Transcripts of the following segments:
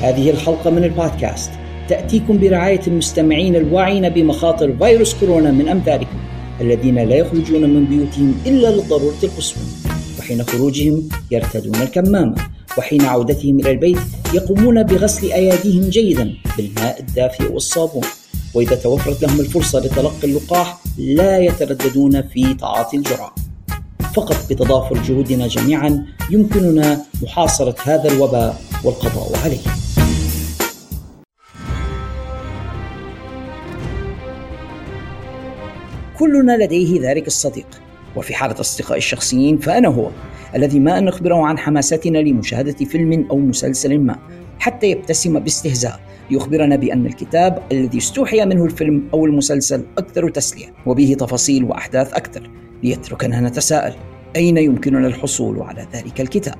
هذه الحلقة من البودكاست. تأتيكم برعاية المستمعين الواعين بمخاطر فيروس كورونا من أمثالكم الذين لا يخرجون من بيوتهم إلا للضرورة القصوى وحين خروجهم يرتدون الكمامة وحين عودتهم إلى البيت يقومون بغسل أيديهم جيدا بالماء الدافئ والصابون. وإذا توفرت لهم الفرصة لتلقي اللقاح لا يترددون في تعاطي الجرعة. فقط بتضافر جهودنا جميعا يمكننا محاصرة هذا الوباء والقضاء. عليه كلنا لديه ذلك الصديق. وفي حالة أصدقائي الشخصيين فأنا هو الذي ما أن نخبره عن حماستنا لمشاهدة فيلم أو مسلسل ما حتى يبتسم باستهزاء ليخبرنا بأن الكتاب الذي استوحي منه الفيلم أو المسلسل أكثر تسلية وبه تفاصيل وأحداث أكثر. ليتركنا نتساءل. أين يمكننا الحصول على ذلك الكتاب؟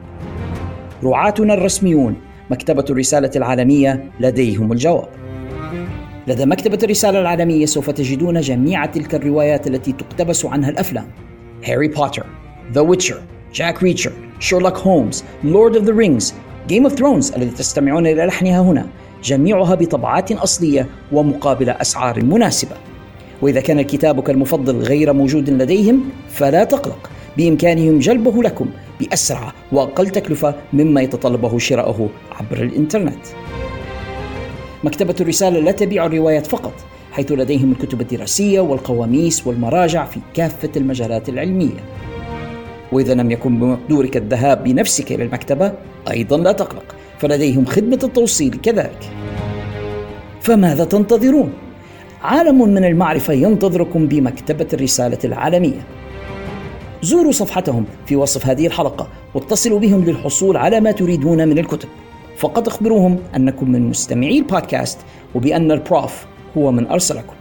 رعاتنا الرسميون مكتبة الرسالة العالمية لديهم الجواب. لدى مكتبة الرسالة العالمية سوف تجدون جميع تلك الروايات التي تقتبس عنها الأفلام. هاري بوتر The Witcher جاك ريتشر شيرلوك هولمز Lord of the Rings Game of Thrones الذي تستمعون إلى لحنها هنا. جميعها بطبعات أصلية ومقابل أسعار مناسبة. وإذا كان كتابك المفضل غير موجود لديهم فلا تقلق. بإمكانهم جلبه لكم بأسرع وأقل تكلفة مما يتطلبه شراءه عبر الإنترنت. مكتبة الرسالة لا تبيع الروايات فقط حيث لديهم الكتب الدراسية والقواميس والمراجع في كافة المجالات العلمية. وإذا لم يكن بمقدورك الذهاب بنفسك إلى المكتبة أيضا لا تقلق فلديهم خدمة التوصيل كذلك. فماذا تنتظرون؟ عالم من المعرفة ينتظركم بمكتبة الرسالة العالمية. زوروا صفحتهم في وصف هذه الحلقة واتصلوا بهم للحصول على ما تريدون من الكتب. فقط أخبروهم أنكم من مستمعي البودكاست وبأن البروف هو من أرسلكم.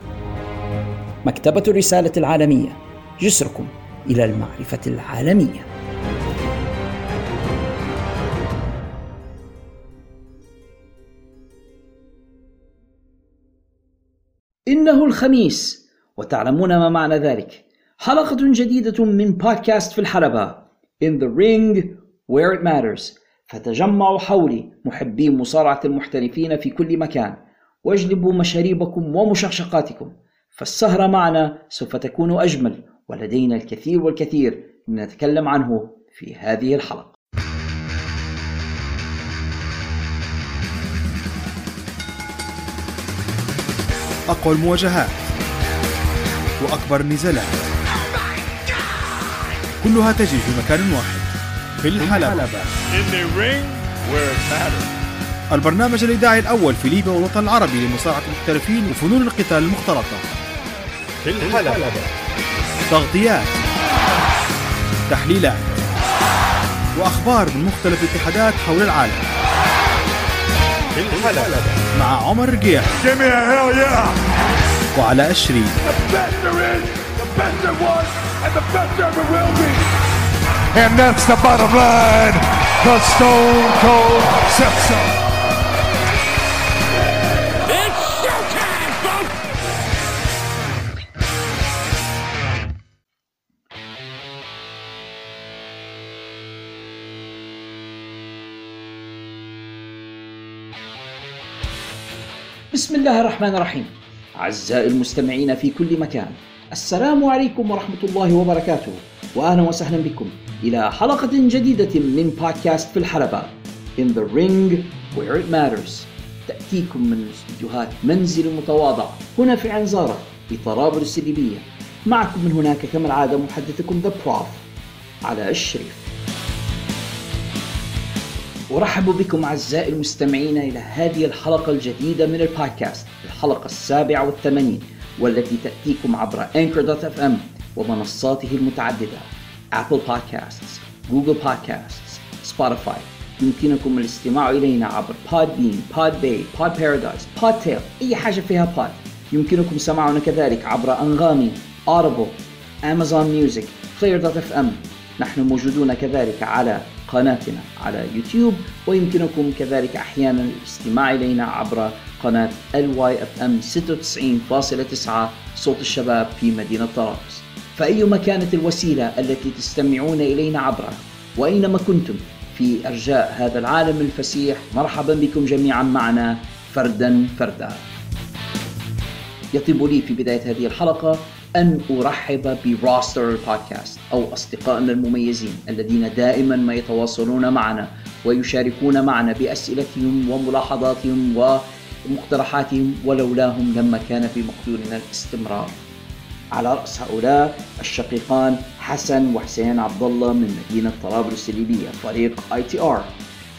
مكتبة الرسالة العالمية جسركم إلى المعرفة العالمية. إنه الخميس وتعلمون ما معنى ذلك. حلقة جديدة من بودكاست في الحلبة In the Ring Where It Matters. فتجمعوا حولي محبي المصارعة المحترفين في كل مكان. واجلبوا مشاريبكم ومشقشقاتكم. فالسهرة معنا سوف تكون أجمل ولدينا الكثير والكثير لنتكلم عنه في هذه الحلقة. أقوى المواجهات وأكبر النزالات. كلها تجري في مكان واحد في الحلبة. البرنامج الإذاعي الأول في ليبيا والوطن العربي لمصارعة المحترفين وفنون القتال المختلطة. في الحلبة. تغطيات تحليلات وأخبار من مختلف الاتحادات حول العالم. في الحلبة مع عمر رقيح وعلى أشري And that's the bottom line. The Stone Cold says بسم الله الرحمن الرحيم. أعزائي المستمعين في كل مكان السلام عليكم ورحمة الله وبركاته وأهلا وسهلا بكم إلى حلقة جديدة من بودكاست في الحلبة In the Ring Where It Matters. تأتيكم من استديوهات منزل متواضع هنا في عنزارة في طرابلس الليبية. معكم من هناك كما العادة محدثكم The Prof. على الشريف. أرحب بكم أعزائي المستمعين إلى هذه الحلقة الجديدة من البودكاست الحلقة السابعة والثمانين والتي تأتيكم عبر Anchor.fm ومنصاته المتعددة Apple Podcasts, Google Podcasts, Spotify. يمكنكم الاستماع إلينا عبر Podbean, Podbay, Podparadise, Podtail أي حاجة فيها بود يمكنكم سماعنا كذلك عبر أنغامي, Audible, Amazon Music, Player.fm نحن موجودون كذلك على قناتنا على يوتيوب ويمكنكم كذلك أحيانا الاستماع إلينا عبر قناة LYFM 96.9 صوت الشباب في مدينة طرابلس. فأيما كانت الوسيلة التي تستمعون إلينا عبرها؟ وأينما كنتم؟ في أرجاء هذا العالم الفسيح مرحبا بكم جميعا معنا فردا فردا يطيب لي في بداية هذه الحلقة أن أرحب ب roster البودكاست أو أصدقائنا المميزين الذين دائما ما يتواصلون معنا ويشاركون معنا بأسئلتهم وملاحظاتهم ومقترحاتهم ولولاهم لما كان في مقدورنا الاستمرار. على رأس هؤلاء الشقيقان حسن وحسين عبد الله من مدينة طرابلس الليبية فريق ATR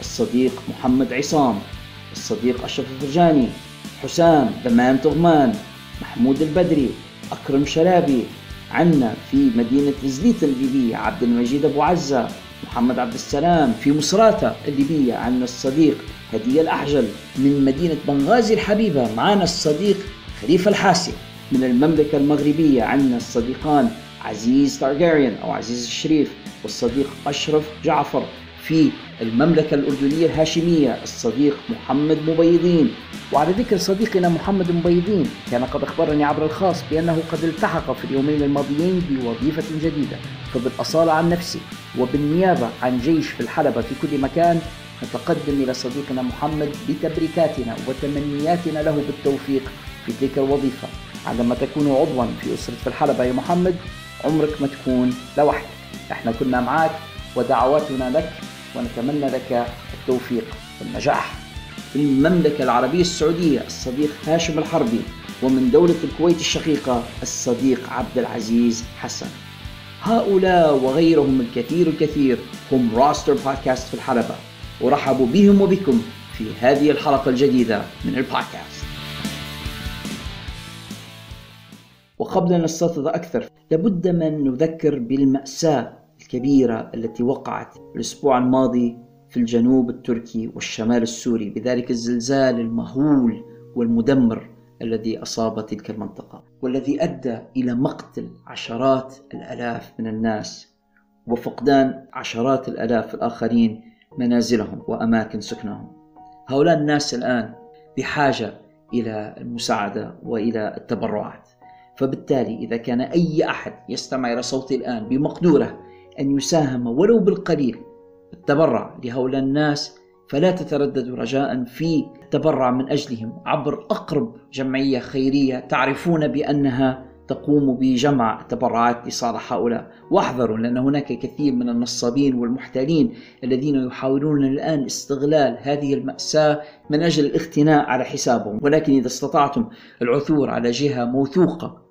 الصديق محمد عصام الصديق أشرف الفرجاني حسام دمان تغمان محمود البدري أكرم شلابي عنا في مدينة زليت الليبية عبد المجيد أبو عزة محمد عبد السلام في مصراتة الليبية عنا الصديق هدية الأحجل من مدينة بنغازي الحبيبة معنا الصديق خليفة الحاسي. من المملكة المغربية عنا الصديقان عزيز تارجاريان أو عزيز الشريف والصديق أشرف جعفر. في المملكة الأردنية الهاشمية الصديق محمد مبيضين. وعلى ذكر صديقنا محمد مبيضين كان قد أخبرني عبر الخاص بأنه قد التحق في اليومين الماضيين بوظيفة جديدة. فبالأصالة عن نفسي وبالنيابة عن جيش في الحلبة في كل مكان نتقدم إلى صديقنا محمد بتبريكاتنا وتمنياتنا له بالتوفيق في تلك الوظيفة. عندما تكون عضوا في أسرة في الحلبة يا محمد عمرك ما تكون لوحدك. إحنا كنا معك ودعواتنا لك ونتمنى لك التوفيق والنجاح. في المملكة العربية السعودية الصديق هاشم الحربي ومن دولة الكويت الشقيقة الصديق عبد العزيز حسن. هؤلاء وغيرهم الكثير الكثير هم راستر بودكاست في الحلبة. ورحبوا بهم وبكم في هذه الحلقة الجديدة من البودكاست. وقبل أن نستطرد أكثر لابد من نذكر بالمأساة الكبيرة التي وقعت الأسبوع الماضي في الجنوب التركي والشمال السوري بذلك الزلزال المهول والمدمر الذي أصاب تلك المنطقة والذي أدى إلى مقتل عشرات الآلاف من الناس وفقدان عشرات الآلاف الآخرين منازلهم وأماكن سكنهم. هؤلاء الناس الآن بحاجة إلى المساعدة وإلى التبرعات. فبالتالي إذا كان أي أحد يستمع إلى صوتي الآن بمقدورة أن يساهم ولو بالقليل التبرع لهؤلاء الناس فلا تترددوا رجاء في التبرع من أجلهم عبر أقرب جمعية خيرية تعرفون بأنها تقوم بجمع التبرعات لصالح هؤلاء. واحذروا لأن هناك كثير من النصابين والمحتالين الذين يحاولون الآن استغلال هذه المأساة من أجل الاختناء على حسابهم. ولكن إذا استطعتم العثور على جهة موثوقة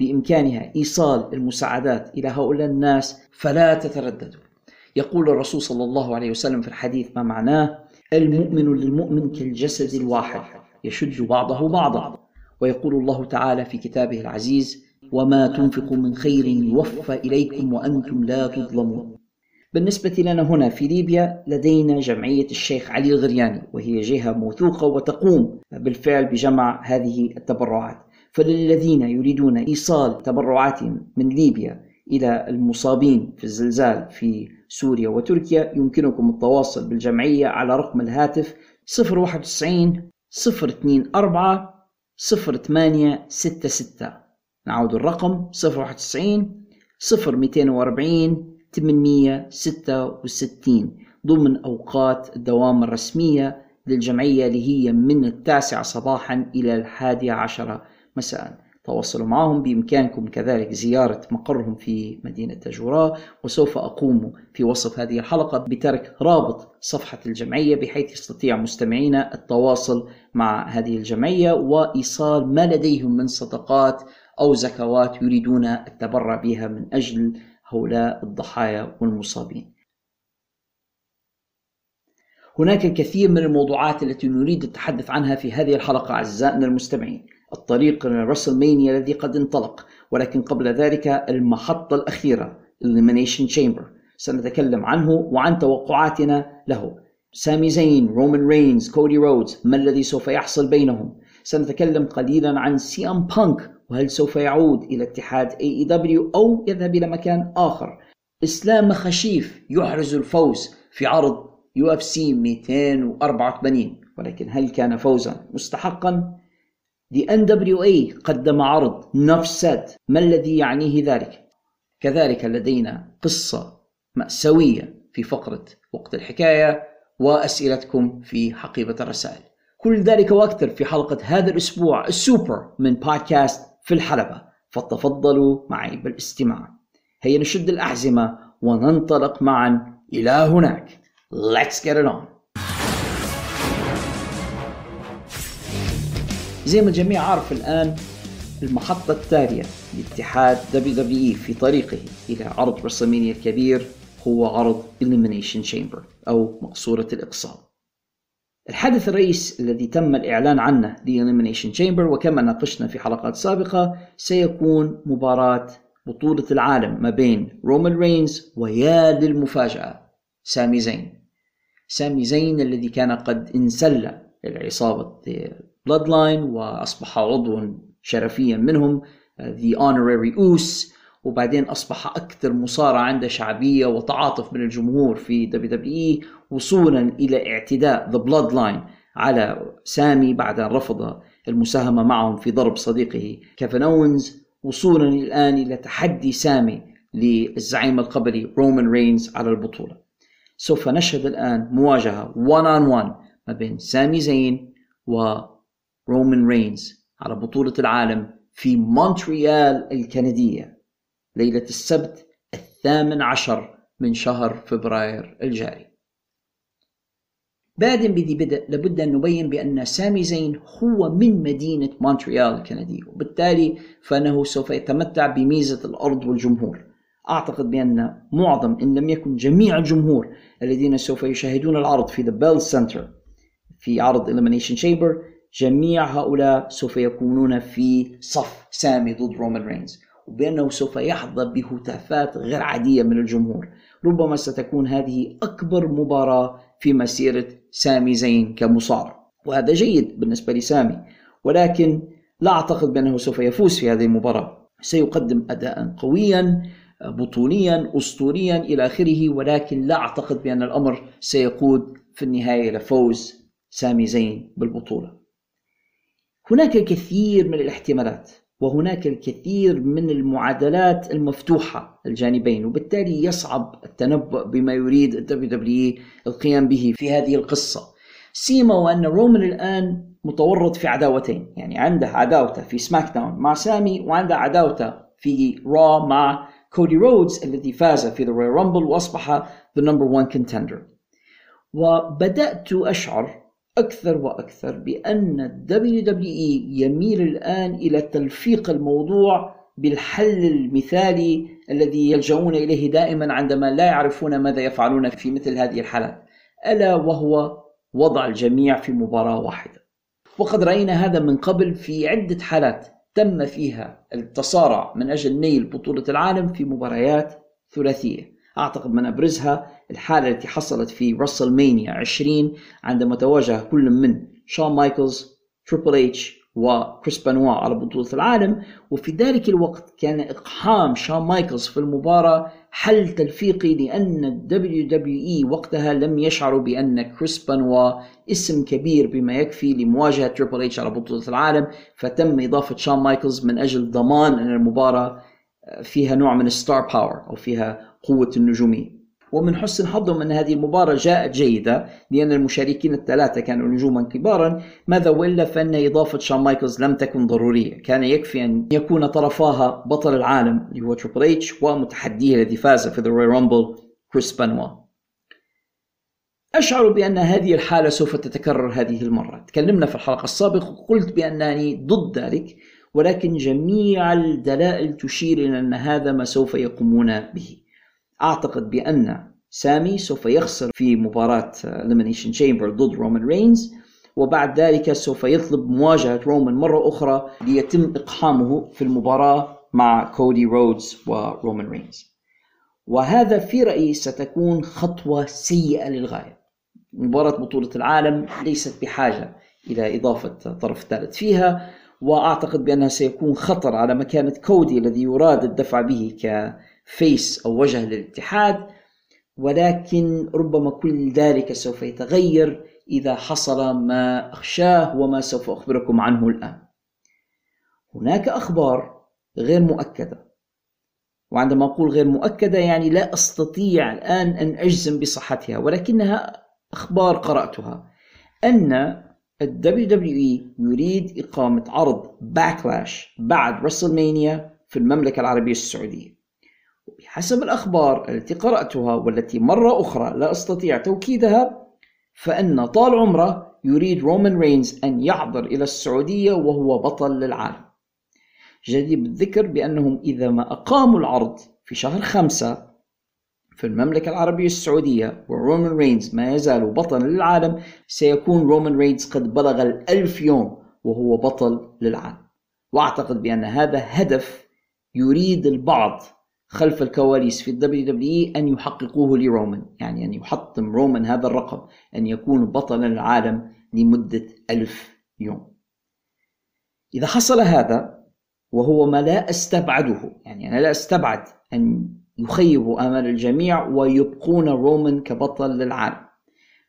بإمكانها إيصال المساعدات إلى هؤلاء الناس فلا تترددوا يقول الرسول صلى الله عليه وسلم في الحديث ما معناه؟ المؤمن للمؤمن كالجسد الواحد يشد بعضه بعضا. ويقول الله تعالى في كتابه العزيز وما تنفقوا من خير يوفى إليكم وأنتم لا تظلمون. بالنسبة لنا هنا في ليبيا لدينا جمعية الشيخ علي الغرياني وهي جهة موثوقة وتقوم بالفعل بجمع هذه التبرعات. فللذين يريدون إيصال تبرعاتهم من ليبيا إلى المصابين في الزلزال في سوريا وتركيا يمكنكم التواصل بالجمعية على رقم الهاتف 091 024 0866 نعود الرقم 091 0240 866 ضمن أوقات الدوام الرسمية للجمعية اللي هي من التاسعة صباحا إلى الحادية عشرة. مساء. تواصلوا معهم. بإمكانكم كذلك زيارة مقرهم في مدينة تجوراء وسوف أقوم في وصف هذه الحلقة بترك رابط صفحة الجمعية بحيث يستطيع مستمعينا التواصل مع هذه الجمعية وإيصال ما لديهم من صدقات أو زكوات يريدون التبرع بها من أجل هؤلاء الضحايا والمصابين. هناك الكثير من الموضوعات التي نريد التحدث عنها في هذه الحلقة أعزائنا المستمعين. الطريق للرسلمانيا الذي قد انطلق ولكن قبل ذلك المحطة الأخيرة Elimination Chamber. سنتكلم عنه وعن توقعاتنا له. سامي زين رومان رينز كودي رودز ما الذي سوف يحصل بينهم؟ سنتكلم قليلا عن CM Punk وهل سوف يعود إلى اتحاد AEW أو يذهب إلى مكان آخر؟ إسلام ماخاشيف يحرز الفوز في عرض UFC 284 ولكن هل كان فوزا مستحقا؟ The NWA قدم عرض Nuff Said ما الذي يعنيه ذلك؟ كذلك لدينا قصة مأساوية في فقرة وقت الحكاية وأسئلتكم في حقيبة الرسائل. كل ذلك وأكثر في حلقة هذا الأسبوع السوبر من بودكاست في الحلبة. فتفضلوا معي بالاستماع. هيا نشد الأحزمة وننطلق معا إلى هناك. Let's get it on. زي ما الجميع عارف الآن المحطة التالية لاتحاد WWE في طريقه إلى عرض WrestleMania الكبير هو عرض Elimination Chamber أو مقصورة الإقصاء. الحدث الرئيس الذي تم الإعلان عنه The Elimination Chamber وكما ناقشنا في حلقات سابقة سيكون مباراة بطولة العالم ما بين رومان رينز ويا للمفاجأة سامي زين. سامي زين الذي كان قد انسل لعصابة Bloodline وأصبح عضوا شرفيا منهم The Honorary Oos وبعدين أصبح أكثر مصارع عنده شعبية وتعاطف من الجمهور في WWE وصولا إلى اعتداء The Bloodline على سامي بعد أن رفض المساهمة معهم في ضرب صديقه كيفن أوينز. وصولا الآن إلى تحدي سامي للزعيم القبلي رومان رينز على البطولة. سوف نشهد الآن مواجهة 1 on 1 ما بين سامي زين ورومان رينز على بطولة العالم في مونتريال الكندية. ليلة السبت الثامن عشر من شهر فبراير الجاري. بادئ ذي بدء لابد أن نبين بأن سامي زين هو من مدينة مونتريال الكندية وبالتالي فإنه سوف يتمتع بميزة الأرض والجمهور. أعتقد بأن معظم إن لم يكن جميع الجمهور الذين سوف يشاهدون العرض في ذا Bell Centre في عرض Elimination Chamber جميع هؤلاء سوف يكونون في صف سامي ضد رومان رينز وبأنه سوف يحظى بهتافات غير عادية من الجمهور. ربما ستكون هذه أكبر مباراة في مسيرة سامي زين كمصارع. وهذا جيد بالنسبة لسامي ولكن لا أعتقد بأنه سوف يفوز في هذه المباراة. سيقدم أداء قويا بطوليا أسطوريا إلى آخره ولكن لا أعتقد بأن الأمر سيقود في النهاية إلى فوز سامي زين بالبطولة. هناك الكثير من الاحتمالات وهناك الكثير من المعادلات المفتوحة الجانبين وبالتالي يصعب التنبؤ بما يريد الدبليو دبليو القيام به في هذه القصة. سيما وأن رومان الآن متورط في عداوتين يعني عنده عداوتة في سماك داون مع سامي وعنده عداوتة في را مع كودي رودز الذي فاز في ذا رويال رامبل وأصبح the number one contender. وبدأت أشعر أكثر وأكثر بأن ال WWE يميل الآن إلى تلفيق الموضوع بالحل المثالي الذي يلجؤون إليه دائما عندما لا يعرفون ماذا يفعلون في مثل هذه الحالات ألا وهو وضع الجميع في مباراة واحدة. وقد رأينا هذا من قبل في عدة حالات تم فيها التصارع من أجل نيل بطولة العالم في مباريات ثلاثية. أعتقد من أبرزها الحالة التي حصلت في راسل مانيا 20 عندما تواجه كل من شون مايكلز تريبل اتش وكريس بانوا على بطولة العالم. وفي ذلك الوقت كان إقحام شون مايكلز في المباراة حل تلفيقي لأن الدبليو دبليو إي وقتها لم يشعروا بأن كريس بانوا اسم كبير بما يكفي لمواجهة تريبل اتش على بطولة العالم. فتم إضافة شون مايكلز من أجل ضمان أن المباراة فيها نوع من ال star power أو فيها قوة النجومية. ومن حسن حظهم أن هذه المباراة جاءت جيدة لأن المشاركين الثلاثة كانوا نجوما كبارا. ماذا وإلا فإن إضافة شون مايكلز لم تكن ضرورية. كان يكفي أن يكون طرفاها بطل العالم اللي هو تريبل اتش ومتحديه الذي فاز في ذا رامبل كريس بانوا. أشعر بأن هذه الحالة سوف تتكرر هذه المرة. تكلمنا في الحلقة السابقة وقلت بأنني ضد ذلك ولكن جميع الدلائل تشير إلى أن هذا ما سوف يقومون به. أعتقد بأن سامي سوف يخسر في مباراة Elimination Chamber ضد رومان رينز وبعد ذلك سوف يطلب مواجهة رومان مرة أخرى ليتم إقحامه في المباراة مع كودي رودز ورومان رينز وهذا في رأيي ستكون خطوة سيئة للغاية. مباراة بطولة العالم ليست بحاجة إلى إضافة طرف ثالث فيها وأعتقد بأنها سيكون خطر على مكانة كودي الذي يراد الدفع به كفيس أو وجه للاتحاد ولكن ربما كل ذلك سوف يتغير إذا حصل ما أخشاه وما سوف أخبركم عنه الآن. هناك أخبار غير مؤكدة. وعندما أقول غير مؤكدة يعني لا أستطيع الآن أن أجزم بصحتها ولكنها أخبار قرأتها. أن ال WWE يريد إقامة عرض باكلاش بعد رسلمانيا في المملكة العربية السعودية. وبحسب الأخبار التي قرأتها والتي مرة أخرى لا أستطيع توكيدها فإن طال عمره يريد رومان رينز أن يحضر إلى السعودية وهو بطل للعالم. جدير بالذكر بأنهم إذا ما أقاموا العرض في شهر خمسة في المملكة العربية السعودية ورومان رينز ما يزال بطلا للعالم سيكون رومان رينز قد بلغ الألف يوم وهو بطل للعالم. وأعتقد بأن هذا هدف يريد البعض خلف الكواليس في الدبليو دبليو أن يحققوه لرومان يعني أن يحطم رومان هذا الرقم أن يكون بطلا للعالم لمدة ألف يوم. إذا حصل هذا وهو ما لا أستبعده يعني أنا لا أستبعد أن يخيبوا آمال الجميع ويبقون رومان كبطل للعالم.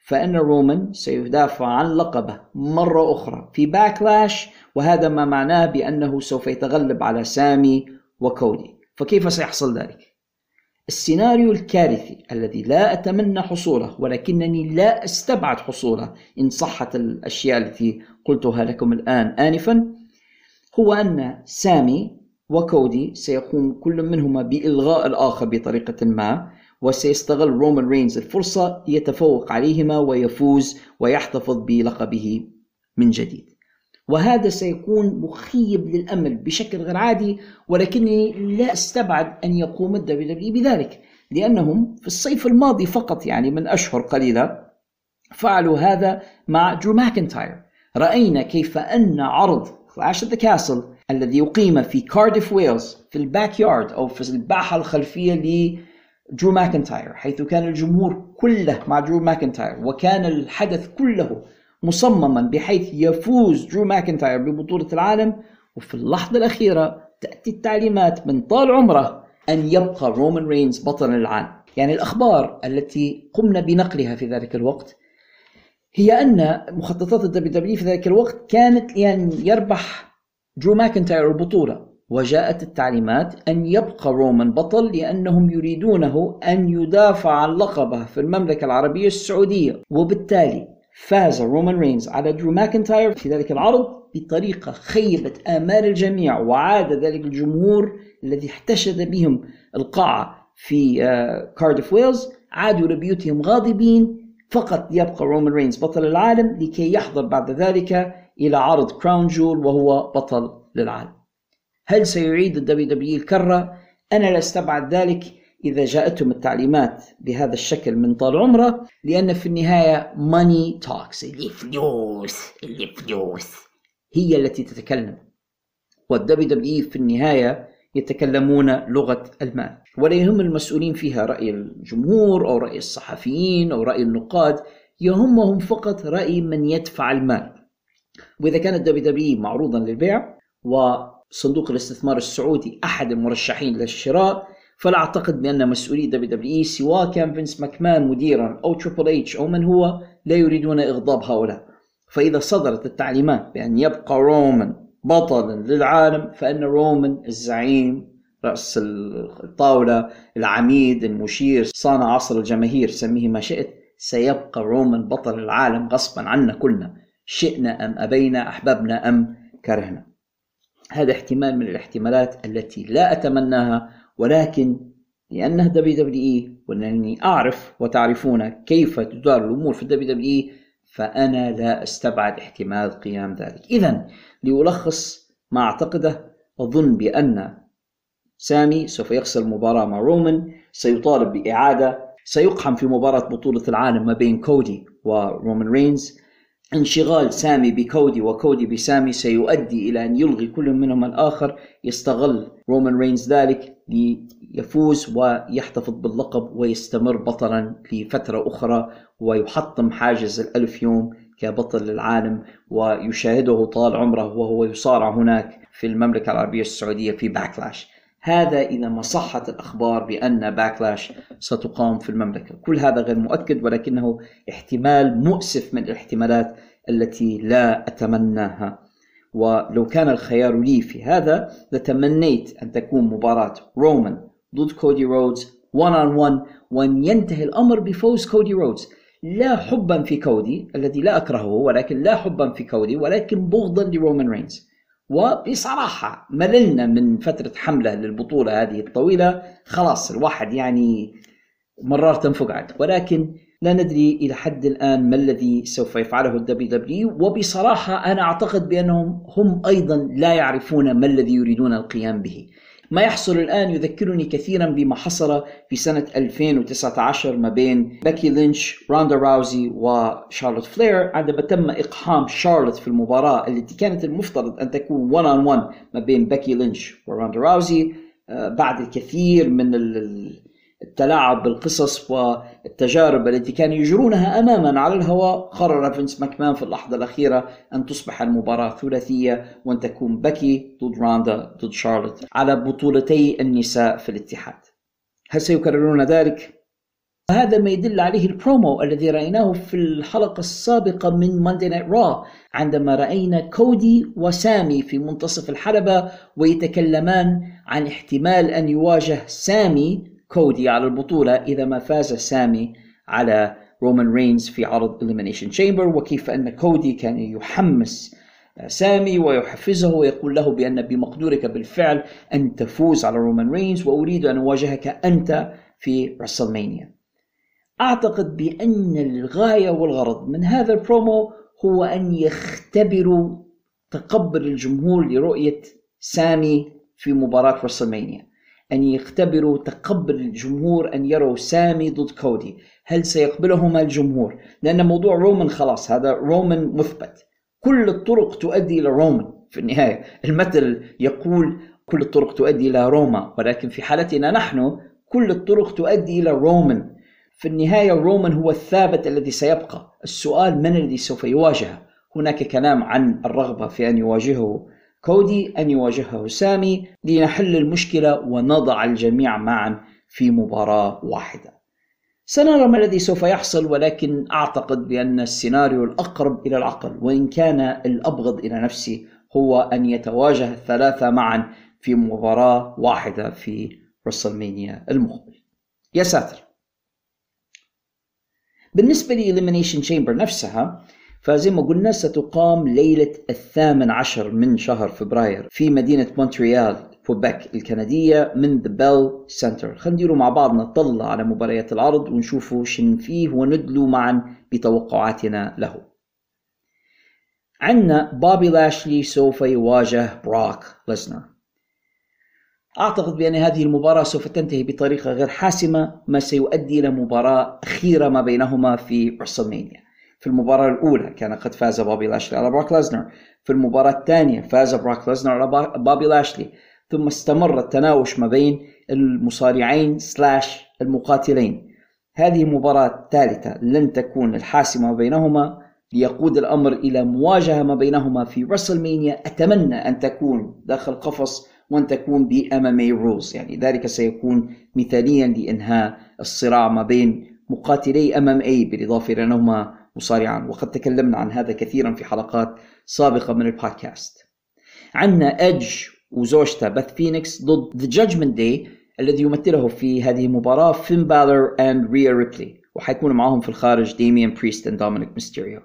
فإن رومان سيدافع عن لقبه مرة أخرى في باكلاش وهذا ما معناه بأنه سوف يتغلب على سامي وكودي. فكيف سيحصل ذلك؟ السيناريو الكارثي الذي لا أتمنى حصوله ولكنني لا أستبعد حصوله إن صحت الأشياء التي قلتها لكم الآن آنفا هو أن سامي وكودي سيقوم كل منهما بإلغاء الآخر بطريقة ما وسيستغل رومان رينز الفرصة ليتفوق عليهما ويفوز ويحتفظ بلقبه من جديد وهذا سيكون مخيب للأمل بشكل غير عادي ولكني لا أستبعد أن يقوم الدبليو بذلك لأنهم في الصيف الماضي فقط يعني من أشهر قليلة فعلوا هذا مع درو ماكنتاير. رأينا كيف أن عرض كلاش ذا كاسل الذي يقيم في كارديف ويلز في ال backyard أو في الباحة الخلفية لدرو ماكنتاير حيث كان الجمهور كله مع درو ماكنتاير وكان الحدث كله مصمما بحيث يفوز درو ماكنتاير ببطولة العالم وفي اللحظة الأخيرة تأتي التعليمات من طال عمره أن يبقى رومان رينز بطل العالم يعني الأخبار التي قمنا بنقلها في ذلك الوقت هي أن مخططات الدبليو دبليو في ذلك الوقت كانت لأن يربح درو ماكنتاير البطولة. وجاءت التعليمات أن يبقى رومان بطل لأنهم يريدونه أن يدافع عن لقبه في المملكة العربية السعودية. وبالتالي فاز رومان رينز على درو ماكنتاير في ذلك العرض بطريقة خيبت آمال الجميع وعاد ذلك الجمهور الذي احتشد بهم القاعة في كارديف ويلز عادوا لبيوتهم غاضبين فقط ليبقى رومان رينز بطل العالم لكي يحضر بعد ذلك إلى عرض كراون جويل وهو بطل للعالم هل سيعيد الدبليو دبليو الكرة؟ أنا لا أستبعد ذلك إذا جاءتهم التعليمات بهذا الشكل من طال عمره لأن في النهاية money talks الفلوس الفلوس هي التي تتكلم. والدبليو دبليو في النهاية يتكلمون لغة المال ولا يهم المسؤولين فيها رأي الجمهور أو رأي الصحفيين أو رأي النقاد يهمهم فقط رأي من يدفع المال. وإذا كان الدبليو دبليو معروضا للبيع وصندوق الاستثمار السعودي أحد المرشحين للشراء فلا أعتقد بأن مسؤولي دبليو دبليو سواء كان فينس ماكمان مديرا أو تريبل اتش أو من هو لا يريدون إغضاب هؤلاء. فإذا صدرت التعليمات بأن يبقى رومان بطلا للعالم فإن رومان الزعيم رأس الطاولة العميد المشير صانع عصر الجماهير سميه ما شئت سيبقى رومان بطل العالم غصبا عنا كلنا. شئنا أم أبينا أحببنا أم كرهنا. هذا احتمال من الاحتمالات التي لا أتمناها ولكن لأنه دبليو دبليو إي وأنني أعرف وتعرفون كيف تدار الأمور في الدبليو دبليو إي فأنا لا أستبعد احتمال قيام ذلك. إذا لألخص ما أعتقده أظن بأن سامي سوف يخسر المباراة مع رومان سيطالب بإعادة سيقحم في مباراة بطولة العالم ما بين كودي ورومان رينز. انشغال سامي بكودي وكودي بسامي سيؤدي إلى أن يلغي كل منهما الآخر يستغل رومان رينز ذلك ليفوز ويحتفظ باللقب ويستمر بطلا لفترة أخرى ويحطم حاجز الألف يوم كبطل للعالم ويشاهده طال عمره وهو يصارع هناك في المملكة العربية السعودية في باكلاش هذا إذا ما صحت الأخبار بأن باكلاش ستقام في المملكة. كل هذا غير مؤكد ولكنه احتمال مؤسف من الاحتمالات التي لا أتمناها. ولو كان الخيار لي في هذا لتمنيت أن تكون مباراة رومان ضد كودي رودز 1 on 1 وأن ينتهي الأمر بفوز كودي رودز لا حبا في كودي الذي لا أكرهه ولكن لا حبا في كودي ولكن بغضا لرومان رينز. وبصراحة مللنا من فترة حملة للبطولة هذه الطويلة. خلاص الواحد يعني مرارته تنفقع عاد. ولكن لا ندري إلى حد الآن ما الذي سوف يفعله ال WWE. وبصراحة أنا أعتقد بأنهم هم أيضا لا يعرفون ما الذي يريدون القيام به. ما يحصل الآن يذكرني كثيرا بما حصل في سنة 2019 ما بين بيكي لينش روندا راوزي وشارلوت فلير عندما تم إقحام شارلوت في المباراة التي كانت المفترض أن تكون 1 on 1 ما بين بيكي لينش وروندا راوزي آه، بعد الكثير من التلاعب بالقصص والتجارب التي كانوا يجرونها أمامنا على الهواء قرر فينس ماكمان في اللحظة الأخيرة أن تصبح المباراة ثلاثية وأن تكون بكي ضد راندا ضد شارلوت على بطولتي النساء في الاتحاد. هل سيكررون ذلك؟ هذا ما يدل عليه البرومو الذي رأيناه في الحلقة السابقة من Monday Night Raw عندما رأينا كودي وسامي في منتصف الحلبة ويتكلمان عن احتمال أن يواجه سامي كودي على البطولة إذا ما فاز سامي على رومان رينز في عرض Elimination Chamber وكيف أن كودي كان يحمس سامي ويحفزه ويقول له بأن بمقدورك بالفعل أن تفوز على رومان رينز وأريد أن أواجهك أنت في WrestleMania أعتقد بأن الغاية والغرض من هذا البرومو هو أن يختبروا تقبل الجمهور لرؤية سامي في مباراة WrestleMania أن يختبروا تقبل الجمهور أن يروا سامي ضد كودي. هل سيقبلهما الجمهور؟ لأن موضوع رومان خلاص هذا رومان مثبت. كل الطرق تؤدي إلى رومان في النهاية. المثل يقول كل الطرق تؤدي إلى روما ولكن في حالتنا نحن كل الطرق تؤدي إلى رومان. في النهاية رومان هو الثابت الذي سيبقى. السؤال من الذي سوف يواجهه؟ هناك كلام عن الرغبة في أن يواجهه. كودي أن يواجهه سامي لنحل المشكلة ونضع الجميع معا في مباراة واحدة. سنرى ما الذي سوف يحصل ولكن أعتقد بأن السيناريو الأقرب إلى العقل وإن كان الأبغض إلى نفسي هو أن يتواجه الثلاثة معا في مباراة واحدة في WrestleMania المقبل. يا ساتر. بالنسبة ل Elimination Chamber نفسها فزي ما قلنا ستقام ليلة الثامن عشر من شهر فبراير في مدينة مونتريال كوبيك الكندية من the Bell Centre خلينا نديروا مع بعض نطلع على مباريات العرض ونشوفوا شن فيه وندلوا معا بتوقعاتنا له. عندنا بوبي لاشلي سوف يواجه براك ليزنر. أعتقد بأن هذه المباراة سوف تنتهي بطريقة غير حاسمة ما سيؤدي إلى مباراة أخيرة ما بينهما في WrestleMania في المباراة الأولى كان قد فاز بوبي لاشلي على بروك ليزنر في المباراة الثانية فاز بروك ليزنر على بوبي لاشلي. ثم استمر التناوش ما بين المصارعين slash المقاتلين. هذه مباراة ثالثة لن تكون الحاسمة بينهما. ليقود الأمر إلى مواجهة ما بينهما في WrestleMania. أتمنى أن تكون داخل قفص وأن تكون ب MMA rules يعني ذلك سيكون مثاليا لإنهاء الصراع ما بين مقاتلي MMA بالإضافة إلى أنهما مصارعان وقد تكلمنا عن هذا كثيرا في حلقات سابقة من البودكاست. عندنا ايدج وزوجته بث فينيكس ضد The Judgment Day الذي يمثله في هذه المباراة فين بالر and ريا ريبلي. وحيكون معهم في الخارج ديميان بريست and دومينيك ميستيريو.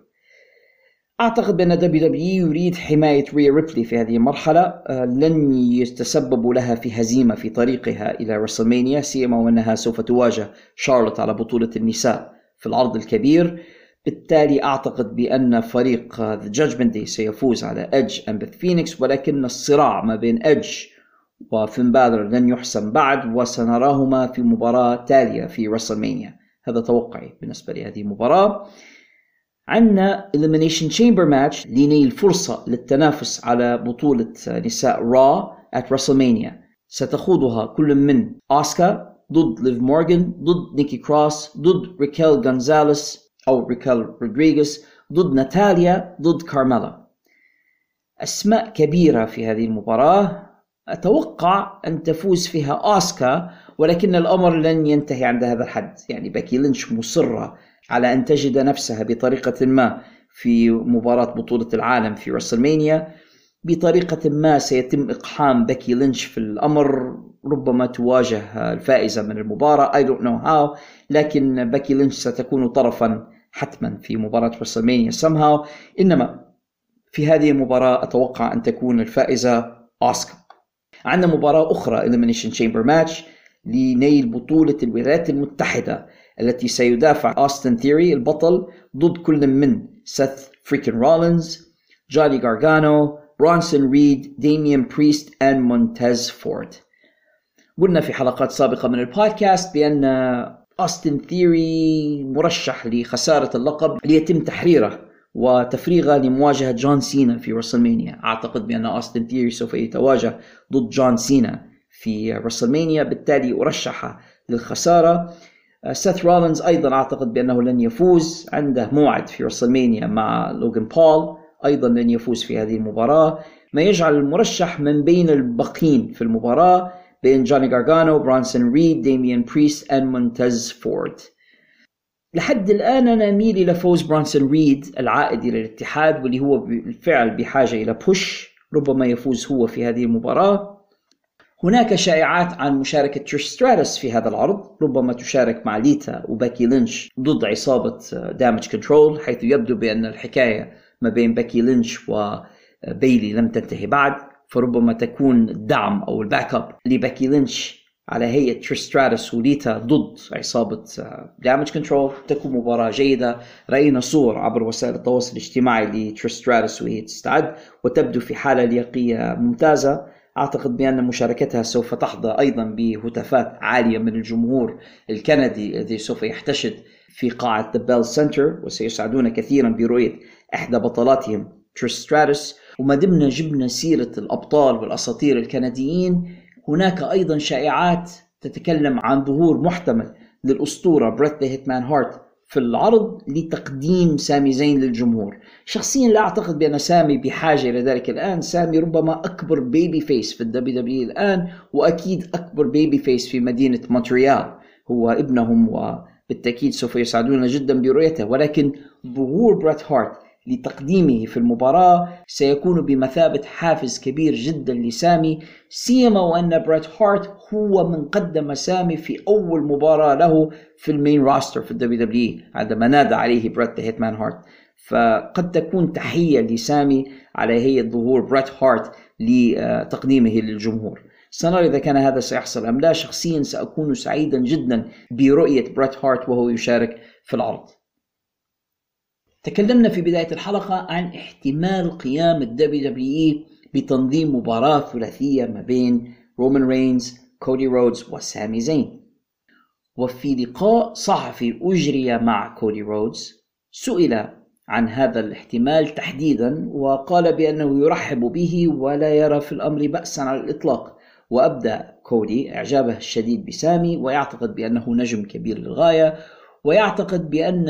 أعتقد بأن WWE يريد حماية ريا ريبلي في هذه المرحلة. آه، لن يتسببوا لها في هزيمة في طريقها إلى WrestleMania سيما وأنها سوف تواجه شارلوت على بطولة النساء في العرض الكبير. بالتالي أعتقد بأن فريق The Judgment Day سيفوز على إدج and بث فينيكس ولكن الصراع ما بين إدج وفين بالر لن يحسم بعد وسنراهما في مباراة تالية في WrestleMania. هذا توقعي بالنسبة لهذه المباراة. عندنا Elimination Chamber Match لنيل فرصة للتنافس على بطولة نساء Raw at WrestleMania ستخوضها كل من أوسكا ضد ليف مورغان ضد نيكي كروس ضد ريكيل غونزاليس أو ريكال رودريغيز ضد ناتاليا ضد كارميلا أسماء كبيرة في هذه المباراة. أتوقع أن تفوز فيها أوسكا ولكن الأمر لن ينتهي عند هذا الحد. يعني باكي لينش مصرة على أن تجد نفسها بطريقة ما في مباراة بطولة العالم في WrestleMania. بطريقة ما سيتم إقحام باكي لينش في الأمر. ربما تواجه الفائزة من المباراة. I don't know how لكن باكي لينش ستكون طرفا حتما في مباراة WrestleMania somehow إنما في هذه المباراة أتوقع أن تكون الفائزة أوسكا عندنا مباراة أخرى Elimination Chamber Match لنيل بطولة الولايات المتحدة التي سيدافع أوستن ثيري البطل ضد كل من سيث freakin' رولينز جوني غارغانو برونسون ريد ديميان بريست and مونتيز فورد قلنا في حلقات سابقة من البودكاست بأن أوستن ثيري مرشح لخسارة اللقب ليتم تحريره وتفريغه لمواجهة جون سينا في WrestleMania. أعتقد بأن أوستن ثيري سوف يتواجه ضد جون سينا في WrestleMania. بالتالي أرشحه للخسارة. سيث رولينز أيضا أعتقد بأنه لن يفوز. عنده موعد في WrestleMania مع لوغان بول. أيضا لن يفوز في هذه المباراة. ما يجعل المرشح من بين الباقين في المباراة بين جوني غارغانو برانسون ريد ديميان بريست and مونتز فورد. لحد الآن أنا أميل إلى فوز برانسون ريد العائد إلى الاتحاد واللي هو بالفعل بحاجة إلى push ربما يفوز هو في هذه المباراة. هناك شائعات عن مشاركة تريش ستراتس في هذا العرض ربما تشارك مع ليتا وباكي لينش ضد عصابة Damage Control حيث يبدو بأن الحكاية ما بين باكي لينش وبايلي لم تنتهي بعد. فربما تكون الدعم أو ال back up لباكي لينش على هيئة تريش ستراتس وليتا ضد عصابة Damage Control تكون مباراة جيدة. رأينا صور عبر وسائل التواصل الاجتماعي لتريش ستراتس وهي تستعد وتبدو في حالة لياقية ممتازة. أعتقد بأن مشاركتها سوف تحظى أيضا بهتافات عالية من الجمهور الكندي الذي سوف يحتشد في قاعة The Bell Centre وسيسعدون كثيرا برؤية إحدى بطلاتهم تريش ستراتس. وما دمنا جبنا سيرة الأبطال والأساطير الكنديين هناك أيضا شائعات تتكلم عن ظهور محتمل للأسطورة بريت The Hitman هارت في العرض لتقديم سامي زين للجمهور. شخصيا لا أعتقد بأن سامي بحاجة إلى ذلك الآن. سامي ربما أكبر babyface في الدبليو دبليو الآن وأكيد أكبر بيبي فيس في مدينة مونتريال. هو ابنهم وبالتأكيد سوف يسعدون جدا برؤيته ولكن ظهور بريت هارت لتقديمه في المباراة سيكون بمثابة حافز كبير جدا لسامي سيما وأن بريت هارت هو من قدم سامي في أول مباراة له في ال main roster في ال WWE عندما نادى عليه بريت Hitman هارت. فقد تكون تحية لسامي على هيئة ظهور بريت هارت لتقديمه للجمهور. سنرى إذا كان هذا سيحصل أم لا شخصيا سأكون سعيدا جدا برؤية بريت هارت وهو يشارك في العرض. تكلمنا في بداية الحلقة عن احتمال قيام WWE بتنظيم مباراة ثلاثية ما بين رومان رينز كودي رودز وسامي زين. وفي لقاء صحفي أجري مع كودي رودز سئل عن هذا الاحتمال تحديدا وقال بأنه يرحب به ولا يرى في الأمر بأسا على الإطلاق. وأبدى كودي إعجابه الشديد بسامي ويعتقد بأنه نجم كبير للغاية ويعتقد بأن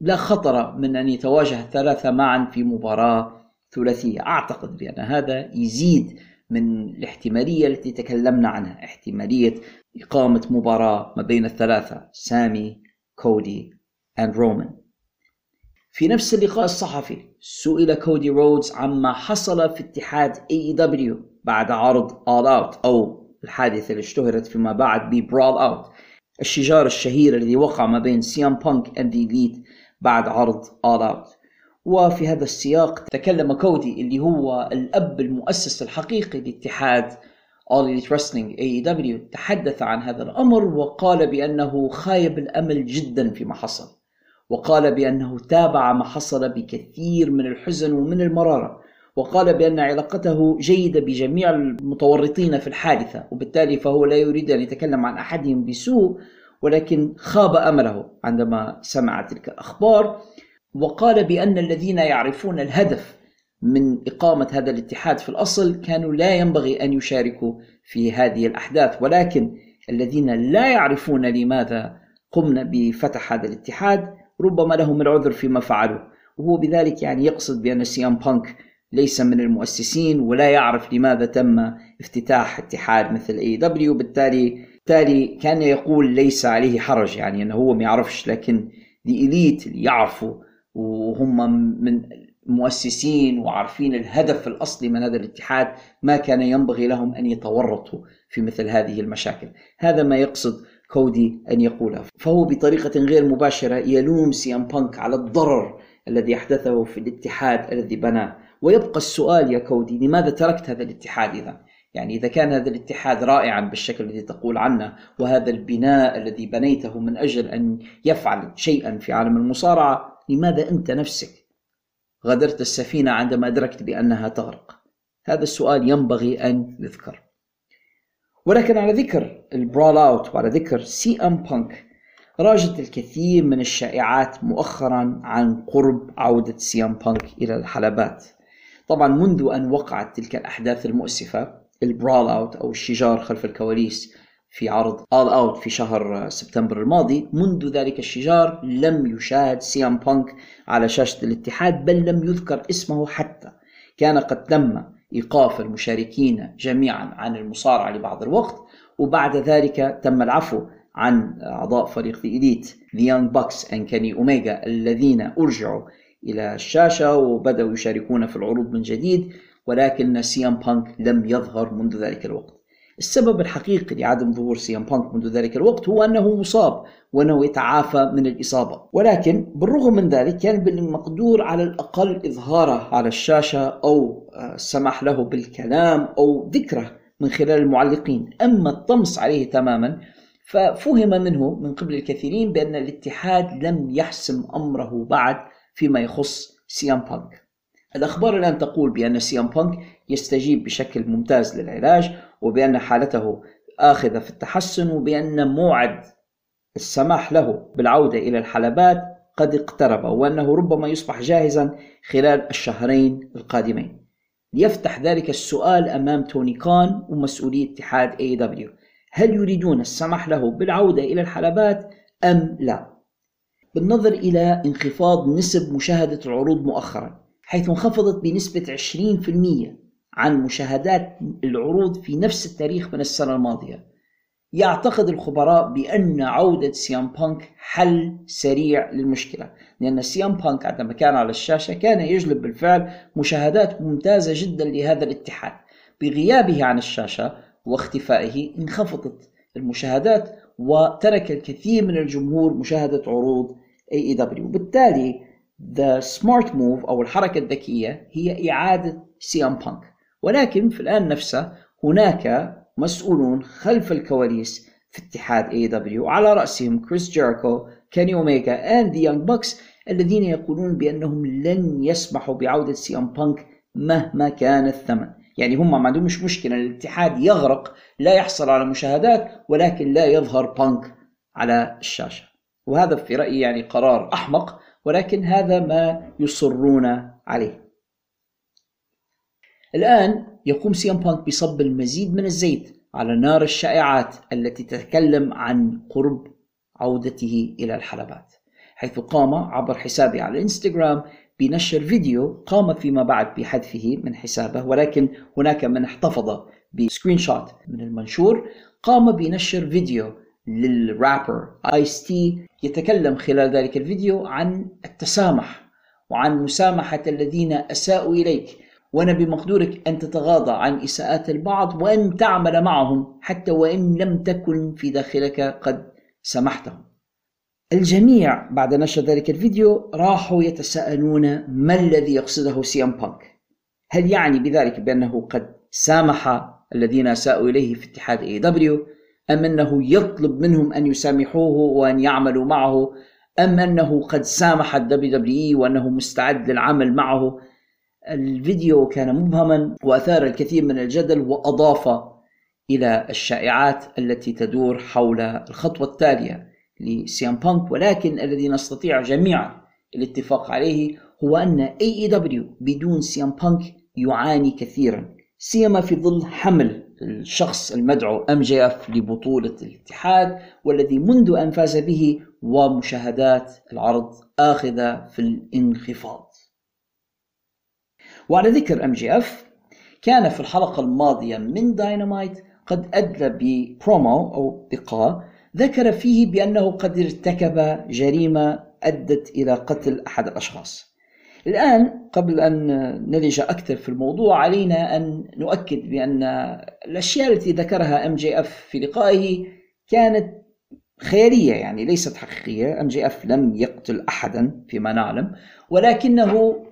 لا خطر من أن يتواجه الثلاثة معا في مباراة ثلاثية. أعتقد بأن هذا يزيد من الاحتمالية التي تكلمنا عنها احتمالية إقامة مباراة ما بين الثلاثة سامي كودي and رومان في نفس اللقاء الصحفي سئل كودي رودز عما حصل في اتحاد AEW بعد عرض All Out أو الحادثة اللي اشتهرت فيما بعد ب Brawl Out. الشجار الشهير الذي وقع ما بين سيام بانك the Elite بعد عرض Out. وفي هذا السياق تكلم كودي اللي هو الأب المؤسس الحقيقي لاتحاد All Elite Wrestling AEW تحدث عن هذا الأمر وقال بأنه خايب الأمل جدا فيما حصل. وقال بأنه تابع ما حصل بكثير من الحزن ومن المرارة. وقال بأن علاقته جيدة بجميع المتورطين في الحادثة. وبالتالي فهو لا يريد أن يتكلم عن أحدهم بسوء ولكن خاب امله عندما سمع تلك الأخبار وقال بأن الذين يعرفون الهدف من إقامة هذا الاتحاد في الأصل كانوا لا ينبغي أن يشاركوا في هذه الأحداث ولكن الذين لا يعرفون لماذا قمنا بفتح هذا الاتحاد ربما لهم العذر فيما فعلوا. وهو بذلك يعني يقصد بأن سيام بانك ليس من المؤسسين ولا يعرف لماذا تم افتتاح اتحاد مثل اي دبليو بالتالي بالتالي كان يقول ليس عليه حرج يعني إنه هو ما يعرفش لكن الإليت اللي يعرفوا وهم من مؤسسين وعارفين الهدف الأصلي من هذا الاتحاد ما كان ينبغي لهم أن يتورطوا في مثل هذه المشاكل. هذا ما يقصد كودي أن يقوله. فهو بطريقة غير مباشرة يلوم سيام بانك على الضرر الذي أحدثه في الاتحاد الذي بناه. ويبقى السؤال يا كودي لماذا تركت هذا الاتحاد إذا؟ يعني إذا كان هذا الاتحاد رائعا بالشكل الذي تقول عنه وهذا البناء الذي بنيته من أجل أن يفعل شيئا في عالم المصارعة لماذا أنت نفسك غادرت السفينة عندما أدركت بأنها تغرق؟ هذا السؤال ينبغي أن يذكر. ولكن على ذكر ال Brawl Out وعلى ذكر سي ام بانك راجت الكثير من الشائعات مؤخرا عن قرب عودة سي ام بانك إلى الحلبات. طبعا منذ أن وقعت تلك الأحداث المؤسفة ال Brawl Out أو الشجار خلف الكواليس في عرض All Out في شهر سبتمبر الماضي. منذ ذلك الشجار لم يشاهد سي ام بانك على شاشة الاتحاد بل لم يذكر اسمه حتى. كان قد تم إيقاف المشاركين جميعا عن المصارعة لبعض الوقت وبعد ذلك تم العفو عن أعضاء فريق The Elite Young Bucks and كيني أوميجا الذين أرجعوا إلى الشاشة وبدأوا يشاركون في العروض من جديد. ولكن سي إم بانك لم يظهر منذ ذلك الوقت. السبب الحقيقي لعدم ظهور سي إم بانك منذ ذلك الوقت هو أنه مصاب وأنه يتعافى من الإصابة، ولكن بالرغم من ذلك كان بالمقدور على الأقل اظهاره على الشاشة أو السماح له بالكلام أو ذكره من خلال المعلقين، أما الطمس عليه تماما ففهم منه من قبل الكثيرين بأن الاتحاد لم يحسم أمره بعد فيما يخص سي إم بانك. الأخبار الآن تقول بأن سي إم بانك يستجيب بشكل ممتاز للعلاج وبأن حالته آخذة في التحسن وبأن موعد السماح له بالعودة إلى الحلبات قد اقترب وأنه ربما يصبح جاهزا خلال الشهرين القادمين. ليفتح ذلك السؤال أمام توني خان ومسؤولي اتحاد AEW هل يريدون السماح له بالعودة إلى الحلبات أم لا؟ بالنظر إلى انخفاض نسب مشاهدة العروض مؤخرا حيث انخفضت بنسبة 20% عن مشاهدات العروض في نفس التاريخ من السنة الماضية. يعتقد الخبراء بأن عودة سيام بانك حل سريع للمشكلة لأن سيام بانك عندما كان على الشاشة كان يجلب بالفعل مشاهدات ممتازة جدا لهذا الاتحاد. بغيابه عن الشاشة واختفائه انخفضت المشاهدات وترك الكثير من الجمهور مشاهدة عروض AEW وبالتالي the smart move أو الحركة الذكية هي إعادة سي ام بانك. ولكن في الآن نفسه هناك مسؤولون خلف الكواليس في اتحاد AEW على رأسهم كريس جيريكو كيني أوميجا and the Young Bucks الذين يقولون بأنهم لن يسمحوا بعودة سي ام بانك مهما كان الثمن. يعني هم ما عندهمش مشكلة الاتحاد يغرق لا يحصل على مشاهدات ولكن لا يظهر بانك على الشاشة. وهذا في رأيي يعني قرار أحمق. ولكن هذا ما يصرون عليه. الآن يقوم سيام بانك بصب المزيد من الزيت على نار الشائعات التي تتكلم عن قرب عودته إلى الحلبات حيث قام عبر حسابه على الإنستغرام بنشر فيديو قام فيما بعد بحذفه من حسابه ولكن هناك من احتفظ ب screenshot من المنشور قام بنشر فيديو للرابر آيس تي يتكلم خلال ذلك الفيديو عن التسامح وعن مسامحة الذين أساءوا إليك. وأن بمقدورك أن تتغاضى عن إساءات البعض وأن تعمل معهم حتى وإن لم تكن في داخلك قد سمحتهم. الجميع بعد نشر ذلك الفيديو راحوا يتساءلون ما الذي يقصده سي ام بانك؟ هل يعني بذلك بأنه قد سامح الذين أساءوا إليه في اتحاد AEW أم أنه يطلب منهم أن يسامحوه وأن يعملوا معه أم أنه قد سامح ال WWE وأنه مستعد للعمل معه. الفيديو كان مبهما وأثار الكثير من الجدل وأضاف إلى الشائعات التي تدور حول الخطوة التالية لسي أم بانك ولكن الذي نستطيع جميعا الاتفاق عليه هو أن AEW بدون سي أم بانك يعاني كثيرا سيما في ظل حمل الشخص المدعو ام جي اف لبطولة الاتحاد والذي منذ أن فاز به ومشاهدات العرض اخذة في الانخفاض. وعلى ذكر ام جي اف كان في الحلقة الماضية من داينامايت قد أدلى ببرومو أو لقاء ذكر فيه بأنه قد ارتكب جريمة أدت إلى قتل أحد الأشخاص. الآن قبل أن نلج أكثر في الموضوع علينا أن نؤكد بأن الأشياء التي ذكرها ام جي اف في لقائه كانت خيالية يعني ليست حقيقية. ام جي اف لم يقتل أحدا فيما نعلم ولكنه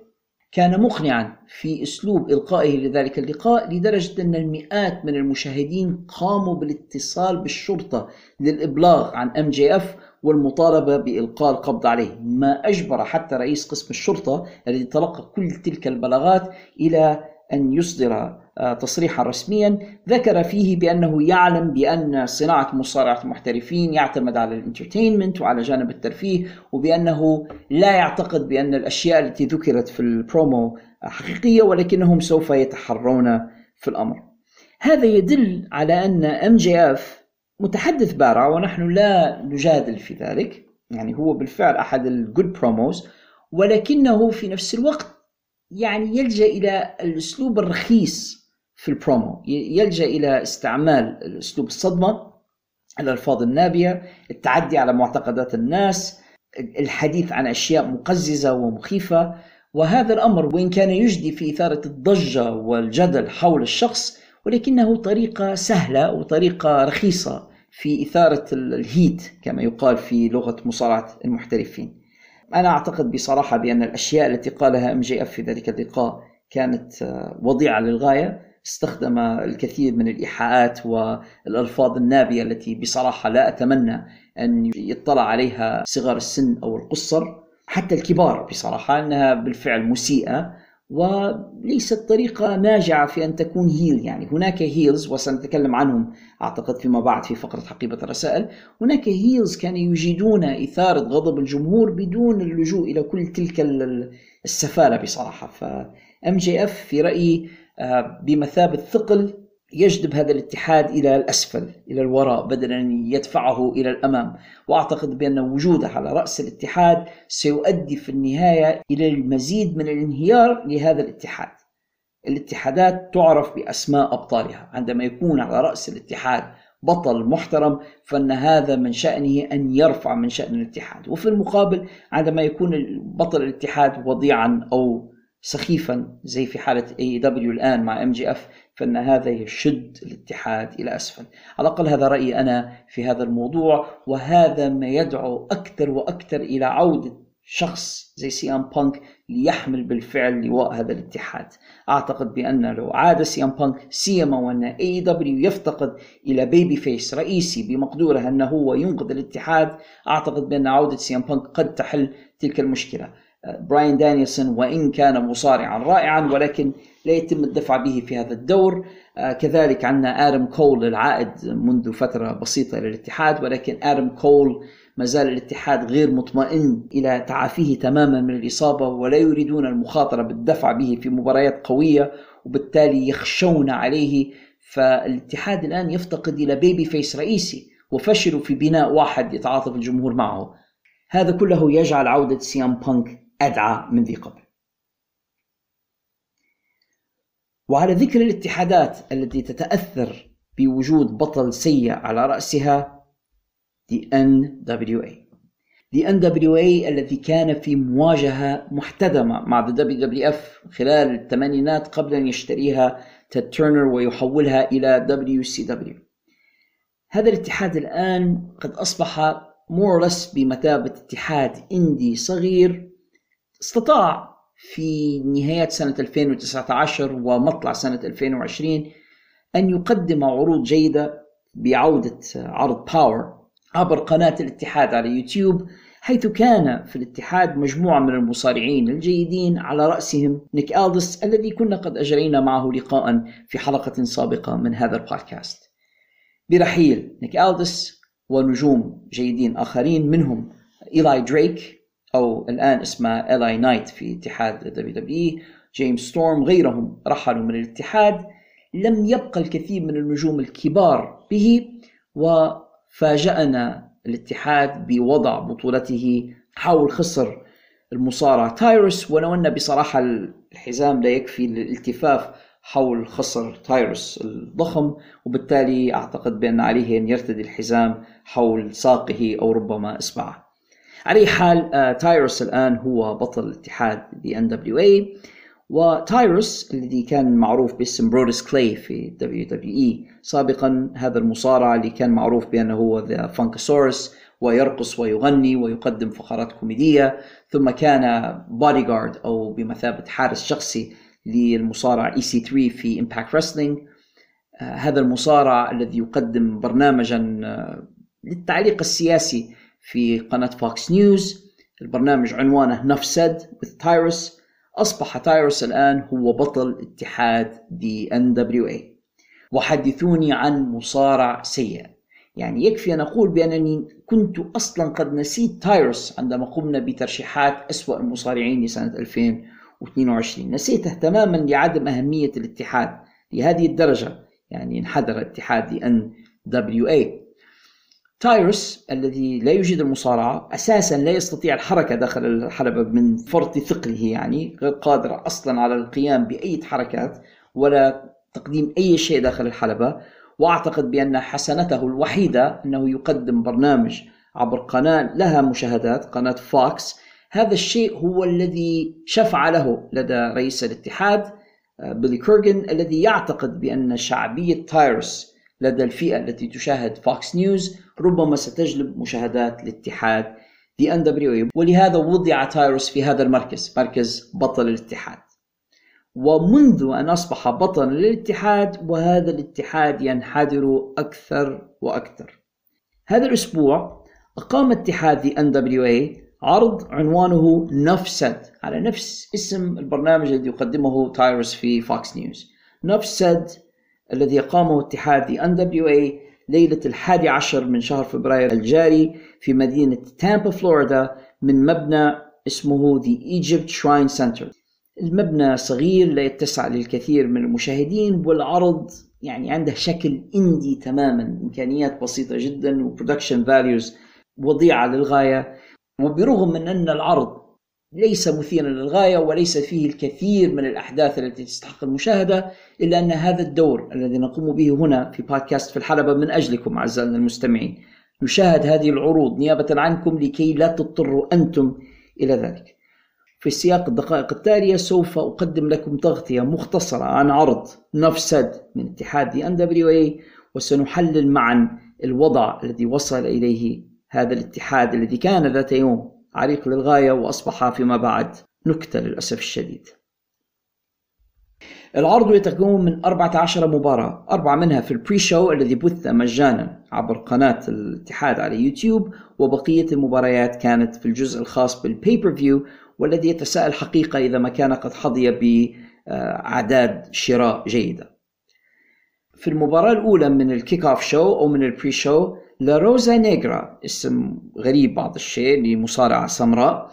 كان مقنعا في أسلوب إلقائه لذلك اللقاء لدرجة أن المئات من المشاهدين قاموا بالاتصال بالشرطة للإبلاغ عن ام جي اف والمطالبة بإلقاء القبض عليه، ما أجبر حتى رئيس قسم الشرطة الذي تلقى كل تلك البلاغات إلى أن يصدر آه، تصريحا رسميا ذكر فيه بأنه يعلم بأن صناعة مصارعة المحترفين يعتمد على ال entertainment وعلى جانب الترفيه وبأنه لا يعتقد بأن الأشياء التي ذكرت في البرومو حقيقية ولكنهم سوف يتحرون في الأمر. هذا يدل على جي اف متحدث بارع ونحن لا نجادل في ذلك. يعني هو بالفعل أحد ال good promos ولكنه في نفس الوقت يعني يلجأ إلى الأسلوب الرخيص في البرومو يلجأ إلى استعمال اسلوب الصدمة الألفاظ النابية التعدي على معتقدات الناس الحديث عن أشياء مقززة ومخيفة. وهذا الأمر وإن كان يجدي في إثارة الضجة والجدل حول الشخص ولكنه طريقة سهلة وطريقة رخيصة في إثارة ال heat كما يقال في لغة مصارعة المحترفين. أنا أعتقد بصراحة بأن الأشياء التي قالها إم جي إف في ذلك اللقاء كانت وضيعة للغاية. استخدم الكثير من الإيحاءات والألفاظ النابية التي بصراحة لا أتمنى أن يطلع عليها صغار السن أو القصر. حتى الكبار بصراحة انها بالفعل مسيئة. وليست طريقة ناجعة في أن تكون heel يعني هناك heels وسنتكلم عنهم أعتقد فيما بعد في فقرة حقيبة الرسائل. هناك heels كانوا يجيدون إثارة غضب الجمهور بدون اللجوء إلى كل تلك السفالة بصراحة. فأم جي أف في رأيي آه، بمثابة ثقل يجذب هذا الاتحاد إلى الأسفل إلى الوراء بدلا ان يدفعه إلى الأمام. وأعتقد بأن وجوده على رأس الاتحاد سيؤدي في النهاية إلى المزيد من الانهيار لهذا الاتحاد. الاتحادات تعرف بأسماء أبطالها. عندما يكون على رأس الاتحاد بطل محترم فإن هذا من شأنه أن يرفع من شأن الاتحاد. وفي المقابل عندما يكون بطل الاتحاد وضيعا أو سخيفا زي في حالة AEW الآن مع ام جي اف فإن هذا يشد الاتحاد إلى أسفل. على الأقل هذا رأيي أنا في هذا الموضوع وهذا ما يدعو أكثر وأكثر إلى عودة شخص زي سي أم بانك ليحمل بالفعل لواء هذا الاتحاد. أعتقد بأن لو عاد سي أم بانك سيما وأن AEW يفتقد إلى babyface رئيسي بمقدوره أنه هو ينقذ الاتحاد أعتقد بأن عودة سي أم بانك قد تحل تلك المشكلة. براين دانيلسون وإن كان مصارعا رائعا ولكن لا يتم الدفع به في هذا الدور. آه، كذلك عندنا آدم كول العائد منذ فترة بسيطة إلى الاتحاد ولكن آدم كول ما زال الاتحاد غير مطمئن إلى تعافيه تماما من الإصابة ولا يريدون المخاطرة بالدفع به في مباريات قوية وبالتالي يخشون عليه. فالاتحاد الآن يفتقد إلى babyface رئيسي وفشلوا في بناء واحد يتعاطف الجمهور معه. هذا كله يجعل عودة سي أم بانك أدعى من ذي قبل. وعلى ذكر الاتحادات التي تتأثر بوجود بطل سيء على رأسها The NWA The NWA الذي كان في مواجهة محتدمة مع The WWF خلال الثمانينات قبل أن يشتريها تيد تيرنر ويحولها إلى WCW هذا الاتحاد الآن قد أصبح more or less بمثابة اتحاد إندي صغير استطاع. في نهاية سنة 2019 ومطلع سنة 2020 أن يقدم عروض جيدة بعودة عرض Power عبر قناة الاتحاد على يوتيوب حيث كان في الاتحاد مجموعة من المصارعين الجيدين على رأسهم نيك ألدس الذي كنا قد أجرينا معه لقاء في حلقة سابقة من هذا البودكاست. برحيل نيك ألدس ونجوم جيدين آخرين منهم إيلاي دريك أو الآن اسمه إل إي نايت في اتحاد WWE جيمس ستورم غيرهم رحلوا من الاتحاد. لم يبقى الكثير من النجوم الكبار به وفاجأنا الاتحاد بوضع بطولته حول خصر المصارع تايروس ولو أن بصراحة الحزام لا يكفي للالتفاف حول خصر تايروس الضخم وبالتالي أعتقد بأن عليه أن يرتدي الحزام حول ساقه أو ربما إصبعه. على أي حال آه، تايروس الآن هو بطل اتحاد the NWA وتايروس الذي كان معروف باسم برودس كلاي في WWE سابقا هذا المصارع اللي كان معروف بأنه هو the Funkasaurus ويرقص ويغني ويقدم فقرات كوميدية ثم كان بودي جارد أو بمثابة حارس شخصي للمصارع EC3 في Impact Wrestling هذا المصارع الذي يقدم برنامجا آه، للتعليق السياسي في قناة فوكس نيوز البرنامج عنوانه Nuff Said with تايروس أصبح تايروس الآن هو بطل اتحاد The NWA وحدثوني عن مصارع سيء. يعني يكفي أن أقول بأنني كنت أصلا قد نسيت تايروس عندما قمنا بترشيحات أسوأ المصارعين لسنة 2022 نسيته تماما لعدم أهمية الاتحاد. لهذه الدرجة يعني انحدر اتحاد NWA تايروس الذي لا يجيد المصارعة أساسا لا يستطيع الحركة داخل الحلبة من فرط ثقله يعني غير قادر أصلا على القيام بأي حركات ولا تقديم أي شيء داخل الحلبة. وأعتقد بأن حسنته الوحيدة أنه يقدم برنامج عبر قناة لها مشاهدات قناة فوكس هذا الشيء هو الذي شفع له لدى رئيس الاتحاد آه، بيلي كورغن الذي يعتقد بأن شعبية تايرس لدى الفئة التي تشاهد فوكس نيوز ربما ستجلب مشاهدات الاتحاد The NWA ولهذا وضع تايرس في هذا المركز مركز بطل الاتحاد. ومنذ أن أصبح بطلا للاتحاد وهذا الاتحاد ينحدر أكثر وأكثر. هذا الأسبوع أقام اتحاد NWA عرض عنوانه Nuff Said على نفس اسم البرنامج الذي يقدمه تايرس في فوكس نيوز Nuff Said الذي أقامه اتحاد The NWA ليلة الحادي عشر من شهر فبراير الجاري في مدينة تامبا فلوريدا من مبنى اسمه The Egypt Shrine Center. المبنى صغير لا يتسع للكثير من المشاهدين والعرض يعني عنده شكل indie تماما إمكانيات بسيطة جدا و production values وضيعة للغاية. وبرغم من أن العرض ليس مثيرا للغاية وليس فيه الكثير من الأحداث التي تستحق المشاهدة إلا أن هذا الدور الذي نقوم به هنا في بودكاست في الحلبة من أجلكم أعزائنا المستمعين. نشاهد هذه العروض نيابة عنكم لكي لا تضطروا أنتم إلى ذلك. في سياق الدقائق التالية سوف أقدم لكم تغطية مختصرة عن عرض نفسد من اتحاد دي ان دبليو اي وسنحلل معا الوضع الذي وصل إليه هذا الاتحاد الذي كان ذات يوم. عريق للغاية وأصبح فيما بعد نكتة للأسف الشديد. العرض يتكون من 14 مباراة أربعة منها في ال pre-show الذي بث مجانا عبر قناة الاتحاد على يوتيوب وبقية المباريات كانت في الجزء الخاص بال pay-per-view والذي يتساءل حقيقة إذا ما كان قد حظي بأعداد شراء جيدة. في المباراة الأولى من ال kickoff show أو من ال pre-show لاروزا نيجرا اسم غريب بعض الشيء لمصارعة سمراء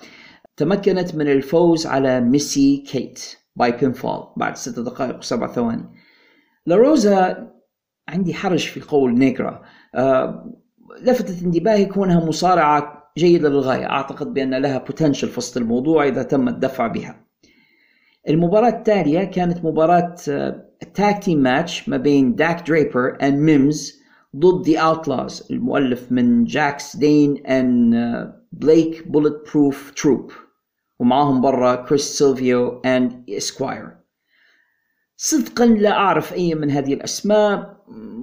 تمكنت من الفوز على ميسي كيت by pinfall بعد ست دقائق وسبع ثواني. لاروزا عندي حرج في قول نيجرا أه لفتت انتباهي كونها مصارعة جيدة للغاية. أعتقد بأن لها potential في وسط الموضوع إذا تم الدفع بها. المباراة التالية كانت مباراة tag team match ما بين داك دريبر and ميمز ضد The Outlaws المؤلف من جاكس دين and بليك Bulletproof تروب ومعاهم برا كريس سيلفيو and Esquire صدقا لا أعرف أي من هذه الأسماء.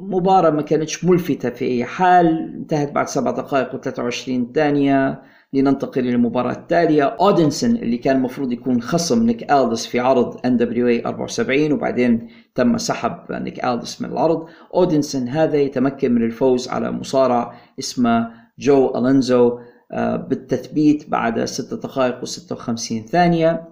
مباراة ما كانتش ملفتة في أي حال. انتهت بعد سبع دقائق و23 ثانية. لننتقل للمباراة التالية. أودنسون اللي كان المفروض يكون خصم نيك ألدس في عرض NWA 74 وبعدين تم سحب نيك ألدس من العرض. أودنسون هذا يتمكن من الفوز على مصارع اسمه جو ألونزو آه، بالتثبيت بعد 6 دقائق و56 ثانية.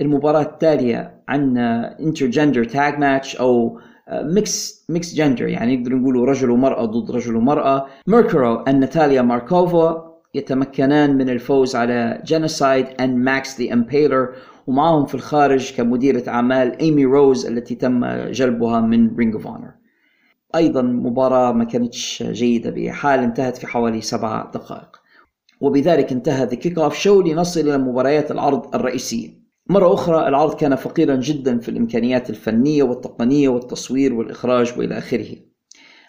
المباراة التالية عندنا intergender tag match أو mix mix gender يعني نقدر نقول رجل ومرأة ضد رجل ومرأة. ميركوريو and ناتاليا ماركوفا يتمكنان من الفوز على جينوسايد and ماكس the Impaler ومعهم في الخارج كمديرة أعمال إيمي روز التي تم جلبها من Ring of Honor أيضا مباراة ما كانتش جيدة بحال انتهت في حوالي سبع دقائق. وبذلك انتهى the kickoff show لنصل إلى مباريات العرض الرئيسية. مرة أخرى العرض كان فقيرا جدا في الإمكانيات الفنية والتقنية والتصوير والإخراج وإلى آخره.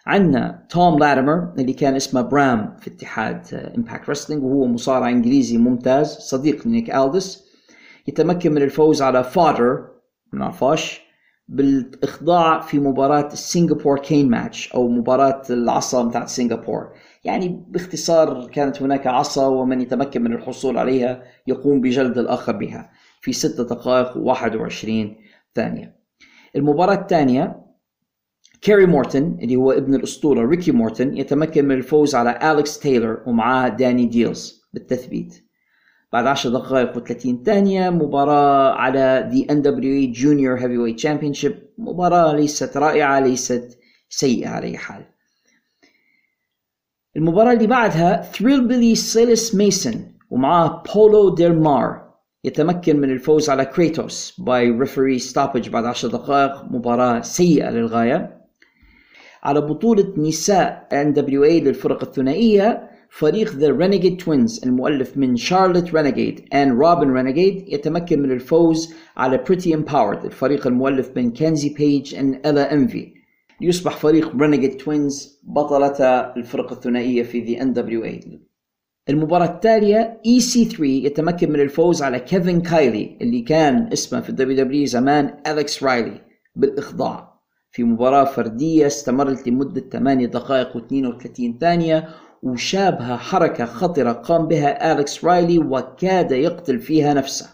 عندنا توم لاتيمر اللي كان اسمه برام في اتحاد Impact Wrestling وهو مصارع إنجليزي ممتاز صديق لنيك الدس يتمكن من الفوز على فادر نعرفاش بالإخضاع في مباراة ال Singapore cane match أو مباراة العصا بتاعت سنغابور يعني باختصار كانت هناك عصا ومن يتمكن من الحصول عليها يقوم بجلد الآخر بها في 6 دقائق و21 ثانية. المباراة الثانية كيري مورتن اللي هو ابن الأسطورة ريكي مورتن يتمكن من الفوز على أليكس تايلر ومعاه داني ديلز بالتثبيت. بعد 10 دقائق و30 ثانية مباراة على The NWA Junior Heavyweight Championship. مباراة ليست رائعة ليست سيئة على أي حال. المباراة اللي بعدها Thrillbilly سيلس ميسون ومعاه بولو ديل مار يتمكن من الفوز على كريتوس by referee stoppage بعد 10 دقائق. مباراة سيئة للغاية. على بطولة نساء NWA للفرق الثنائية فريق The Renegade Twins المؤلف من شارلوت رينيجيد and روبن رينيجيد يتمكن من الفوز على Pretty Empowered الفريق المؤلف من كنزي بيج and Ella Envy. ليصبح فريق Renegade Twins بطلة الفرق الثنائية في The NWA المباراة التالية EC3 يتمكن من الفوز على كيفن كايلي اللي كان اسمه في ال WWE زمان أليكس رايلي بالإخضاع. في مباراة فردية استمرت لمدة 8 دقائق و32 ثانية وشابها حركة خطرة قام بها أليكس رايلي وكاد يقتل فيها نفسه.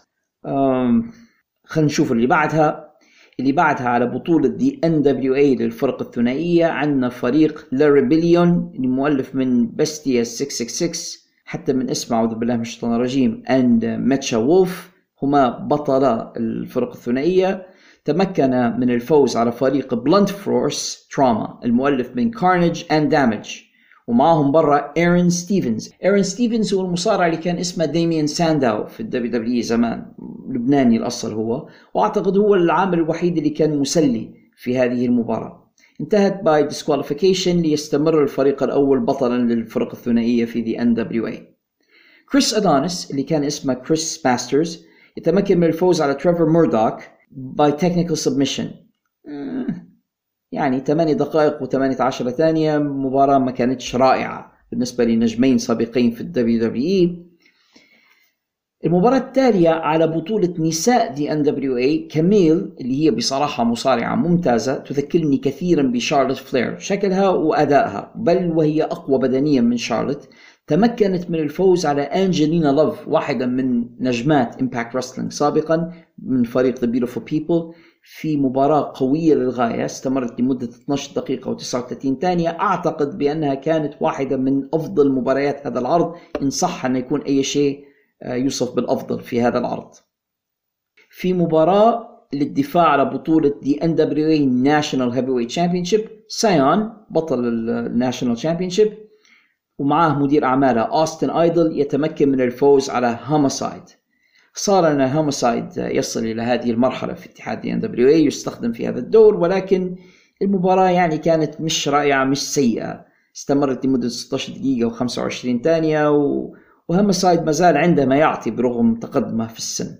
خلينا نشوف اللي بعدها. اللي بعدها على بطولة the NWA للفرق الثنائية عندنا فريق La Rebelión المؤلف من Bestia 666 حتى من اسمه أعوذ بالله من الشيطان الرجيم and Mecha Wolf هما بطلا الفرق الثنائية. تمكن من الفوز على فريق Blunt Force Trauma المؤلف من Carnage and Damage ومعهم برا ايرن ستيفنز ايرن ستيفنز هو المصارع اللي كان اسمه ديميان سانداو في ال WWE زمان لبناني الأصل هو. وأعتقد هو العامل الوحيد اللي كان مسلي في هذه المباراة. انتهت by disqualification ليستمر الفريق الأول بطلا للفرق الثنائية في the NWA كريس ادونيس اللي كان اسمه كريس ماسترز يتمكن من الفوز على تريفر ميردوك by technical submission يعني 8 دقائق و18 ثانية مباراة ما كانتش رائعة بالنسبة لنجمين سابقين في ال WWE. المباراة التالية على بطولة نساء the NWA كميل اللي هي بصراحة مصارعة ممتازة تذكرني كثيرا بشارلوت فلير شكلها وأدائها بل وهي أقوى بدنيا من شارلوت. تمكنت من الفوز على أنجلينا لوف واحدة من نجمات Impact Wrestling سابقا من فريق The Beautiful People في مباراة قوية للغاية استمرت لمدة 12 دقيقة و39 ثانية. أعتقد بأنها كانت واحدة من أفضل مباريات هذا العرض إن صح أن يكون أي شيء آه، يوصف بالأفضل في هذا العرض. في مباراة للدفاع على بطولة the NWA National Heavyweight Championship سايون بطل ال National Championship ومعاه مدير أعماله أوستن ايدل يتمكن من الفوز على هوموسايد خسارة أن هوموسايد يصل إلى هذه المرحلة في اتحاد NWA يستخدم في هذا الدور ولكن المباراة يعني كانت مش رائعة مش سيئة. استمرت لمدة 16 دقيقة و25 ثانية و... وهوموسايد ما زال عنده ما يعطي برغم تقدمه في السن.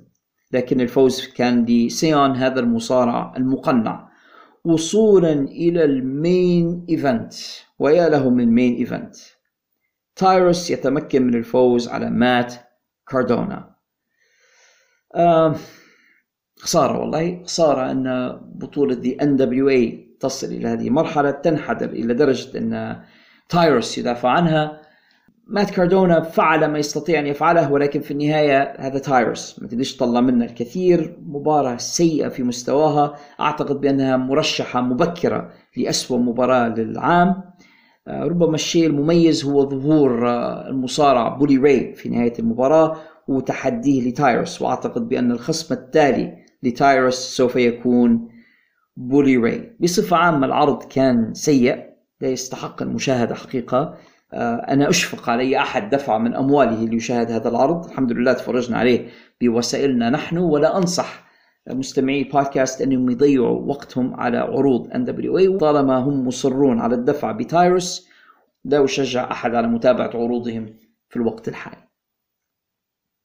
لكن الفوز كان لسايون هذا المصارع المقنع. وصولا إلى ال main event. ويا له من main event. تايروس يتمكن من الفوز على مات كاردونا. خسارة والله خسارة أن بطولة the NWA تصل إلى هذه المرحلة تنحدر إلى درجة أن تايروس يدافع عنها. مات كاردونا فعل ما يستطيع أن يفعله ولكن في النهاية هذا تايروس ما تقدرش تطلع منه الكثير مباراة سيئة في مستواها. أعتقد بأنها مرشحة مبكرة لأسوأ مباراة للعام. ربما الشيء المميز هو ظهور آه، المصارع بولي راي في نهاية المباراة وتحديه لتايروس. وأعتقد بأن الخصم التالي لتايروس سوف يكون بولي راي. بصفة عامة العرض كان سيء لا يستحق المشاهدة حقيقة. آه، أنا أشفق على أحد دفع من أمواله ليشاهد هذا العرض. الحمد لله تفرجنا عليه بوسائلنا نحن ولا أنصح مستمعي البودكاست أنهم يضيعوا وقتهم على عروض NWA طالما هم مصرون على الدفع بتايروس لا أشجع أحد على متابعة عروضهم في الوقت الحالي.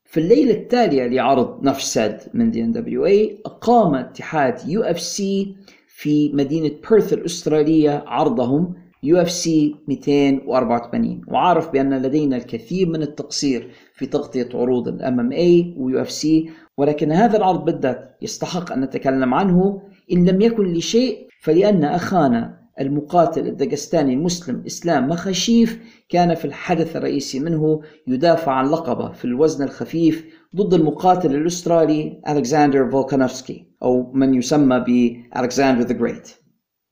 في الليلة التالية لعرض Nuff Said من the NWA أقام اتحاد UFC في مدينة بيرث الأسترالية عرضهم UFC 284 وعارف بأن لدينا الكثير من التقصير في تغطية عروض ال MMA و UFC ولكن هذا العرض بالذات يستحق أن نتكلم عنه إن لم يكن لشيء فلأن أخانا المقاتل الداغستاني المسلم إسلام مخاشف كان في الحدث الرئيسي منه يدافع عن لقبه في الوزن الخفيف ضد المقاتل الأسترالي ألكسندر فولكانوفسكي أو من يسمى بألكسندر the Great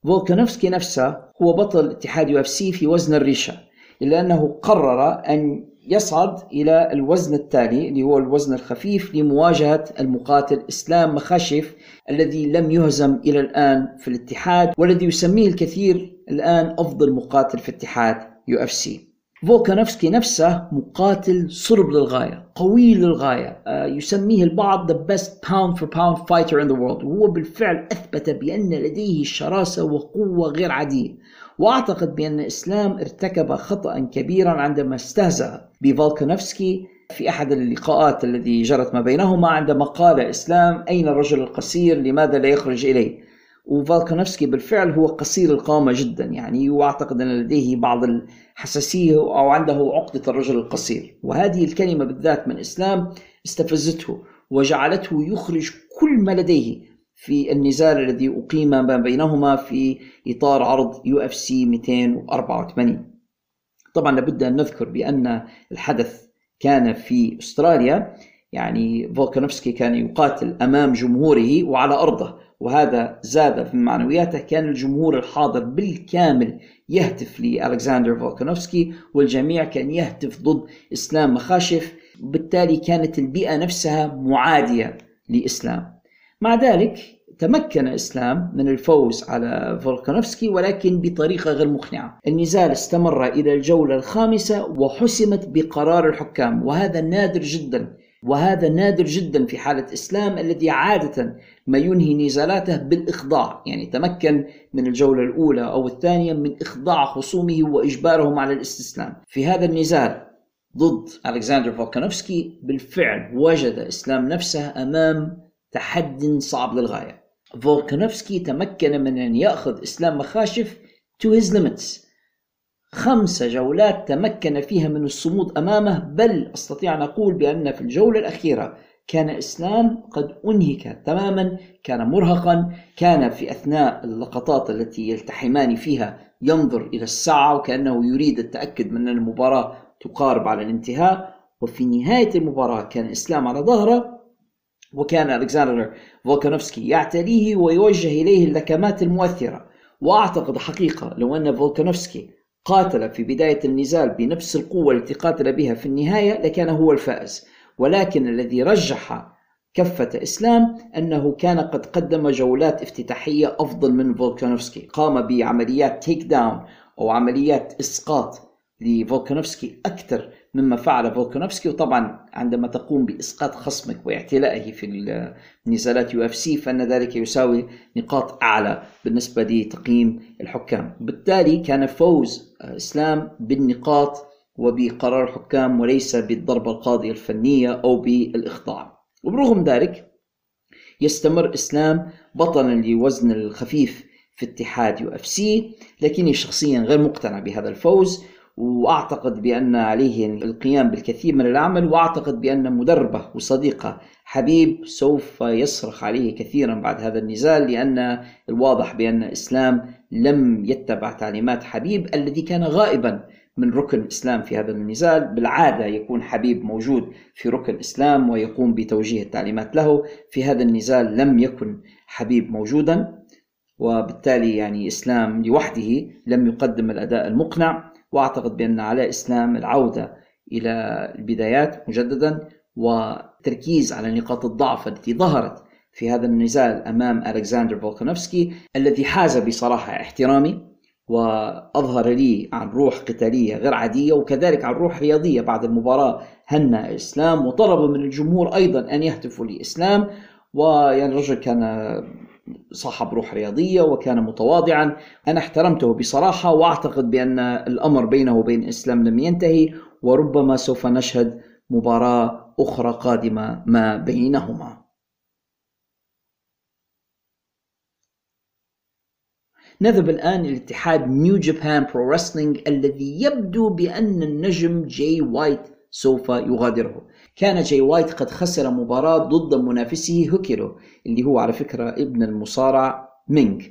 فولكانوفسكي نفسه هو بطل اتحاد UFC في وزن الريشة إلا أنه قرر أن يصعد إلى الوزن التالي اللي هو الوزن الخفيف لمواجهة المقاتل إسلام مخاشف الذي لم يهزم إلى الآن في الاتحاد والذي يسميه الكثير الآن أفضل مقاتل في اتحاد UFC. فولكانوفسكي نفسه مقاتل صلب للغاية قوي للغاية. آه، يسميه البعض the best pound for pound fighter in the world. وهو بالفعل أثبت بأن لديه شراسة وقوة غير عادية. وأعتقد بأن اسلام ارتكب خطأ كبيرا عندما استهزأ بفولكانوفسكي في أحد اللقاءات الذي جرت ما بينهما عندما قال إسلام أين الرجل القصير لماذا لا يخرج إليه؟ وفالكانوفسكي بالفعل هو قصير القامة جدا يعني وأعتقد أن لديه بعض الحساسية أو عنده عقدة الرجل القصير. وهذه الكلمة بالذات من إسلام استفزته وجعلته يخرج كل ما لديه في النزال الذي أقيم ما بينهما في إطار عرض UFC 284 طبعا لابد أن نذكر بأن الحدث كان في أستراليا يعني فولكانوفسكي كان يقاتل أمام جمهوره وعلى أرضه وهذا زاد في معنوياته كان الجمهور الحاضر بالكامل يهتف لألكسندر فولكانوفسكي والجميع كان يهتف ضد إسلام مخاشف بالتالي كانت البيئة نفسها معادية لإسلام. مع ذلك تمكن إسلام من الفوز على فولكانوفسكي ولكن بطريقة غير مقنعة. النزال استمر إلى الجولة الخامسة وحسمت بقرار الحكام وهذا نادر جدا وهذا نادر جدا في حالة إسلام الذي عادة ما ينهي نزالاته بالإخضاع. يعني تمكن من الجولة الأولى أو الثانية من إخضاع خصومه وإجبارهم على الاستسلام. في هذا النزال ضد ألكسندر فولكانوفسكي بالفعل وجد إسلام نفسه أمام تحد صعب للغاية. فولكانوفسكي تمكن من أن يأخذ إسلام مخاشيف to his limits. خمس جولات تمكن فيها من الصمود أمامه بل أستطيع أن أقول بأن في الجولة الأخيرة كان إسلام قد أنهك تماما كان مرهقا كان في أثناء اللقطات التي يلتحمان فيها ينظر إلى الساعة وكأنه يريد التأكد من أن المباراة تقارب على الانتهاء. وفي نهاية المباراة كان إسلام على ظهره وكان ألكسندر فولكانوفسكي يعتليه ويوجه إليه اللكمات المؤثرة. وأعتقد حقيقة لو أن فولكانوفسكي قاتل في بداية النزال بنفس القوة التي قاتل بها في النهاية لكان هو الفائز. ولكن الذي رجح كفة إسلام أنه كان قد قدم جولات افتتاحية أفضل من فولكانوفسكي. قام بعمليات take down أو عمليات إسقاط لفولكانوفسكي أكثر مما فعل فولكانوفسكي وطبعا عندما تقوم بإسقاط خصمك واعتلائه في النزالات UFC فإن ذلك يساوي نقاط أعلى بالنسبة لتقييم الحكام. بالتالي كان فوز إسلام بالنقاط وبقرار الحكام وليس بالضربة القاضية الفنية أو بالإخضاع. وبرغم ذلك يستمر إسلام بطلا لوزن الخفيف في اتحاد UFC لكني شخصيا غير مقتنع بهذا الفوز وأعتقد بأن عليه القيام بالكثير من العمل وأعتقد بأن مدربه وصديقه حبيب سوف يصرخ عليه كثيرا بعد هذا النزال لأن الواضح بأن إسلام لم يتبع تعليمات حبيب الذي كان غائبا من ركن إسلام في هذا النزال. بالعادة يكون حبيب موجود في ركن إسلام ويقوم بتوجيه التعليمات له. في هذا النزال لم يكن حبيب موجودا وبالتالي يعني إسلام لوحده لم يقدم الأداء المقنع. واعتقد بأن على إسلام العودة إلى البدايات مجددا والتركيز على نقاط الضعف التي ظهرت في هذا النزال أمام ألكسندر فولكانوفسكي الذي حاز بصراحة احترامي وأظهر لي عن روح قتالية غير عادية وكذلك عن روح رياضية بعد المباراة هنأ إسلام وطلب من الجمهور أيضا أن يهتفوا لإسلام ويعني الرجل كان صاحب روح رياضية وكان متواضعا. أنا احترمته بصراحة وأعتقد بأن الأمر بينه وبين الإسلام لم ينتهي وربما سوف نشهد مباراة أخرى قادمة ما بينهما. نذهب الآن إلى اتحاد New Japan Pro Wrestling الذي يبدو بأن النجم جاي وايت سوف يغادره. كان جاي وايت قد خسر مباراة ضد منافسه هيكوليو اللي هو على فكرة ابن المصارع مينغ.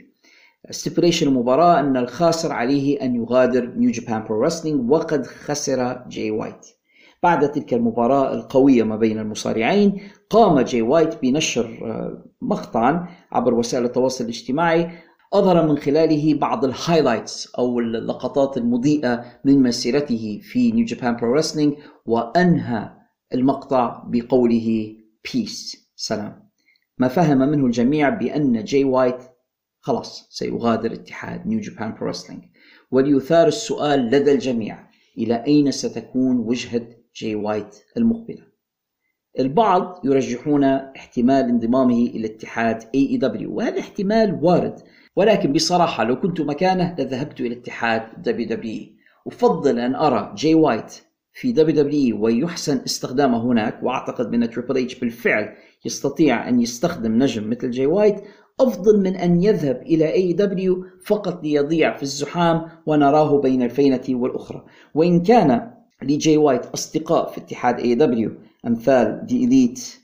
stipulation المباراة أن الخاسر عليه أن يغادر New Japan Pro Wrestling وقد خسر جاي وايت. بعد تلك المباراة القوية ما بين المصارعين قام جاي وايت بنشر آه، مقطعا عبر وسائل التواصل الاجتماعي أظهر من خلاله بعض ال highlights أو اللقطات المضيئة من مسيرته في New Japan Pro Wrestling وأنهى المقطع بقوله peace سلام. ما فهم منه الجميع بأن جاي وايت خلاص سيغادر اتحاد New Japan Pro وليثار السؤال لدى الجميع إلى أين ستكون وجهة جاي وايت المقبلة؟ البعض يرجحون احتمال انضمامه إلى اتحاد AEW وهذا احتمال وارد. ولكن بصراحة لو كنت مكانه لذهبت إلى اتحاد WWE أفضل أن أرى جاي وايت في WWE ويحسن استخدامه هناك وأعتقد أن Triple H بالفعل يستطيع أن يستخدم نجم مثل جاي وايت أفضل من أن يذهب إلى AEW فقط ليضيع في الزحام ونراه بين الفينة والأخرى. وإن كان لجاي وايت أصدقاء في اتحاد AEW أمثال The Elite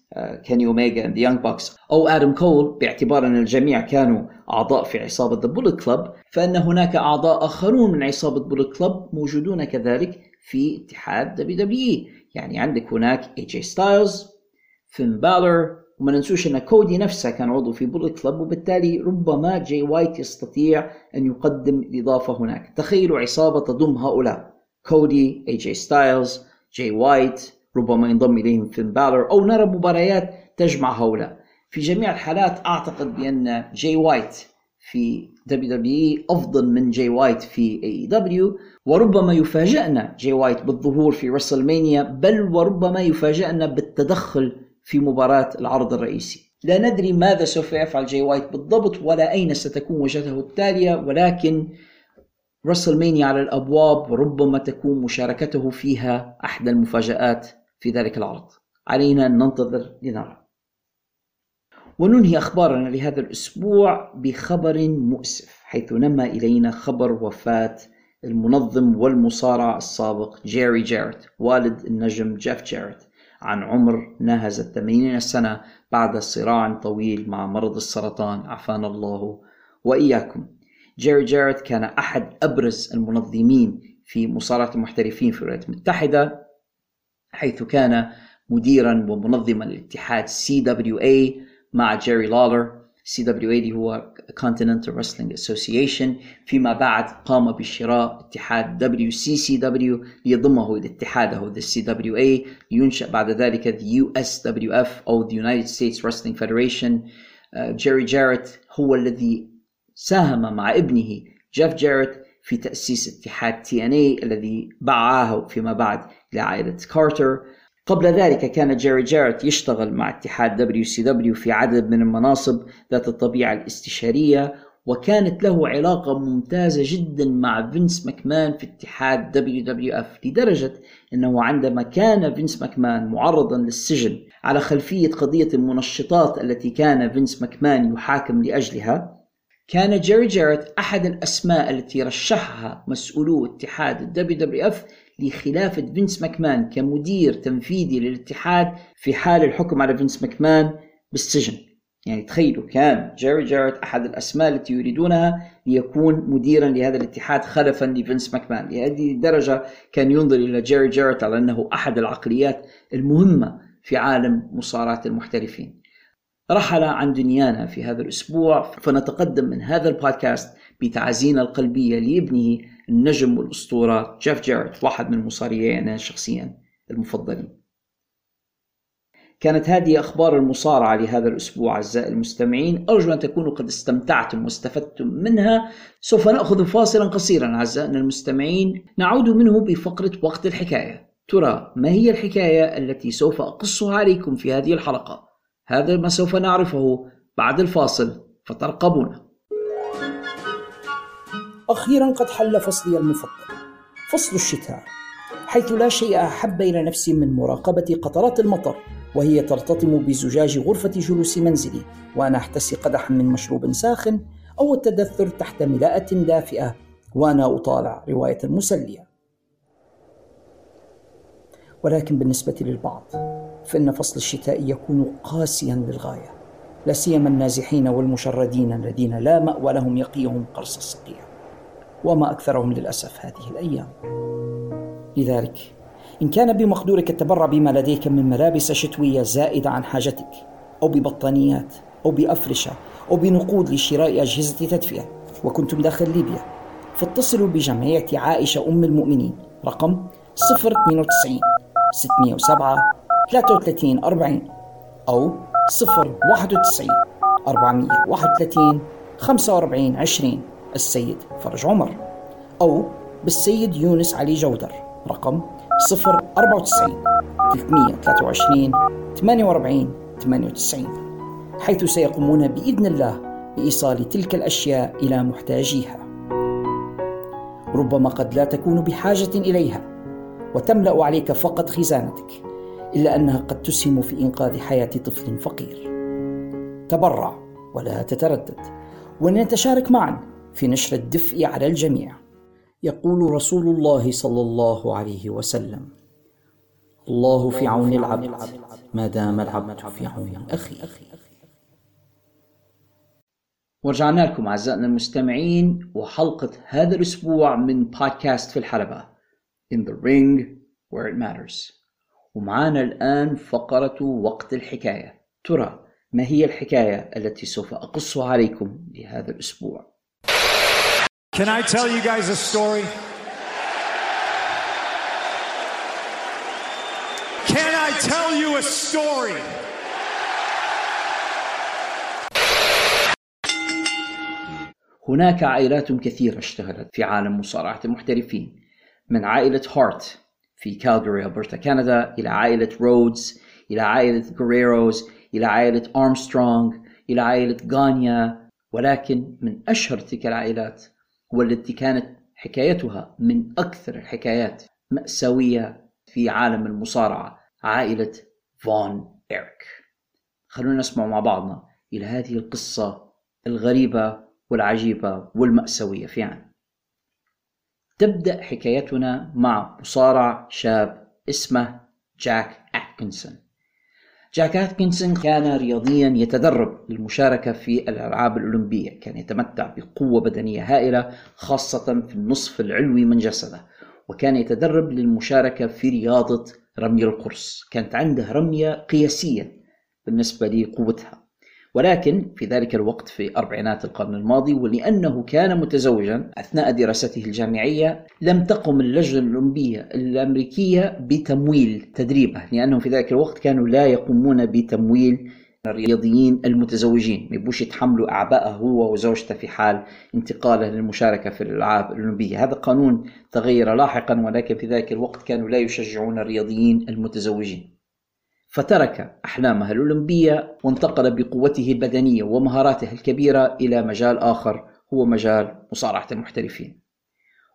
كيني أوميجا The Young Bucks أو آدم كول باعتبار أن الجميع كانوا أعضاء في عصابة The Bullet Club فإن هناك أعضاء آخرون من عصابة Bullet Club موجودون كذلك في اتحاد WWE يعني عندك هناك اي جي ستايلز فين بالر وما ننسوش أن كودي نفسه كان عضو في Bullet Club وبالتالي ربما جاي وايت يستطيع أن يقدم الإضافة هناك. تخيلوا عصابة تضم هؤلاء كودي اي جي ستايلز جاي وايت ربما ينضم إليهم فين بالر أو نرى مباريات تجمع هؤلاء. في جميع الحالات أعتقد بأن جاي وايت في WWE أفضل من جاي وايت في AEW وربما يفاجئنا جاي وايت بالظهور في WrestleMania بل وربما يفاجئنا بالتدخل في مباراة العرض الرئيسي. لا ندري ماذا سوف يفعل جاي وايت بالضبط ولا أين ستكون وجهته التالية ولكن رسلمانيا على الأبواب وربما تكون مشاركته فيها أحد المفاجآت في ذلك العرض. علينا أن ننتظر لنرى. وننهي أخبارنا لهذا الأسبوع بخبر مؤسف حيث نما إلينا خبر وفاة المنظم والمصارع السابق جيري جاريت والد النجم جيف جاريت عن عمر ناهز الثمانين سنة بعد صراع طويل مع مرض السرطان. عافانا الله وإياكم. جيري جاريت كان أحد أبرز المنظمين في مصارعة المحترفين في الولايات المتحدة حيث كان مديرا ومنظما لاتحاد CWA مع جيري لالر CWA هو Continental Wrestling Association. فيما بعد قام بشراء اتحاد WCCW ليضمه إلى اتحاده the CWA لينشأ بعد ذلك the USWF أو the United States Wrestling Federation. جيري uh, جاريت هو الذي ساهم مع ابنه جيف جاريت في تأسيس اتحاد TNA الذي باعه فيما بعد لعائلة كارتر قبل ذلك كان جيري جاريت يشتغل مع اتحاد WCW في عدد من المناصب ذات الطبيعة الاستشارية وكانت له علاقة ممتازة جدا مع فينس ماكمان في اتحاد WWF لدرجة أنه عندما كان فينس ماكمان معرضا للسجن على خلفية قضية المنشطات التي كان فينس ماكمان يحاكم لأجلها كان جيري جاريت أحد الأسماء التي رشحها مسؤولو اتحاد WWF لخلافة فينس ماكمان كمدير تنفيذي للاتحاد في حال الحكم على فينس ماكمان بالسجن. يعني تخيلوا كان جيري جاريت أحد الأسماء التي يريدونها ليكون مديرا لهذا الاتحاد خلفا لفينس ماكمان. لهذه الدرجة كان ينظر إلى جيري جاريت على أنه أحد العقليات المهمة في عالم مصارعة المحترفين. رحل عن دنيانا في هذا الأسبوع فنتقدم من هذا البودكاست بتعزينا القلبية لابنه النجم والأسطورة جيف جاريت واحد من مصارعي أنا شخصيا المفضلين. كانت هذه أخبار المصارعة لهذا الأسبوع أعزائي المستمعين. أرجو أن تكونوا قد استمتعتم واستفدتم منها. سوف نأخذ فاصلا قصيرا أعزائنا المستمعين. نعود منه بفقرة وقت الحكاية. ترى ما هي الحكاية التي سوف أقصها عليكم في هذه الحلقة؟ هذا ما سوف نعرفه بعد الفاصل فترقبونا. أخيرا قد حل فصلي المفضل فصل الشتاء حيث لا شيء أحب إلى نفسي من مراقبة قطرات المطر وهي ترتطم بزجاج غرفة جلوس منزلي وأنا أحتسي قدحا من مشروب ساخن أو التدثر تحت ملاءة دافئة وأنا أطالع رواية مسلية. ولكن بالنسبة للبعض فإن فصل الشتاء يكون قاسيا للغاية لا سيما النازحين والمشردين الذين لا مأوى لهم يقيهم قرص الصقيع. وما أكثرهم للأسف هذه الأيام. لذلك إن كان بمقدورك التبرع بما لديك من ملابس شتوية زائدة عن حاجتك أو ببطانيات أو بأفرشة أو بنقود لشراء أجهزة تدفئة وكنتم داخل ليبيا فاتصلوا بجمعية عائشة أم المؤمنين رقم 092 607 33 40 أو 091 431 45 20 السيد فرج عمر أو بالسيد يونس علي جودر رقم 094 323 48 98 حيث سيقومون بإذن الله بإيصال تلك الأشياء إلى محتاجيها. ربما قد لا تكون بحاجة إليها وتملأ عليك فقط خزانتك إلا أنها قد تسهم في إنقاذ حياة طفل فقير. تبرع ولا تتردد ولنتشارك معا في نشر الدفء على الجميع. يقول رسول الله صلى الله عليه وسلم الله في عون العبد ما دام العبد في عون أخيه ورجعنا لكم أعزائنا المستمعين وحلقة هذا الأسبوع من بودكاست في الحلبة In the Ring Where It Matters. ومعانا الآن فقرة وقت الحكاية. ترى ما هي الحكاية التي سوف أقصها عليكم لهذا الأسبوع؟ Can I tell you guys a story? Can I tell you a story? هناك عائلات كثيرة اشتهرت في عالم مصارعة المحترفين من عائلة هارت في كالجاري ألبرتا كندا إلى عائلة رودز إلى عائلة غريروز إلى عائلة أرمسترونغ إلى عائلة غانيا ولكن من أشهر تلك العائلات والتي كانت حكايتها من أكثر الحكايات مأساوية في عالم المصارعة عائلة فون إيريك. خلونا نسمع مع بعضنا إلى هذه القصة الغريبة والعجيبة والمأساوية في عام. تبدأ حكايتنا مع مصارع شاب اسمه جاك أتكنسون. جاك أتكنسون كان رياضيا يتدرب للمشاركة في الألعاب الأولمبية. كان يتمتع بقوة بدنية هائلة خاصة في النصف العلوي من جسده وكان يتدرب للمشاركة في رياضة رمي القرص. كانت عنده رمية قياسية بالنسبة لقوتها. ولكن في ذلك الوقت في أربعينات القرن الماضي ولأنه كان متزوجا أثناء دراسته الجامعية لم تقم اللجنة الأولمبية الأمريكية بتمويل تدريبه لأنهم في ذلك الوقت كانوا لا يقومون بتمويل الرياضيين المتزوجين ما يبوش يتحملوا أعباءه هو وزوجته في حال انتقاله للمشاركة في الألعاب الأولمبية. هذا قانون تغير لاحقا ولكن في ذلك الوقت كانوا لا يشجعون الرياضيين المتزوجين. فترك أحلامه الأولمبية وانتقل بقوته البدنية ومهاراته الكبيرة إلى مجال آخر هو مجال مصارعة المحترفين.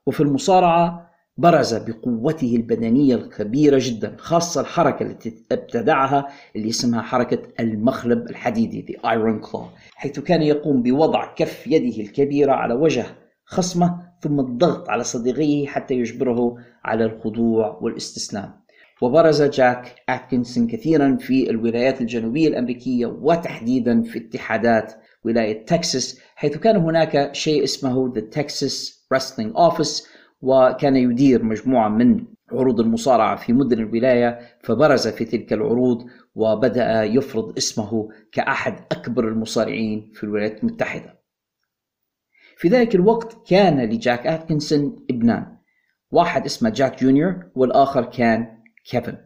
وفي المصارعة برز بقوته البدنية الكبيرة جدا خاصة الحركة التي ابتدعها اللي اسمها حركة المخلب الحديدي The Iron Claw حيث كان يقوم بوضع كف يده الكبيرة على وجه خصمه ثم الضغط على صديقيه حتى يجبره على الخضوع والاستسلام. وبرز جاك أتكنسون كثيرا في الولايات الجنوبية الأمريكية وتحديدا في اتحادات ولاية تكساس حيث كان هناك شيء اسمه The Texas Wrestling Office وكان يدير مجموعة من عروض المصارعة في مدن الولاية فبرز في تلك العروض وبدأ يفرض اسمه كأحد أكبر المصارعين في الولايات المتحدة. في ذلك الوقت كان لجاك أتكنسون ابنان واحد اسمه جاك جونيور والآخر كان كيفن.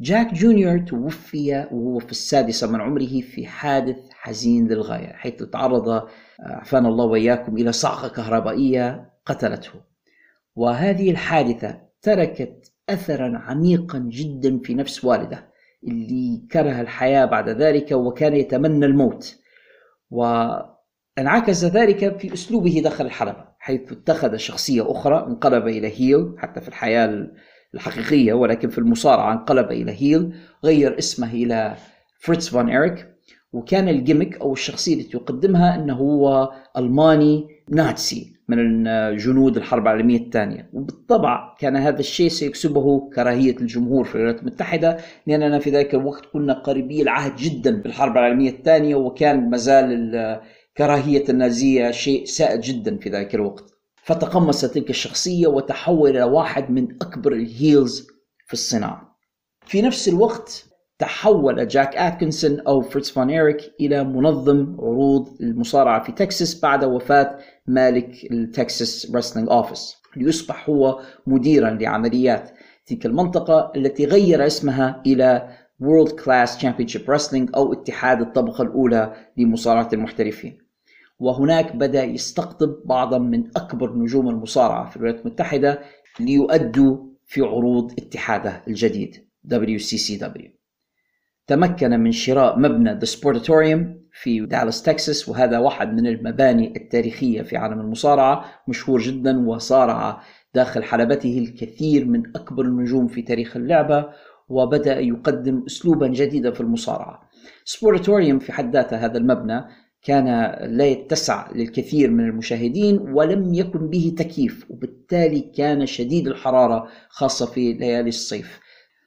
جاك جونيور توفي وهو في السادسة من عمره في حادث حزين للغاية حيث تعرض عفانا الله وإياكم إلى صعقة كهربائية قتلته. وهذه الحادثة تركت أثرا عميقا جدا في نفس والده اللي كره الحياة بعد ذلك وكان يتمنى الموت. وانعكس ذلك في أسلوبه داخل الحلبة حيث اتخذ شخصية أخرى انقلب إلى heel حتى في الحياة الحقيقية ولكن في المصارعة انقلب إلى heel غير اسمه إلى فريتز فون إيريك. وكان ال gimmick أو الشخصية التي يقدمها أنه هو ألماني ناتسي من جنود الحرب العالمية الثانية. وبالطبع كان هذا الشيء سيكسبه كراهية الجمهور في الولايات المتحدة لأننا في ذلك الوقت كنا قريبي العهد جدا بالحرب العالمية الثانية وكان مازال كراهية النازية شيء سائد جدا في ذلك الوقت. فتقمص تلك الشخصية وتحول إلى واحد من أكبر ال heels في الصناعة. في نفس الوقت تحول جاك أتكنسون أو فريتز فون إيريك إلى منظم عروض المصارعة في تكساس بعد وفاة مالك ال Texas Wrestling Office. ليصبح هو مديرا لعمليات تلك المنطقة التي غير اسمها إلى World Class Championship Wrestling أو اتحاد الطبقة الأولى لمصارعة المحترفين. وهناك بدأ يستقطب بعضا من أكبر نجوم المصارعة في الولايات المتحدة ليؤدوا في عروض اتحاده الجديد WCCW تمكن من شراء مبنى the Sportatorium في دالاس تكساس وهذا واحد من المباني التاريخية في عالم المصارعة مشهور جدا وصارع داخل حلبته الكثير من أكبر النجوم في تاريخ اللعبة وبدأ يقدم أسلوبا جديدا في المصارعة. Sportatorium في حد ذاته هذا المبنى كان لا يتسع للكثير من المشاهدين ولم يكن به تكييف وبالتالي كان شديد الحرارة خاصة في ليالي الصيف.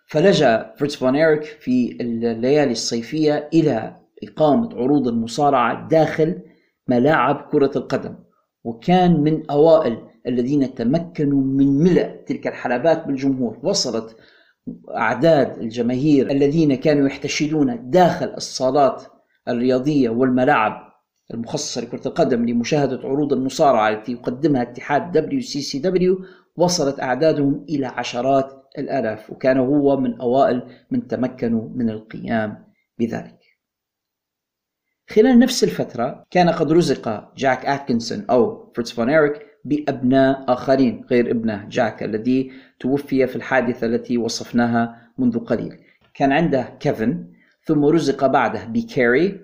فلجأ فريتز فون إيريك في الليالي الصيفية إلى إقامة عروض المصارعة داخل ملاعب كرة القدم وكان من أوائل الذين تمكنوا من ملء تلك الحلبات بالجمهور. وصلت أعداد الجماهير الذين كانوا يحتشدون داخل الصالات الرياضية والملاعب المخصصة لكرة القدم لمشاهدة عروض المصارعة التي يقدمها اتحاد WCCW وصلت أعدادهم إلى عشرات الآلاف وكان هو من أوائل من تمكنوا من القيام بذلك. خلال نفس الفترة كان قد رزق جاك أتكنسون أو فريتز فون إيريك بأبناء آخرين غير ابنه جاك الذي توفي في الحادثة التي وصفناها منذ قليل. كان عنده كيفن ثم رزق بعده بكيري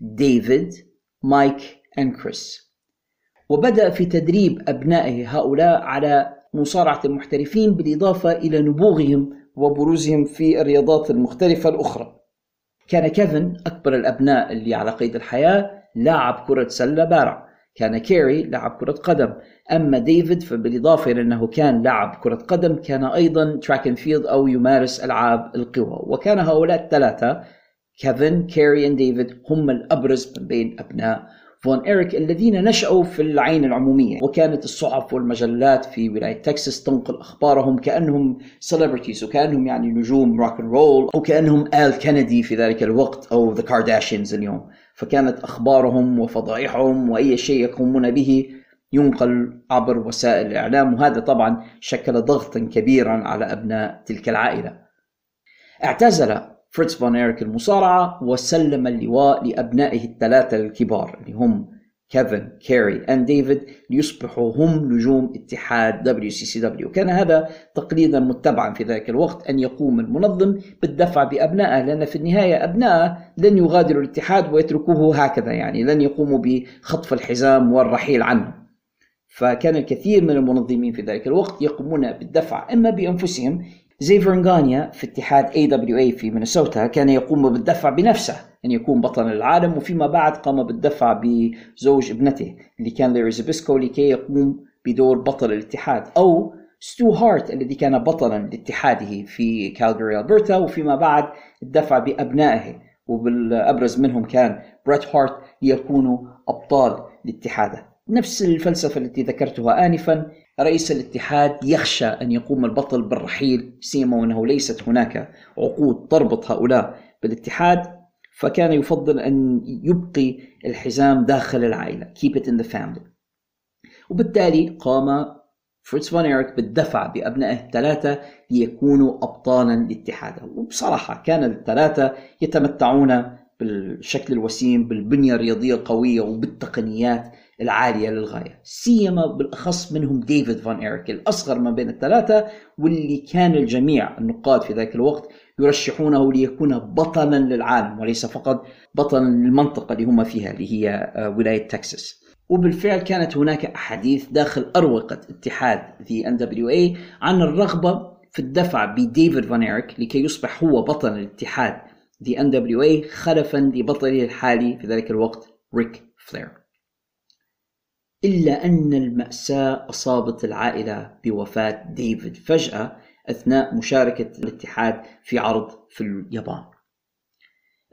ديفيد مايك كريس. وبدأ في تدريب أبنائه هؤلاء على مصارعة المحترفين بالإضافة إلى نبوغهم وبروزهم في الرياضات المختلفة الأخرى. كان كيفن أكبر الأبناء اللي على قيد الحياة لاعب كرة سلة بارع كان كيري لاعب كرة قدم. أما ديفيد فبالإضافة إلى أنه كان لاعب كرة قدم كان أيضا track field أو يمارس ألعاب القوى. وكان هؤلاء الثلاثة كيفن كيري وديفيد هم الأبرز من بين أبناء فون إيريك الذين نشأوا في العين العمومية. وكانت الصحف والمجلات في ولاية تكساس تنقل أخبارهم كأنهم celebrities وكأنهم يعني نجوم rock and roll وكأنهم آل كندي في ذلك الوقت أو the Kardashians اليوم. فكانت أخبارهم وفضائحهم وأي شيء يقومون به ينقل عبر وسائل الإعلام. وهذا طبعا شكل ضغطا كبيرا على أبناء تلك العائلة. اعتزل فريتز فون إيريك المصارعة وسلم اللواء لأبنائه الثلاثة الكبار اللي هم كيفن كيري and ديفيد ليصبحوا هم نجوم اتحاد WCCW كان هذا تقليدا متبعا في ذلك الوقت أن يقوم المنظم بالدفع بأبنائه لأن في النهاية أبنائه لن يغادروا الاتحاد ويتركوه هكذا يعني لن يقوموا بخطف الحزام والرحيل عنه. فكان الكثير من المنظمين في ذلك الوقت يقومون بالدفع إما بأنفسهم. زي فيرن غانيا في اتحاد AWA في مينيسوتا كان يقوم بالدفع بنفسه. أن يكون بطل العالم وفيما بعد قام بالدفع بزوج ابنته اللي كان ليري زبسكو لكي يقوم بدور بطل الاتحاد أو ستو هارت الذي كان بطلا لاتحاده في كالجاري ألبرتا وفيما بعد الدفع بأبنائه. وبالأبرز منهم كان بريت هارت ليكونوا أبطال لاتحاده. نفس الفلسفة التي ذكرتها آنفا رئيس الاتحاد يخشى أن يقوم البطل بالرحيل سيما وأنه ليست هناك عقود تربط هؤلاء بالاتحاد. فكان يفضل أن يبقي الحزام داخل العائلة. Keep it in the family. وبالتالي قام فريتز فون إيريك بالدفع بأبنائه الثلاثة ليكونوا أبطالا لاتحاده. وبصراحة كان الثلاثة يتمتعون بالشكل الوسيم بالبنية الرياضية القوية وبالتقنيات العالية للغاية. سيما بالأخص منهم ديفيد فان إيريك الأصغر ما بين الثلاثة واللي كان الجميع النقاد في ذاك الوقت يرشحونه ليكون بطلا للعالم وليس فقط بطلا للمنطقة اللي هم فيها اللي هي آه، ولاية تكساس. وبالفعل كانت هناك أحاديث داخل أروقة اتحاد في ان دبليو اي عن الرغبة في الدفع بديفيد فان إيريك لكي يصبح هو بطل الاتحاد The NWA خلفا لبطله الحالي في ذلك الوقت ريك فلير. إلا أن المأساة أصابت العائلة بوفاة ديفيد فجأة أثناء مشاركة الاتحاد في عرض في اليابان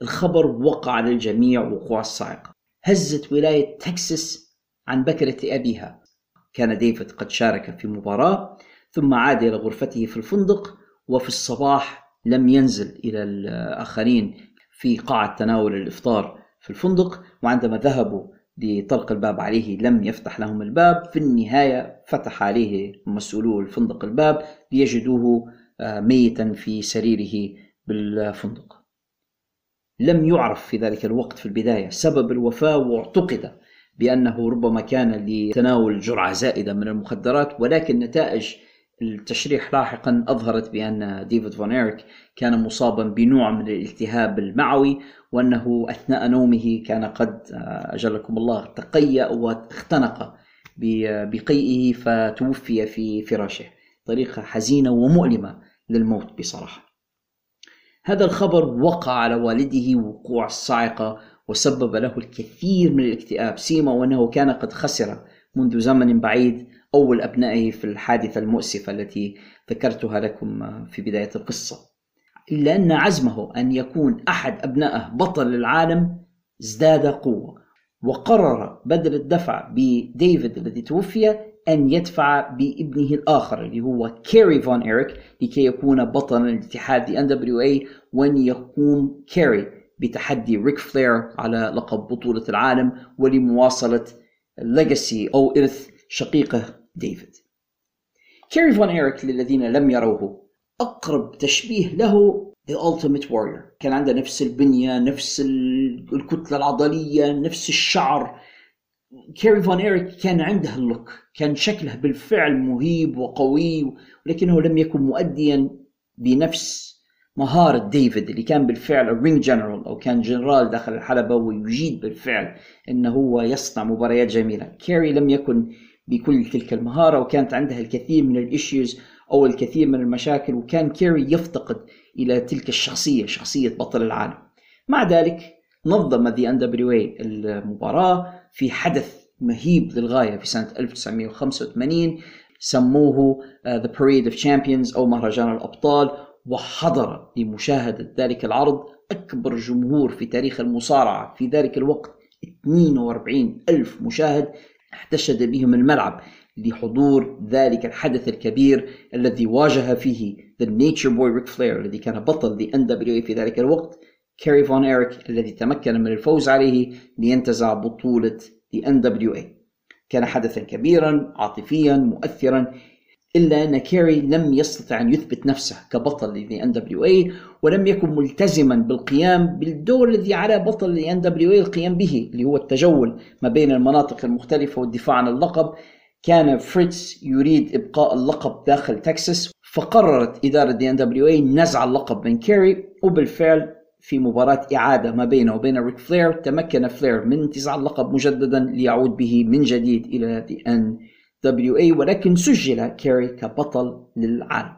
الخبر وقع على الجميع وقوع الصاعقة هزت ولاية تكساس عن بكرة أبيها. كان ديفيد قد شارك في مباراة ثم عاد إلى غرفته في الفندق وفي الصباح لم ينزل إلى الآخرين في قاعة تناول الإفطار في الفندق وعندما ذهبوا لطرق الباب عليه لم يفتح لهم الباب. في النهاية فتح عليه مسؤولو الفندق الباب ليجدوه آه، ميتا في سريره بالفندق. لم يعرف في ذلك الوقت في البداية سبب الوفاة واعتقد بأنه ربما كان لتناول جرعة زائدة من المخدرات ولكن نتائج التشريح لاحقا أظهرت بأن ديفيد فون إيريك كان مصابا بنوع من الالتهاب المعوي وأنه أثناء نومه كان قد أجلكم الله تقيأ واختنق بقيئه فتوفي في فراشه. طريقة حزينة ومؤلمة للموت بصراحة. هذا الخبر وقع على والده وقوع الصاعقة وسبب له الكثير من الاكتئاب سيما وأنه كان قد خسر منذ زمن بعيد أول أبنائه في الحادثة المؤسفة التي ذكرتها لكم في بداية القصة. إلا أن عزمه أن يكون أحد أبنائه بطل العالم ازداد قوة وقرر بدل الدفع بديفيد الذي توفي أن يدفع بابنه الآخر اللي هو كيري فون إيريك لكي يكون بطلا لاتحاد the NWA وأن يقوم كيري بتحدي ريك فلير على لقب بطولة العالم ولمواصلة legacy أو إرث شقيقه. ديفيد. كيري فون إيريك للذين لم يروه؟ أقرب تشبيه له The Ultimate Warrior. كان عنده نفس البنية نفس الكتلة العضلية نفس الشعر. كيري فون إيريك كان عنده ال look؟ كان شكله بالفعل مهيب وقوي ولكنه لم يكن مؤديا بنفس مهارة ديفيد اللي كان بالفعل ال ring general أو كان جنرال داخل الحلبة ويجيد بالفعل أنه هو يصنع مباريات جميلة. كيري لم يكن بكل تلك المهارة وكانت عندها الكثير من ال issues أو الكثير من المشاكل وكان كيري يفتقد إلى تلك الشخصية شخصية بطل العالم. مع ذلك نظم the NWA المباراة في حدث مهيب للغاية في سنة 1985 سموه the Parade of Champions أو مهرجان الأبطال وحضر لمشاهدة ذلك العرض أكبر جمهور في تاريخ المصارعة. في ذلك الوقت 42 ألف مشاهد احتشد بهم الملعب لحضور ذلك الحدث الكبير الذي واجه فيه The Nature Boy Ric Flair الذي كان بطل The NWA في ذلك الوقت كيري فون إيريك الذي تمكن من الفوز عليه لينتزع بطولة The NWA كان حدثا كبيرا عاطفيا مؤثرا إلا أن كيري لم يستطع أن يثبت نفسه كبطل ل NWA ولم يكن ملتزما بالقيام بالدور الذي على بطل ل NWA القيام به اللي هو التجول ما بين المناطق المختلفة والدفاع عن اللقب. كان فريتز يريد إبقاء اللقب داخل تكساس فقررت إدارة the NWA نزع اللقب من كيري وبالفعل في مباراة إعادة ما بينه وبين ريك فلير تمكن فلير من انتزاع اللقب مجددا ليعود به من جديد إلى the NWA ولكن سجل كيري كبطل للعالم.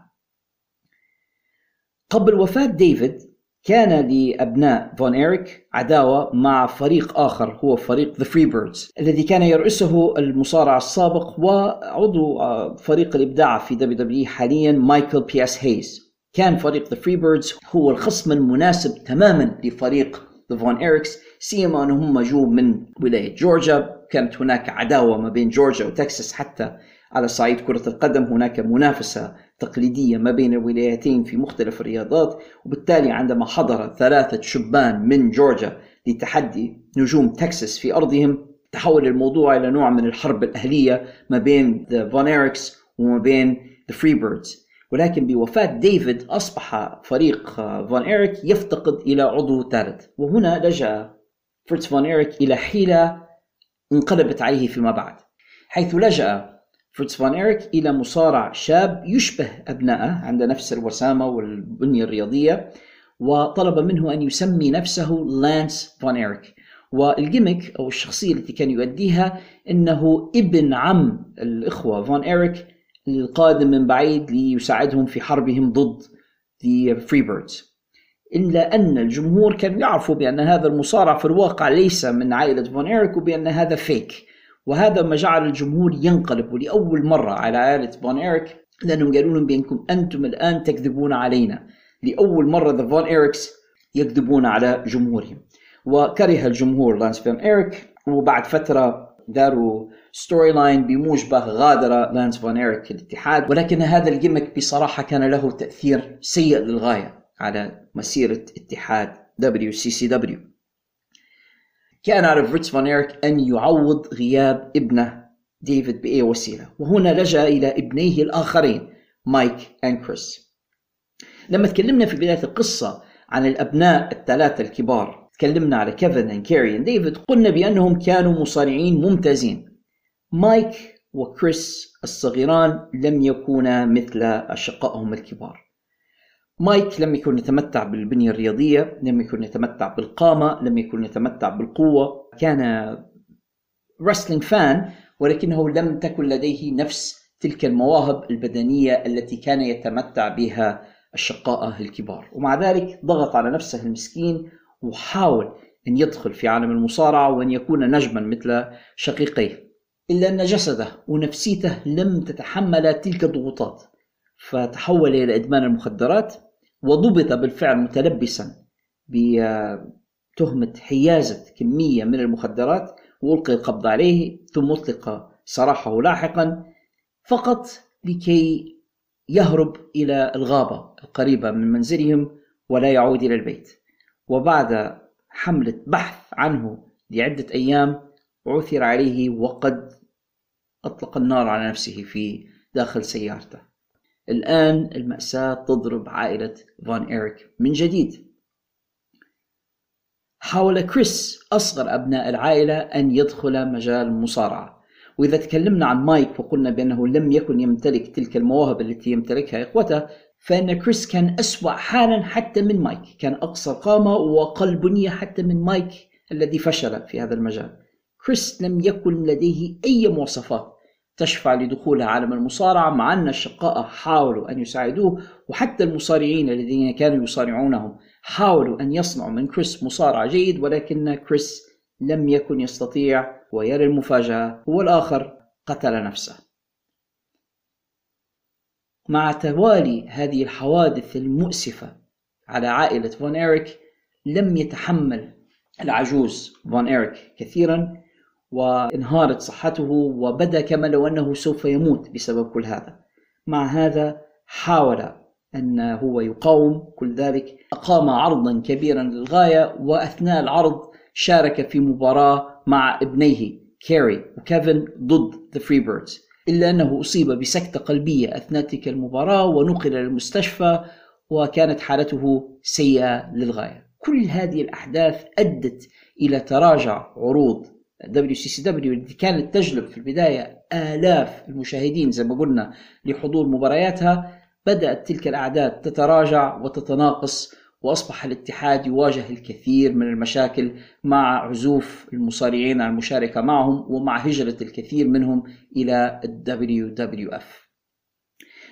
قبل وفاة ديفيد كان لأبناء فون إيريك عداوة مع فريق آخر هو فريق Freebirds الذي كان يرأسه المصارع السابق وعضو فريق الإبداع في WWE حاليا مايكل P.S. هيز. كان فريق Freebirds هو الخصم المناسب تماما لفريق the Von Erichs سيما أنهم جوا من ولاية جورجيا كانت هناك عداوة ما بين جورجيا وتكساس حتى على صعيد كرة القدم. هناك منافسة تقليدية ما بين الولايتين في مختلف الرياضات وبالتالي عندما حضر ثلاثة شبان من جورجيا لتحدي نجوم تكساس في أرضهم تحول الموضوع إلى نوع من الحرب الأهلية ما بين the Von Erichs وما بين the Freebirds ولكن بوفاة ديفيد أصبح فريق فون إيريك يفتقد إلى عضو ثالث. وهنا لجأ فريتز فون إيريك إلى حيلة انقلبت عليه فيما بعد حيث لجأ فريتز فون إيريك إلى مصارع شاب يشبه أبنائه عنده نفس الوسامة والبنية الرياضية وطلب منه أن يسمي نفسه لانس فون إيريك. وال gimmick أو الشخصية التي كان يؤديها إنه ابن عم الإخوة فون إيريك القادم من بعيد ليساعدهم في حربهم ضد the Freebirds. إلا أن الجمهور كان يعرفوا بأن هذا المصارع في الواقع ليس من عائلة فون إيريك وبأن هذا fake وهذا ما جعل الجمهور ينقلب ولأول مرة على عائلة فون إيريك لأنهم قالوا لهم بأنكم أنتم الآن تكذبون علينا. لأول مرة the Von Erichs يكذبون على جمهورهم. وكره الجمهور لانس فون إيريك وبعد فترة داروا storyline بموجبة غادر لانس فون إيريك الاتحاد. ولكن هذا ال gimmick بصراحة كان له تأثير سيء للغاية. على مسيرة اتحاد WCCW كان على فريتز فون إيريك أن يعوض غياب ابنه ديفيد بأي وسيلة. وهنا لجأ إلى ابنيه الآخرين مايك كريس. لما تكلمنا في بداية القصة عن الأبناء الثلاثة الكبار تكلمنا على كيفن and كيري and ديفيد قلنا بأنهم كانوا مصارعين ممتازين. مايك وكريس الصغيران لم يكونا مثل أشقائهم الكبار. مايك لم يكن يتمتع بالبنية الرياضية لم يكن يتمتع بالقامة لم يكن يتمتع بالقوة. كان رسلينج فان ولكنه لم تكن لديه نفس تلك المواهب البدنية التي كان يتمتع بها الشقاء الكبار. ومع ذلك ضغط على نفسه المسكين وحاول أن يدخل في عالم المصارعة وأن يكون نجما مثل شقيقيه. إلا أن جسده ونفسيته لم تتحمل تلك الضغوطات فتحول إلى إدمان المخدرات. وضبط بالفعل متلبسا بتهمة حيازة كمية من المخدرات وألقي القبض عليه ثم أطلق سراحه لاحقا فقط لكي يهرب إلى الغابة القريبة من منزلهم ولا يعود إلى البيت. وبعد حملة بحث عنه لعدة أيام عثر عليه وقد أطلق النار على نفسه في داخل سيارته. الآن المأساة تضرب عائلة فون إيريك من جديد. حاول كريس أصغر أبناء العائلة أن يدخل مجال المصارعة وإذا تكلمنا عن مايك وقلنا بأنه لم يكن يمتلك تلك المواهب التي يمتلكها إخوته فإن كريس كان أسوأ حالا حتى من مايك. كان أقصر قامة وأقل بنية حتى من مايك الذي فشل في هذا المجال. كريس لم يكن لديه أي مواصفات. تشفع لدخول عالم المصارعة مع أن أشقاءه حاولوا أن يساعدوه وحتى المصارعين الذين كانوا يصارعونهم حاولوا أن يصنعوا من كريس مصارع جيد ولكن كريس لم يكن يستطيع ويا للمفاجأة هو الآخر قتل نفسه. مع توالي هذه الحوادث المؤسفة على عائلة فون إيريك لم يتحمل العجوز فون إيريك كثيرا. وانهارت صحته وبدأ كما لو أنه سوف يموت بسبب كل هذا. مع هذا حاول أن هو يقاوم كل ذلك. أقام عرضا كبيرا للغاية وأثناء العرض شارك في مباراة مع ابنيه كاري وكيفن ضد The Freebirds إلا أنه أصيب بسكتة قلبية أثناء تلك المباراة ونقل للمستشفى وكانت حالته سيئة للغاية. كل هذه الأحداث أدت إلى تراجع عروض WCCW اللي كانت تجلب في البداية آلاف المشاهدين زي ما قلنا لحضور مبارياتها بدأت تلك الأعداد تتراجع وتتناقص وأصبح الاتحاد يواجه الكثير من المشاكل مع عزوف المصارعين عن المشاركة معهم ومع هجرة الكثير منهم إلى ال WWF.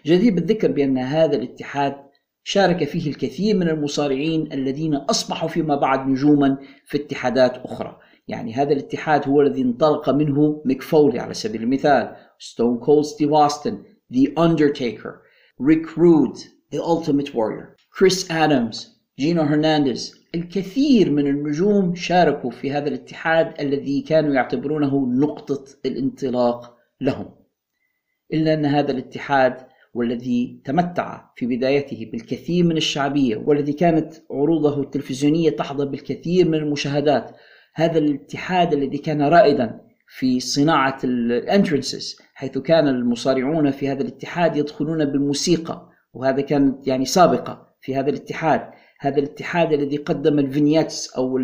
جدير بالذكر بأن هذا الاتحاد شارك فيه الكثير من المصارعين الذين أصبحوا فيما بعد نجوما في اتحادات أخرى. يعني هذا الاتحاد هو الذي انطلق منه ميك فولي على سبيل المثال Stone Cold ستيف أوستن The Undertaker ريك رود The Ultimate Warrior كريس آدمز جينو هرنانديز الكثير من النجوم شاركوا في هذا الاتحاد الذي كانوا يعتبرونه نقطة الانطلاق لهم. إلا أن هذا الاتحاد والذي تمتع في بدايته بالكثير من الشعبية والذي كانت عروضه التلفزيونية تحظى بالكثير من المشاهدات هذا الاتحاد الذي كان رائدا في صناعة ال entrances حيث كان المصارعون في هذا الاتحاد يدخلون بالموسيقى وهذا كان يعني سابقة في هذا الاتحاد. هذا الاتحاد الذي قدم ال vignettes أو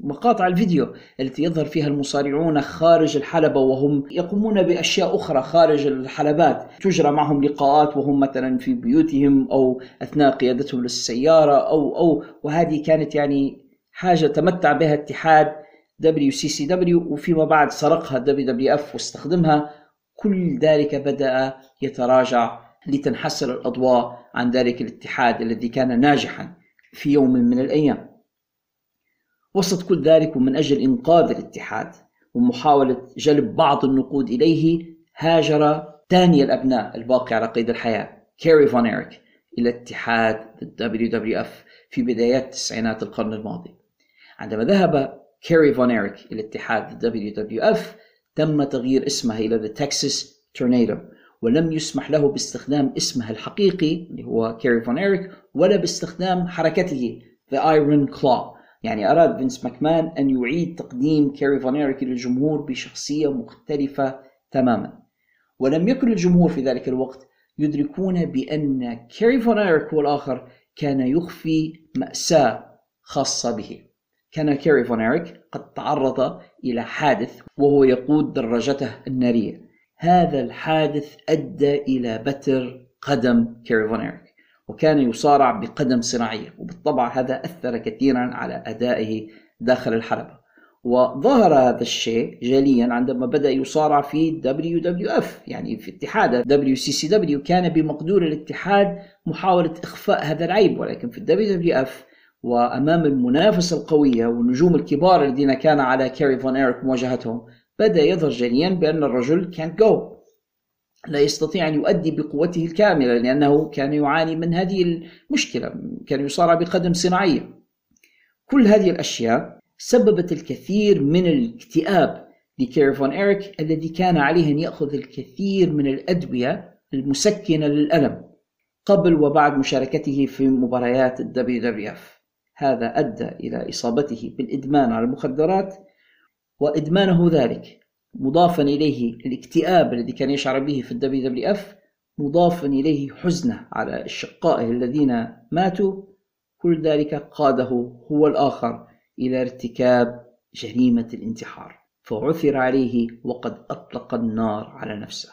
مقاطع الفيديو التي يظهر فيها المصارعون خارج الحلبة وهم يقومون بأشياء أخرى خارج الحلبات. تجرى معهم لقاءات وهم مثلا في بيوتهم أو أثناء قيادتهم للسيارة أو أو وهذه كانت يعني حاجة تمتع بها اتحاد WCCW وفيما بعد سرقها WWF واستخدمها. كل ذلك بدأ يتراجع لتنحسر الأضواء عن ذلك الاتحاد الذي كان ناجحا في يوم من الأيام. وسط كل ذلك ومن أجل إنقاذ الاتحاد ومحاولة جلب بعض النقود إليه هاجر ثاني الأبناء الباقي على قيد الحياة كاري فون إيريك إلى اتحاد WWF في بدايات تسعينات القرن الماضي. عندما ذهب كاري فون إيريك إلى اتحاد WWF تم تغيير اسمه إلى The Texas Tornado ولم يسمح له باستخدام اسمه الحقيقي اللي هو كاري فون إيريك ولا باستخدام حركته The Iron Claw. يعني أراد فينس ماكمان أن يعيد تقديم كاري فون إيريك للجمهور بشخصية مختلفة تماما. ولم يكن الجمهور في ذلك الوقت يدركون بأن كاري فون إيريك هو الآخر كان يخفي مأساة خاصة به. كان كاري فون إيريك قد تعرض إلى حادث وهو يقود دراجته النارية. هذا الحادث أدى إلى بتر قدم كاري فون إيريك وكان يصارع بقدم صناعية وبالطبع هذا أثر كثيرا على أدائه داخل الحلبة. وظهر هذا الشيء جليا عندما بدأ يصارع في WWF يعني في اتحاد WCCW كان بمقدور الاتحاد محاولة إخفاء هذا العيب ولكن في WWF وأمام المنافسة القوية والنجوم الكبار الذين كان على كاري فون إيريك مواجهتهم بدأ يظهر جليا بأن الرجل كان جو لا يستطيع أن يؤدي بقوته الكاملة لأنه كان يعاني من هذه المشكلة كان يصارع بقدم صناعية كل هذه الأشياء سببت الكثير من الاكتئاب لكاري فون إيريك الذي كان عليه أن يأخذ الكثير من الأدوية المسكنة للألم قبل وبعد مشاركته في مباريات ال WWF هذا أدى إلى إصابته بالإدمان على المخدرات وإدمانه ذلك مضافا إليه الاكتئاب الذي كان يشعر به في ال WWF مضافا إليه حزنة على أشقائه الذين ماتوا. كل ذلك قاده هو الآخر إلى ارتكاب جريمة الانتحار فعثر عليه وقد أطلق النار على نفسه.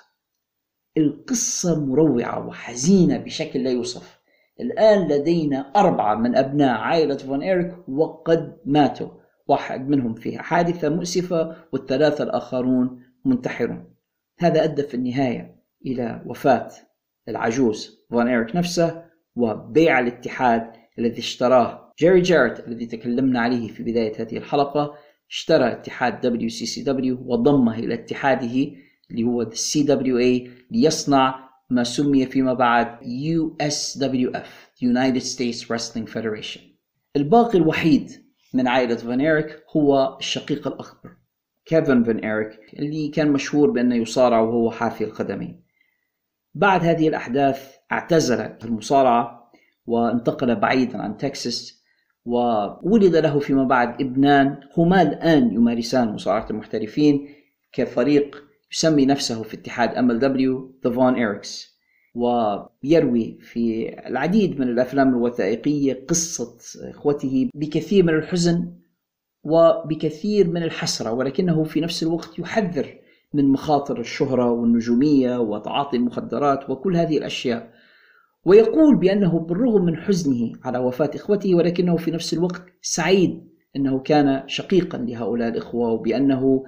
القصة مروعة وحزينة بشكل لا يوصف. الآن لدينا أربعة من أبناء عائلة فون إيريك وقد ماتوا. واحد منهم في حادثة مؤسفة والثلاثة الآخرون منتحرون. هذا أدى في النهاية إلى وفاة العجوز فون إيريك نفسه وبيع الاتحاد الذي اشتراه. جيري جارت الذي تكلمنا عليه في بداية هذه الحلقة اشترى اتحاد WCCW وضمه إلى اتحاده اللي هو CWA ليصنع ما سمي فيما بعد USWF United States Wrestling Federation. الباقي الوحيد من عائلة فان إيريك هو الشقيق الأكبر كيفن فان إيريك اللي كان مشهور بأنه يصارع وهو حافي القدمين بعد هذه الأحداث اعتزل المصارعة وانتقل بعيدا عن تكساس وولد له فيما بعد ابنان هما الآن يمارسان مصارعة المحترفين كفريق يسمي نفسه في اتحاد MLW The Von Erics ويروي في العديد من الأفلام الوثائقية قصة إخوته بكثير من الحزن وبكثير من الحسرة ولكنه في نفس الوقت يحذر من مخاطر الشهرة والنجومية وتعاطي المخدرات وكل هذه الأشياء. ويقول بأنه بالرغم من حزنه على وفاة إخوته ولكنه في نفس الوقت سعيد أنه كان شقيقا لهؤلاء الإخوة وبأنه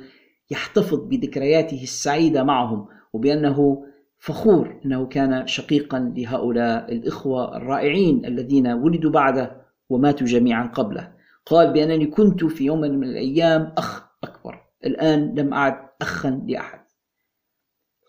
يحتفظ بذكرياته السعيدة معهم وبأنه فخور أنه كان شقيقا لهؤلاء الإخوة الرائعين الذين ولدوا بعده وماتوا جميعا قبله. قال بأنني كنت في يوم من الأيام أخ أكبر الآن لم أعد اخا لأحد.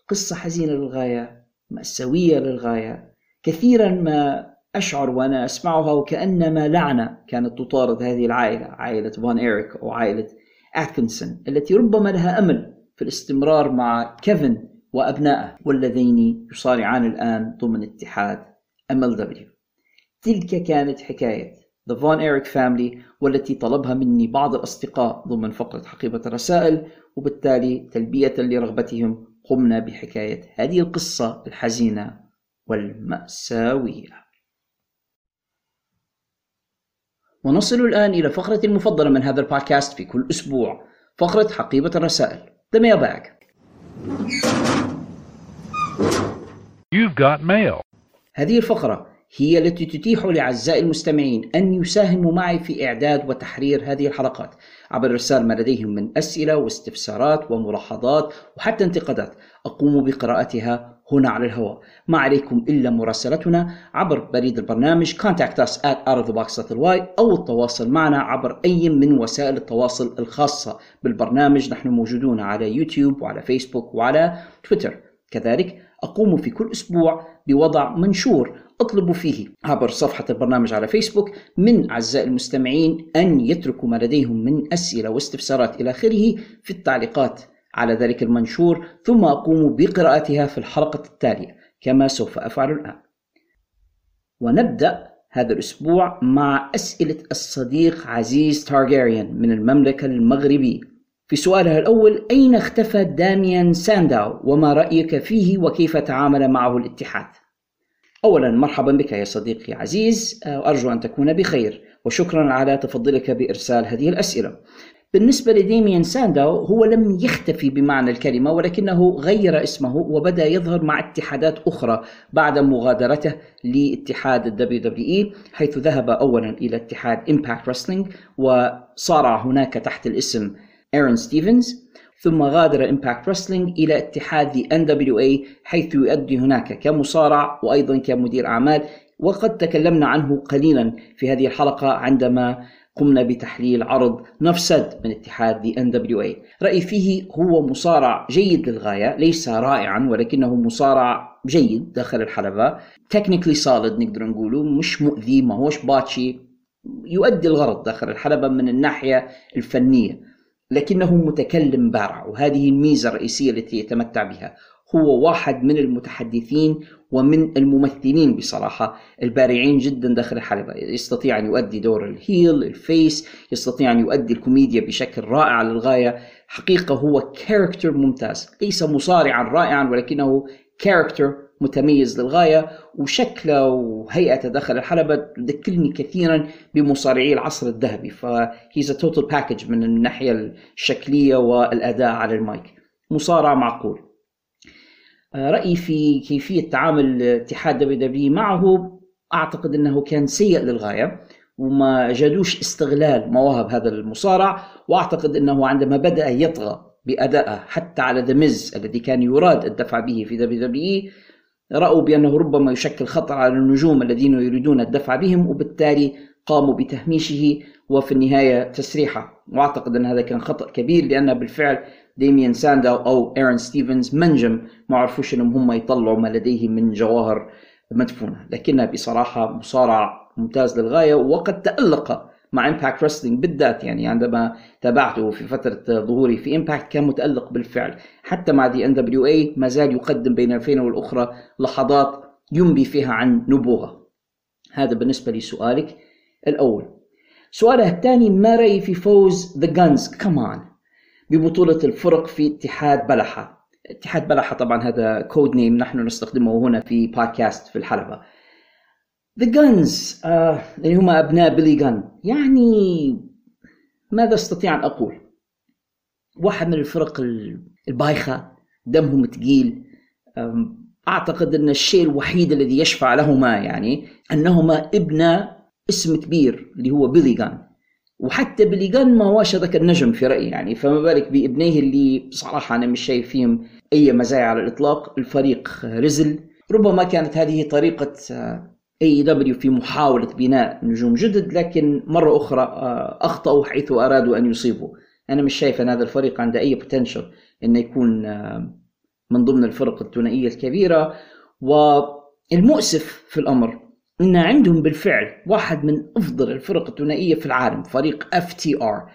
قصه حزينة للغاية مأساوية للغاية كثيرا ما أشعر وأنا أسمعها وكأنما لعنه كانت تطارد هذه العائلة عائلة فان إيريك أو عائلة اتكنسون التي ربما لها أمل في الاستمرار مع كيفن وأبنائه واللذين يصارعان الآن ضمن اتحاد MLW تلك كانت حكاية The Von Erich Family والتي طلبها مني بعض الأصدقاء ضمن فقرة حقيبة الرسائل وبالتالي تلبية لرغبتهم قمنا بحكاية هذه القصة الحزينة والمأساوية. ونصل الآن إلى فقرة المفضلة من هذا البودكاست في كل أسبوع فقرة حقيبة الرسائل. The Mailbag. You've got mail. هذه الفقرة هي التي تتيح لأعزائي المستمعين أن يساهموا معي في إعداد وتحرير هذه الحلقات عبر إرسال ما لديهم من أسئلة واستفسارات وملاحظات وحتى انتقادات. أقوم بقراءتها هنا على الهواء. ما عليكم إلا مراسلتنا عبر بريد البرنامج contact us at outofthebox.ly أو التواصل معنا عبر أي من وسائل التواصل الخاصة بالبرنامج. نحن موجودون على يوتيوب وعلى فيسبوك وعلى تويتر. كذلك أقوم في كل أسبوع بوضع منشور أطلب فيه عبر صفحة البرنامج على فيسبوك من أعزائي المستمعين أن يتركوا ما لديهم من أسئلة واستفسارات إلى آخره في التعليقات على ذلك المنشور ثم أقوم بقراءتها في الحلقة التالية كما سوف أفعل الآن. ونبدأ هذا الأسبوع مع أسئلة الصديق عزيز تارجيريان من المملكة المغربية. في سؤالها الأول أين اختفى داميان سانداو؟ وما رأيك فيه؟ وكيف تعامل معه الاتحاد؟ أولا مرحبا بك يا صديقي العزيز. وأرجو أن تكون بخير وشكرا على تفضلك بإرسال هذه الأسئلة. بالنسبة لديميان سانداو هو لم يختفي بمعنى الكلمة ولكنه غير اسمه وبدأ يظهر مع اتحادات أخرى بعد مغادرته لاتحاد WWE حيث ذهب أولا إلى اتحاد Impact Wrestling وصارع هناك تحت الاسم ايرون ستيفنز ثم غادر Impact Wrestling إلى اتحاد NWA حيث يؤدي هناك كمصارع وأيضا كمدير أعمال وقد تكلمنا عنه قليلا في هذه الحلقة عندما قمنا بتحليل عرض نفسد من اتحاد The NWA رايي فيه هو مصارع جيد للغاية ليس رائعا ولكنه مصارع جيد داخل الحلبة. technically solid نقدر نقوله مش مؤذي ما هوش botchy. يؤدي الغرض داخل الحلبة من الناحية الفنية لكنه متكلم بارع وهذه الميزة الرئيسية التي يتمتع بها. هو واحد من المتحدثين ومن الممثلين بصراحة. البارعين جدا داخل الحلبة. يستطيع أن يؤدي دور ال heel ال face يستطيع أن يؤدي الكوميديا بشكل رائع للغاية. حقيقة هو character ممتاز. ليس مصارعا رائعا ولكنه character متميز للغاية. وشكله وهيئته داخل الحلبة تذكرني كثيرا بمصارعي العصر الذهبي. ف he's total package من الناحية الشكلية والأداء على المايك. مصارع معقول. رأيي في كيفية تعامل اتحاد WWE معه أعتقد أنه كان سيء للغاية وما جادوش استغلال مواهب هذا المصارع وأعتقد أنه عندما بدأ يطغى بأدائه حتى على The Miz الذي كان يراد الدفع به في WWE رأوا بأنه ربما يشكل خطر على النجوم الذين يريدون الدفع بهم وبالتالي قاموا بتهميشه وفي النهاية تسريحه. وأعتقد أن هذا كان خطأ كبير لأن بالفعل ديميان سانداو أو إيرون ستيفنز منجم ما عرفوش أنهم هم يطلعوا ما لديهم من جواهر مدفونة. لكنها بصراحة مصارع ممتاز للغاية وقد تألق مع Impact Wrestling بالذات. يعني عندما تابعته في فترة ظهوري في Impact كان متألق بالفعل. حتى مع the NWA ما زال يقدم بين الفين والأخرى لحظات ينبي فيها عن نبوغه. هذا بالنسبة لسؤالك الأول. سؤاله الثاني ما رأيي في فوز The Gunns كمان ببطولة الفرق في اتحاد بلحة. اتحاد بلحة طبعا هذا code name نحن نستخدمه هنا في بودكاست في الحلبة. The Gunns اللي هم أبناء بيلي جان يعني ماذا أستطيع أن أقول؟ واحد من الفرق البايخة دمهم ثقيل أعتقد أن الشيء الوحيد الذي يشفع لهما يعني أنهما ابن اسم كبير اللي هو بيلي جان وحتى بيلي جان ما هوش هذاك النجم في رأيي يعني. فما بالك بابنيه اللي بصراحة أنا مش شايف فيهم أي مزايا على الإطلاق. الفريق رزل. ربما كانت هذه طريقة AEW في محاولة بناء نجوم جدد لكن مرة أخرى أخطأوا حيث أرادوا أن يصيبوا. أنا مش شايف أن هذا الفريق عنده أي potential أنه يكون من ضمن الفرق الثنائية الكبيرة. والمؤسف في الأمر أن عندهم بالفعل واحد من أفضل الفرق الثنائية في العالم فريق FTR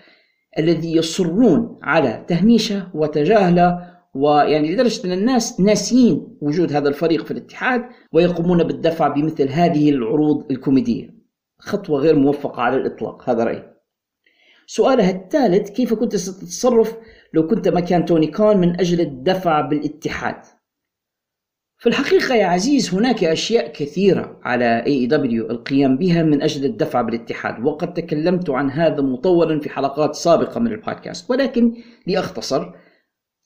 الذي يصرون على تهميشه وتجاهله ويعني لدرجة أن الناس ناسيين وجود هذا الفريق في الاتحاد ويقومون بالدفع بمثل هذه العروض الكوميدية. خطوة غير موفقة على الإطلاق هذا رأيي. سؤالها الثالث كيف كنت ستتصرف لو كنت مكان توني كون من أجل الدفع بالاتحاد؟ في الحقيقة يا عزيز هناك أشياء كثيرة على دبليو القيام بها من أجل الدفع بالاتحاد وقد تكلمت عن هذا مطولا في حلقات سابقة من البودكاست ولكن لأختصر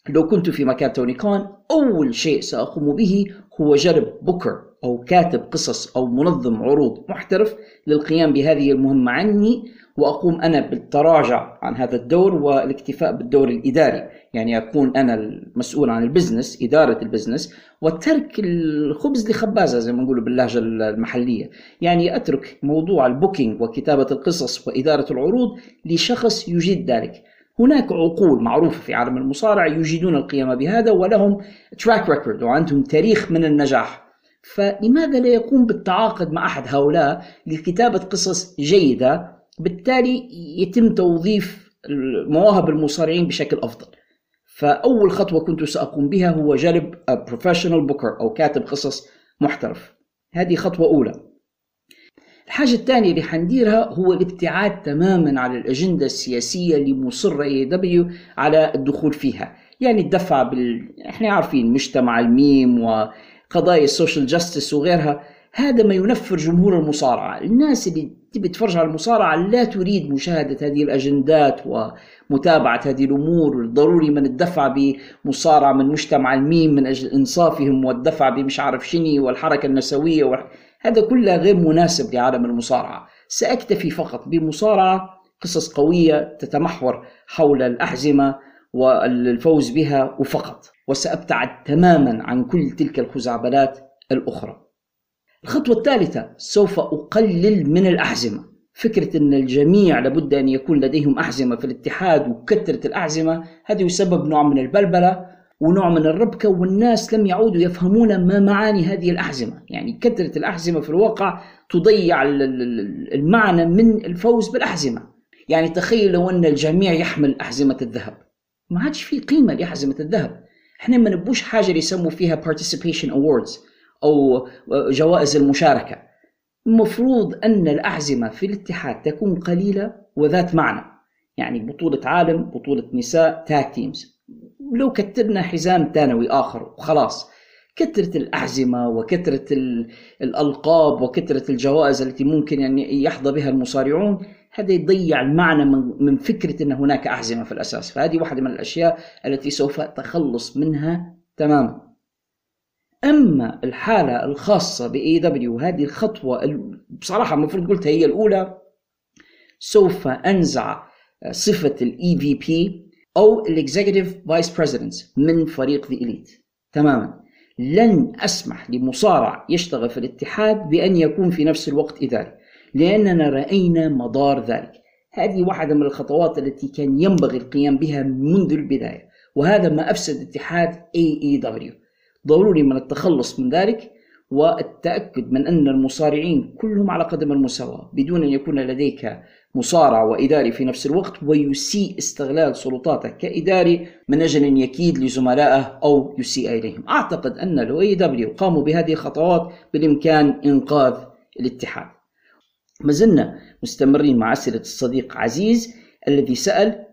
لو كنت في مكان توني كان أول شيء سأقوم به هو جلب بوكر أو كاتب قصص أو منظم عروض محترف للقيام بهذه المهمة عني وأقوم أنا بالتراجع عن هذا الدور والاكتفاء بالدور الإداري. يعني أكون أنا المسؤول عن ال business إدارة ال business وترك الخبز لخبازه زي ما نقول باللهجة المحلية. يعني أترك موضوع ال booking وكتابة القصص وإدارة العروض لشخص يجيد ذلك. هناك عقول معروفة في عالم المصارعة يجيدون القيام بهذا ولهم track record وعندهم تاريخ من النجاح. فلماذا لا يقوم بالتعاقد مع أحد هؤلاء لكتابة قصص جيدة؟ بالتالي يتم توظيف مواهب المصارعين بشكل أفضل. فأول خطوة كنت سأقوم بها هو جلب professional booker أو كاتب قصص محترف. هذه خطوة أولى. الحاجة الثانية اللي حنديرها هو الابتعاد تماما عن الأجندة السياسية اللي مصرة AEW على الدخول فيها. يعني الدفع بال... إحنا عارفين مجتمع الميم وقضايا ال social justice وغيرها. هذا ما ينفر جمهور المصارعة. الناس اللي تبي تتفرج على المصارعة لا تريد مشاهدة هذه الأجندات ومتابعة هذه الأمور. ضروري من الدفع بمصارعة من مجتمع الميم من أجل إنصافهم والدفع بمش عارف شني والحركة النسوية وال... هذا كله غير مناسب لعالم المصارعة. سأكتفي فقط بمصارعة قصص قوية تتمحور حول الأحزمة والفوز بها وفقط. وسأبتعد تماما عن كل تلك الخزعبلات الأخرى. الخطوة الثالثة سوف أقلل من الأحزمة. فكرة أن الجميع لابد أن يكون لديهم أحزمة في الاتحاد وكثرة الأحزمة هذا يسبب نوع من البلبلة ونوع من الربكة والناس لم يعودوا يفهمون ما معاني هذه الأحزمة. يعني كثرة الأحزمة في الواقع تضيع المعنى من الفوز بالأحزمة. يعني تخيل لو أن الجميع يحمل أحزمة الذهب. ما عادش في قيمة لأحزمة الذهب. إحنا ما نبوش حاجة يسموا فيها participation awards. أو جوائز المشاركة. المفروض أن الأحزمة في الاتحاد تكون قليلة وذات معنى. يعني بطولة عالم بطولة نساء تاك تيمز لو كتبنا حزام ثانوي آخر وخلاص. كثرة الأحزمة وكثرة الألقاب وكثرة الجوائز التي ممكن يعني يحظى بها المصارعون هذا يضيع المعنى من فكرة أن هناك أحزمة في الأساس. فهذه واحدة من الأشياء التي سوف أتخلص منها تماما. أما الحالة الخاصة ب AEW هذه الخطوة بصراحة المفروض قلتها هي الأولى سوف أنزع صفة ال EVP أو ال executive vice president من فريق The Elite تماما. لن أسمح لمصارع يشتغل في الاتحاد بأن يكون في نفس الوقت إداري لأننا رأينا مضار ذلك. هذه واحدة من الخطوات التي كان ينبغي القيام بها منذ البداية وهذا ما أفسد اتحاد AEW ضروري من التخلص من ذلك والتأكد من أن المصارعين كلهم على قدم المساواة بدون أن يكون لديك مصارع وإداري في نفس الوقت ويسيء استغلال سلطاته كإداري من أجل أن يكيد لزملائه أو يسيء إليهم. أعتقد أن لو AEW قاموا بهذه الخطوات بالإمكان إنقاذ الاتحاد. ما زلنا مستمرين مع أسئلة الصديق عزيز الذي سأل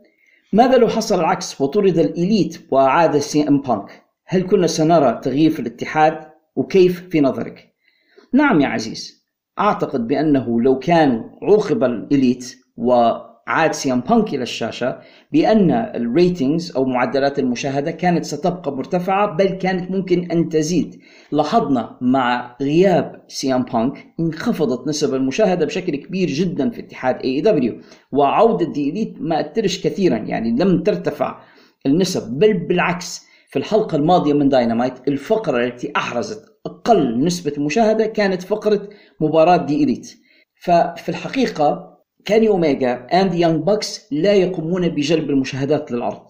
ماذا لو حصل العكس وطرد ال Elite وعاد CM Punk؟ هل كنا سنرى تغيير في الاتحاد وكيف في نظرك؟ نعم يا عزيز أعتقد بأنه لو كان عوقب ال Elite وعاد CM Punk إلى الشاشة بأن ال ratings أو معدلات المشاهدة كانت ستبقى مرتفعة بل كانت ممكن أن تزيد لاحظنا مع غياب CM Punk انخفضت نسب المشاهدة بشكل كبير جدا في اتحاد AEW وعودة The Elite ما أثرش كثيرا يعني لم ترتفع النسب بل بالعكس في الحلقة الماضية من داينامايت الفقرة التي أحرزت أقل نسبة مشاهدة كانت فقرة مباراة The Elite ففي الحقيقة كيني أوميجا and يانج باكس لا يقومون بجلب المشاهدات للعرض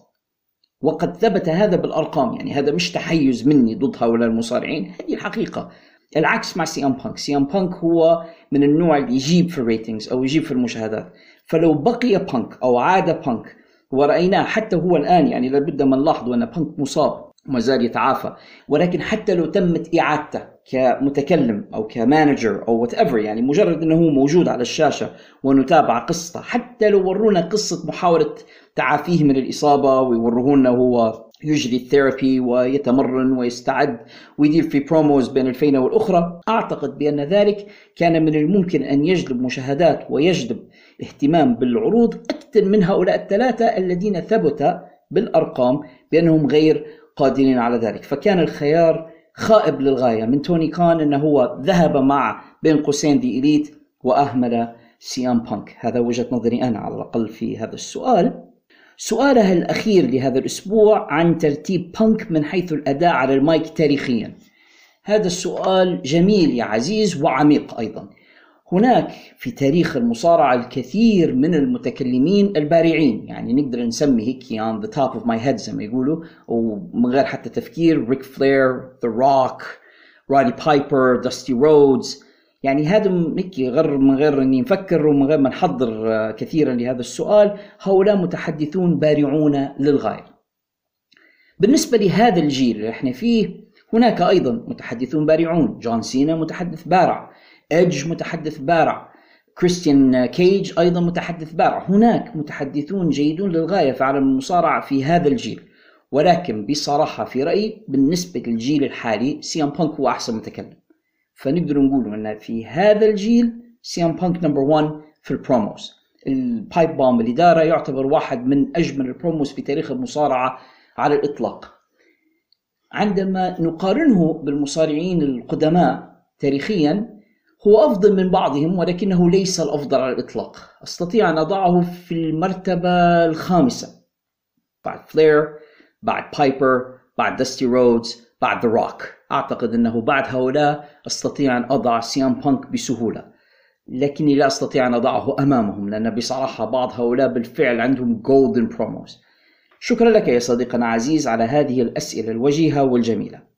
وقد ثبت هذا بالأرقام يعني هذا مش تحيز مني ضد هؤلاء المصارعين هذه الحقيقة. العكس مع سي ام بانك سي ام بانك هو من النوع اللي يجيب في ال ratings أو يجيب في المشاهدات. فلو بقي بانك أو عاد بانك ورأيناه حتى هو الآن يعني لابد من نلاحظ أن بانك مصاب وما زال يتعافى. ولكن حتى لو تمت إعادته كمتكلم أو ك manager أو whatever يعني مجرد أنه هو موجود على الشاشة ونتابع قصته حتى لو ورونا قصة محاولة تعافيه من الإصابة ويورونا هو يجري ال therapy ويتمرن ويستعد ويدير في promos بين الفينة والأخرى. أعتقد بأن ذلك كان من الممكن أن يجلب مشاهدات ويجلب اهتمام بالعروض أكثر من هؤلاء الثلاثة الذين ثبت بالأرقام بأنهم غير قادرين على ذلك. فكان الخيار خائب للغاية من توني خان أنه هو ذهب مع بين قوسين The Elite وأهمل سيام بانك. هذا وجهة نظري أنا على الأقل في هذا السؤال. سؤالها الأخير لهذا الأسبوع عن ترتيب بانك من حيث الأداء على المايك تاريخيا. هذا السؤال جميل يا عزيز وعميق أيضا. هناك في تاريخ المصارعة الكثير من المتكلمين البارعين. يعني نقدر نسمي هيك on the top of my head زي ما يقولوا ومن غير حتى تفكير ريك فلير The Rock رودي بايبر داستي رودز يعني هذا هيك غير من غير إني نفكر ومن غير ما نحضر آه، كثيرا لهذا السؤال هؤلاء متحدثون بارعون للغاية. بالنسبة لهذا الجيل اللي إحنا فيه هناك أيضا متحدثون بارعون، جون سينا متحدث بارع، ايدج متحدث بارع، كريستيان كيج أيضا متحدث بارع، هناك متحدثون جيدون للغاية في عالم المصارعة في هذا الجيل. ولكن بصراحة في رأيي بالنسبة للجيل الحالي سيام بانك هو أحسن متكلم. فنقدر نقول إن في هذا الجيل سيام بانك number 1 في ال promos ال pipe bomb اللي داره يعتبر واحد من أجمل ال promos في تاريخ المصارعة على الإطلاق عندما نقارنه بالمصارعين القدماء تاريخيا هو أفضل من بعضهم ولكنه ليس الأفضل على الإطلاق. أستطيع أن أضعه في المرتبة الخامسة. بعد فلير بعد بايبر بعد دستي رودز بعد The Rock أعتقد أنه بعد هؤلاء أستطيع أن أضع سيام بانك بسهولة. لكني لا أستطيع أن أضعه أمامهم لأن بصراحة بعض هؤلاء بالفعل عندهم golden promos شكرا لك يا صديقنا عزيز على هذه الأسئلة الوجيهة والجميلة.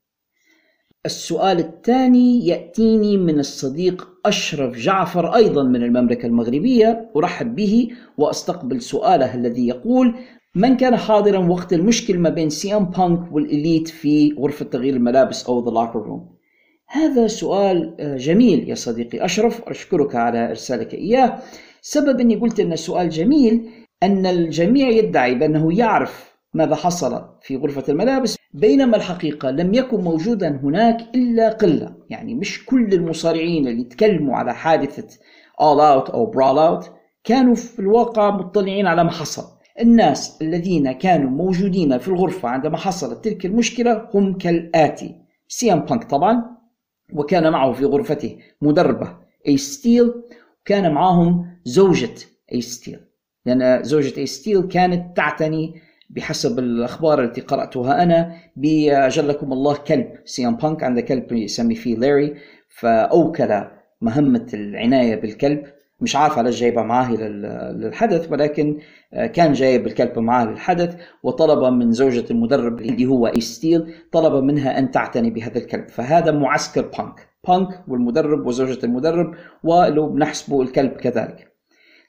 السؤال الثاني يأتيني من الصديق أشرف جعفر أيضا من المملكة المغربية أرحب به وأستقبل سؤاله الذي يقول من كان حاضرا وقت المشكل ما بين سي ام بانك وال Elite في غرفة تغيير الملابس أو the locker room هذا سؤال آه، جميل يا صديقي أشرف أشكرك على إرسالك إياه. سبب أني قلت أن السؤال جميل أن الجميع يدعي بأنه يعرف ماذا حصل في غرفة الملابس؟ بينما الحقيقة لم يكن موجودا هناك إلا قلة يعني مش كل المصارعين اللي تكلموا على حادثة All Out أو Brawl Out كانوا في الواقع مطلعين على ما حصل. الناس الذين كانوا موجودين في الغرفة عندما حصلت تلك المشكلة هم كالآتي. سي إم بانك طبعا وكان معه في غرفته مدربه ايس ستيل وكان معهم زوجة ايس ستيل لأن زوجة ايس ستيل كانت تعتني بحسب الأخبار التي قرأتها أنا أجلكم الله كلب سي ام بانك عنده كلب يسمي فيه لاري. فأوكل مهمة العناية بالكلب. مش عارف علاش جايبه معاه للحدث ولكن آه، كان جايب الكلب معاه للحدث وطلب من زوجة المدرب اللي هو ايس ستيل طلب منها أن تعتني بهذا الكلب. فهذا معسكر بانك. بانك والمدرب وزوجة المدرب ولو بنحسبه الكلب كذلك.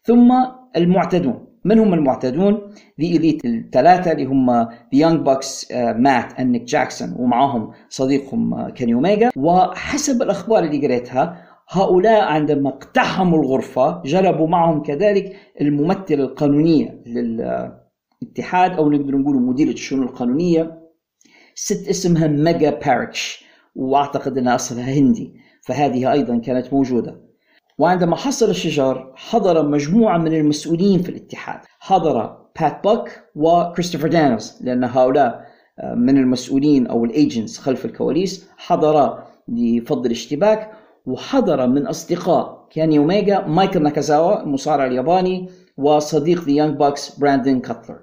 ثم المعتدون. من هم المعتدون؟ The Elite الثلاثة اللي هم The Young Bucks مات and نيك جاكسون ومعهم صديقهم كيني آه، أوميجا وحسب الأخبار اللي قريتها هؤلاء عندما اقتحموا الغرفة جلبوا معهم كذلك الممثلة القانونية للاتحاد أو نقدر نقول مديرة الشؤون القانونية ست اسمها ميجا باريخ وأعتقد أنها أصلها هندي فهذه أيضا كانت موجودة وعندما حصل الشجار حضر مجموعة من المسؤولين في الاتحاد. حضر بات باك وكريستوفر دانيلز لأن هؤلاء آه، من المسؤولين أو ال agents خلف الكواليس. حضر لفض الاشتباك وحضر من أصدقاء كيني أوميجا مايكل ناكازاوا المصارع الياباني وصديق The Young Bucks براندن كاتلر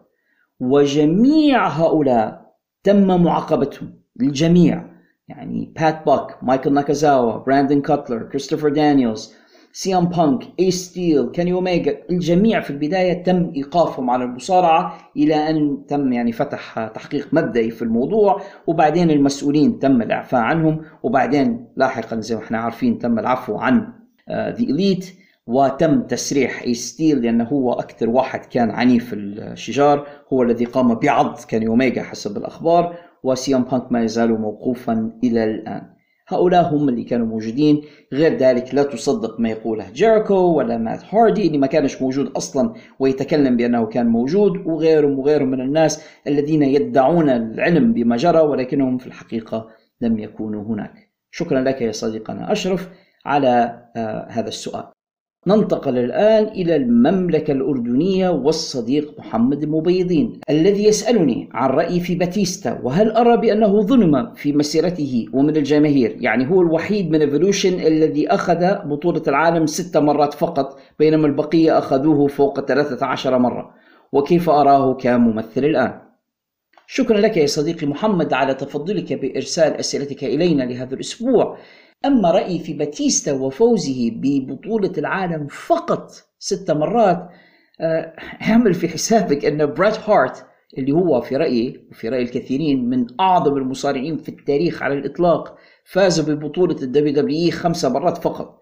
وجميع هؤلاء تم معاقبتهم الجميع. يعني بات باك مايكل ناكازاوا براندن كاتلر كريستوفر دانييلز سي ام بانك ايس ستيل كيني اوميجا الجميع في البداية تم إيقافهم على المصارعة إلى أن تم يعني فتح تحقيق مبدئي في الموضوع وبعدين المسؤولين تم الإعفاء عنهم وبعدين لاحقا زي ما إحنا عارفين تم العفو عن The uh, Elite وتم تسريح ايس ستيل لأنه هو أكثر واحد كان عنيف الشجار هو الذي قام بعض كيني اوميجا حسب الأخبار وسي ام بانك ما يزال موقوفا إلى الآن. هؤلاء هم اللي كانوا موجودين. غير ذلك لا تصدق ما يقوله جيريكو ولا مات هاردي اللي ما كانش موجود أصلا ويتكلم بأنه كان موجود وغيرهم وغيرهم من الناس الذين يدعون العلم بما جرى ولكنهم في الحقيقة لم يكونوا هناك. شكرا لك يا صديقنا أشرف على آه هذا السؤال. ننتقل الآن إلى المملكة الأردنية والصديق محمد المبيضين الذي يسألني عن رأيي في باتيستا وهل أرى بأنه ظلم في مسيرته ومن الجماهير؟ يعني هو الوحيد من Evolution الذي أخذ بطولة العالم ست مرات فقط بينما البقية أخذوه فوق 13 مرة. وكيف أراه كممثل الآن؟ شكرا لك يا صديقي محمد على تفضلك بإرسال أسئلتك إلينا لهذا الأسبوع. أما رأيي في باتيستا وفوزه ببطولة العالم فقط ست مرات آه، اعمل في حسابك أن بريت هارت اللي هو في رأيي وفي رأي الكثيرين من أعظم المصارعين في التاريخ على الإطلاق فاز ببطولة ال WWE خمس مرات فقط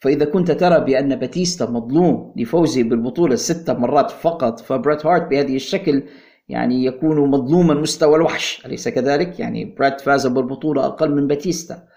فإذا كنت ترى بأن باتيستا مظلوم لفوزه بالبطولة ست مرات فقط فبريت هارت بهذه الشكل يعني يكون مظلوما مستوى الوحش أليس كذلك؟ يعني بريت فاز بالبطولة أقل من باتيستا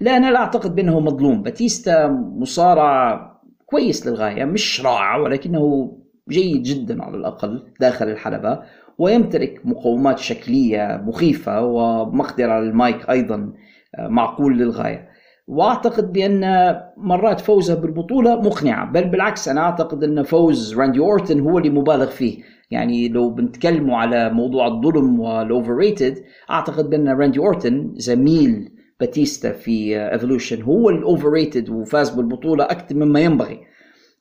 لا أنا لا أعتقد بأنه مظلوم. باتيستا مصارع كويس للغاية مش رائع ولكنه جيد جدا على الأقل داخل الحلبة ويمتلك مقومات شكلية مخيفة ومقدرة على المايك أيضا آه، معقول للغاية. وأعتقد بأن مرات فوزه بالبطولة مقنعة بل بالعكس أنا أعتقد أن فوز راندي أورتن هو اللي مبالغ فيه. يعني لو بنتكلموا على موضوع الظلم وال overrated أعتقد بأن راندي أورتن زميل باتيستا في Evolution هو ال overrated وفاز بالبطولة أكثر مما ينبغي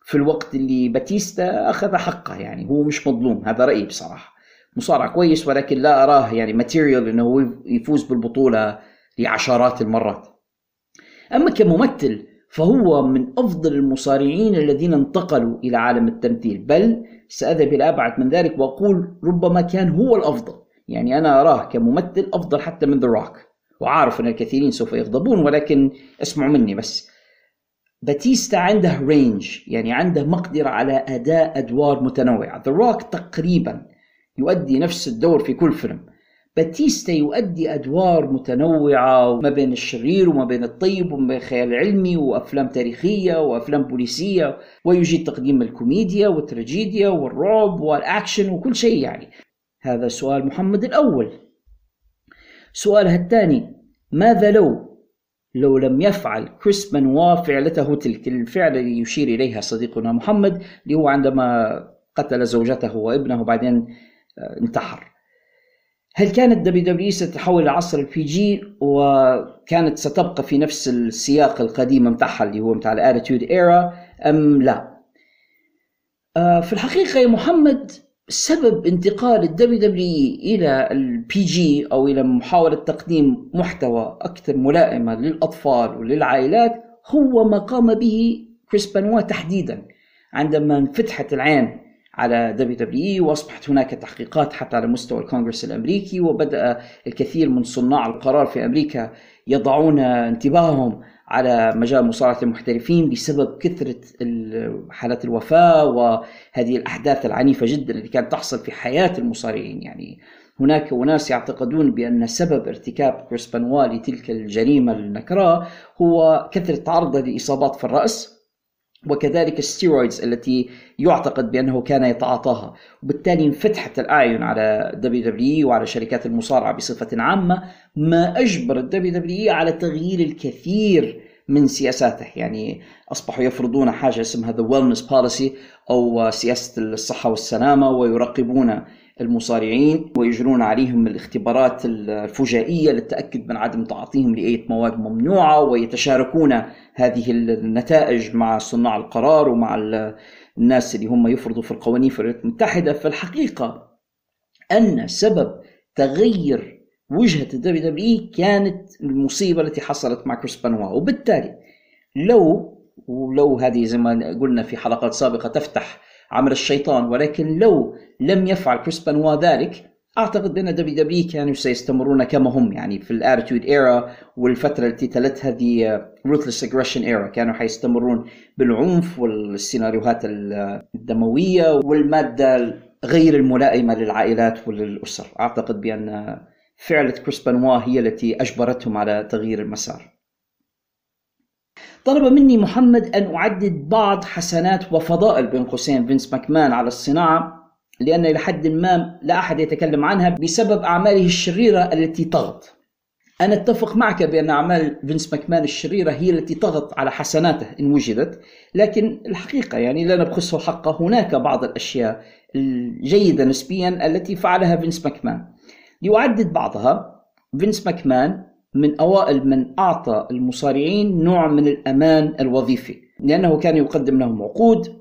في الوقت اللي باتيستا أخذ حقه يعني. هو مش مظلوم هذا رأيي بصراحة. مصارع كويس ولكن لا أراه يعني material إنه يفوز بالبطولة لعشرات المرات. أما كممثل فهو من أفضل المصارعين الذين انتقلوا إلى عالم التمثيل. بل سأذهب إلى أبعد من ذلك وأقول ربما كان هو الأفضل. يعني أنا أراه كممثل أفضل حتى من The Rock وعارف أن الكثيرين سوف يغضبون ولكن اسمعوا مني بس. باتيستا عنده range يعني عنده مقدرة على أداء أدوار متنوعة. The Rock تقريبا يؤدي نفس الدور في كل فيلم. باتيستا يؤدي أدوار متنوعة ما بين الشرير وما بين الطيب وما بين خيال علمي وأفلام تاريخية وأفلام بوليسية ويجيد تقديم الكوميديا والتراجيديا والرعب والأكشن وكل شيء يعني. هذا سؤال محمد الأول. سؤاله الثاني ماذا لو لو لم يفعل كريس بنوا فعلته تلك الفعلة اللي يشير إليها صديقنا محمد اللي هو عندما قتل زوجته وابنه وبعدين آه، انتحر هل كانت WWE ستتحول لعصر ال PG وكانت ستبقى في نفس السياق القديم متاعها اللي هو متاع ال Attitude Era أم لا؟ آه، في الحقيقة يا محمد سبب انتقال ال WWE إلى ال PG أو إلى محاولة تقديم محتوى أكثر ملائمة للأطفال وللعائلات هو ما قام به كريس بنوا تحديدا عندما انفتحت العين على WWE وأصبحت هناك تحقيقات حتى على مستوى الكونغرس الأمريكي وبدأ الكثير من صناع القرار في أمريكا يضعون انتباههم على مجال مصارعة المحترفين بسبب كثرة حالات الوفاة وهذه الأحداث العنيفة جدا التي كانت تحصل في حياة المصارعين. يعني هناك أناس يعتقدون بأن سبب ارتكاب كريس بنوا لتلك الجريمة النكراء هو كثرة عرضه لإصابات في الرأس وكذلك ال steroids التي يعتقد بأنه كان يتعاطاها. وبالتالي انفتحت الأعين على WWE وعلى شركات المصارعة بصفة عامة ما أجبر ال WWE على تغيير الكثير من سياساته. يعني أصبحوا يفرضون حاجة اسمها the wellness policy أو سياسة الصحة والسلامة ويراقبون المصارعين ويجرون عليهم الاختبارات الفجائية للتأكد من عدم تعاطيهم لأي مواد ممنوعة ويتشاركون هذه النتائج مع صناع القرار ومع الناس اللي هم يفرضوا في القوانين في الولايات المتحدة فالحقيقة أن سبب تغير وجهة ال WWE كانت المصيبة التي حصلت مع كريس بنوا. وبالتالي لو ولو هذه زي ما قلنا في حلقات سابقة تفتح عمل الشيطان ولكن لو لم يفعل كريس بنوا ذلك أعتقد بان WWE كانوا سيستمرون كما هم يعني في ال Attitude Era والفترة التي تلتها هذه Ruthless Aggression Era كانوا حيستمرون بالعنف والسيناريوهات الدموية والمادة غير الملائمة للعائلات وللأسر. أعتقد بأن فعلة كريس بنوا هي التي أجبرتهم على تغيير المسار. طلب مني محمد أن أعدد بعض حسنات وفضائل بين قوسين فينس ماكمان على الصناعة. لأن إلى حد ما لا أحد يتكلم عنها بسبب أعماله الشريرة التي طغت. أنا أتفق معك بأن أعمال فينس ماكمان الشريرة هي التي طغت على حسناته إن وجدت لكن الحقيقة يعني لا نبخسه حقه هناك بعض الأشياء الجيدة نسبيا التي فعلها فينس ماكمان. لأعدد بعضها. فينس ماكمان من أوائل من أعطى المصارعين نوع من الأمان الوظيفي لأنه كان يقدم لهم عقود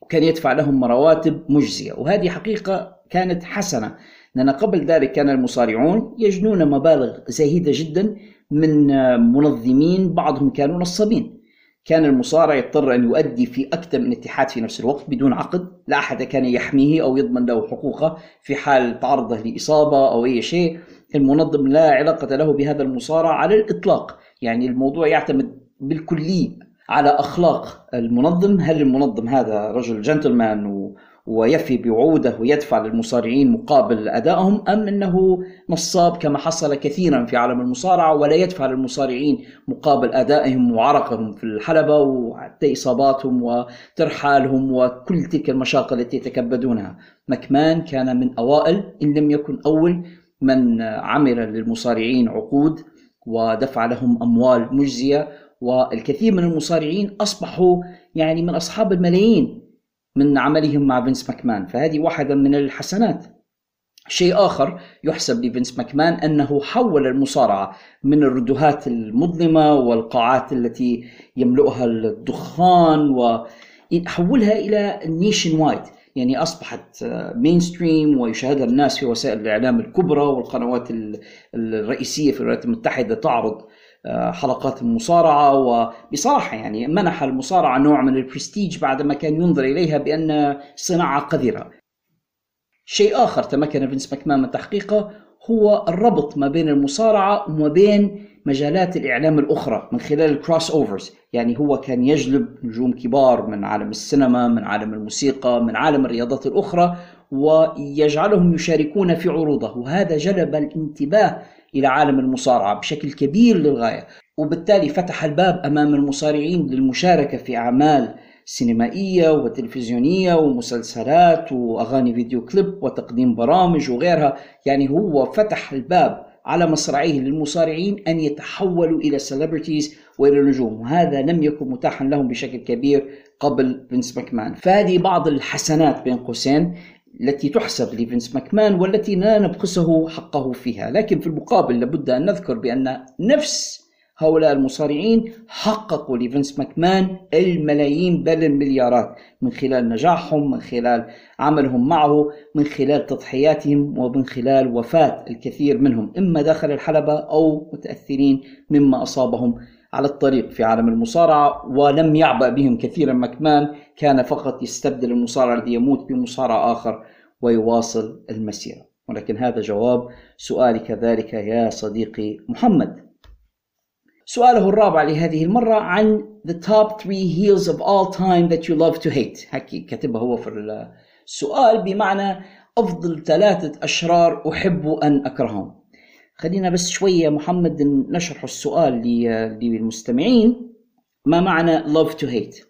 وكان يدفع لهم رواتب مجزية. وهذه حقيقة كانت حسنة لأن قبل ذلك كان المصارعون يجنون مبالغ زهيدة جدا من منظمين بعضهم كانوا نصابين. كان المصارع يضطر أن يؤدي في أكثر من اتحاد في نفس الوقت بدون عقد. لا أحد كان يحميه أو يضمن له حقوقه في حال تعرضه لإصابة أو أي شيء. المنظم لا علاقة له بهذا المصارع على الإطلاق. يعني الموضوع يعتمد بالكلي على أخلاق المنظم. هل المنظم هذا رجل جنتلمان و ويفي بوعوده ويدفع للمصارعين مقابل أدائهم أم أنه نصاب كما حصل كثيرا في عالم المصارعة ولا يدفع للمصارعين مقابل أدائهم وعرقهم في الحلبة وحتى إصاباتهم وترحالهم وكل تلك المشاق التي يتكبدونها؟ مكمان كان من أوائل إن لم يكن أول من عمل للمصارعين عقود ودفع لهم أموال مجزية والكثير من المصارعين أصبحوا يعني من أصحاب الملايين من عملهم مع فينس ماكمان. فهذه واحدة من الحسنات. شيء آخر يحسب لفينس ماكمان أنه حول المصارعة من الردهات المظلمة والقاعات التي يملؤها الدخان وحولها إلى nationwide. يعني أصبحت mainstream ويشاهدها الناس في وسائل الإعلام الكبرى والقنوات الرئيسية في الولايات المتحدة تعرض حلقات المصارعة وبصراحة يعني منح المصارعة نوع من البرستيج بعدما كان ينظر إليها بأن صناعة قذرة. شيء آخر تمكن فينس ماكمان من تحقيقه هو الربط ما بين المصارعة وما بين مجالات الإعلام الأخرى من خلال ال crossovers يعني هو كان يجلب نجوم كبار من عالم السينما من عالم الموسيقى من عالم الرياضات الأخرى ويجعلهم يشاركون في عروضه وهذا جلب الانتباه إلى عالم المصارعة بشكل كبير للغاية وبالتالي فتح الباب أمام المصارعين للمشاركة في أعمال سينمائية وتلفزيونية ومسلسلات وأغاني فيديو كليب وتقديم برامج وغيرها. يعني هو فتح الباب على مصراعيه للمصارعين أن يتحولوا إلى celebrities وإلى نجوم وهذا لم يكن متاحا لهم بشكل كبير قبل فينس ماكمان. فهذه بعض الحسنات بين قوسين التي تحسب لفينس ماكمان والتي لا نبخسه حقه فيها. لكن في المقابل لابد أن نذكر بأن نفس هؤلاء المصارعين حققوا لفينس ماكمان الملايين بل المليارات من خلال نجاحهم من خلال عملهم معه من خلال تضحياتهم ومن خلال وفاة الكثير منهم إما داخل الحلبة أو متأثرين مما أصابهم على الطريق في عالم المصارعة ولم يعبأ بهم كثيرا. مكمان كان فقط يستبدل المصارع الذي يموت بمصارع آخر ويواصل المسيرة. ولكن هذا جواب سؤالي كذلك يا صديقي محمد. سؤاله الرابع لهذه المرة عن the top three heels of all time that you love to hate. هكي كتبها هو في السؤال بمعنى أفضل ثلاثة أشرار أحب أن أكرههم. خلينا بس شوية محمد نشرح السؤال للمستمعين. ما معنى love to hate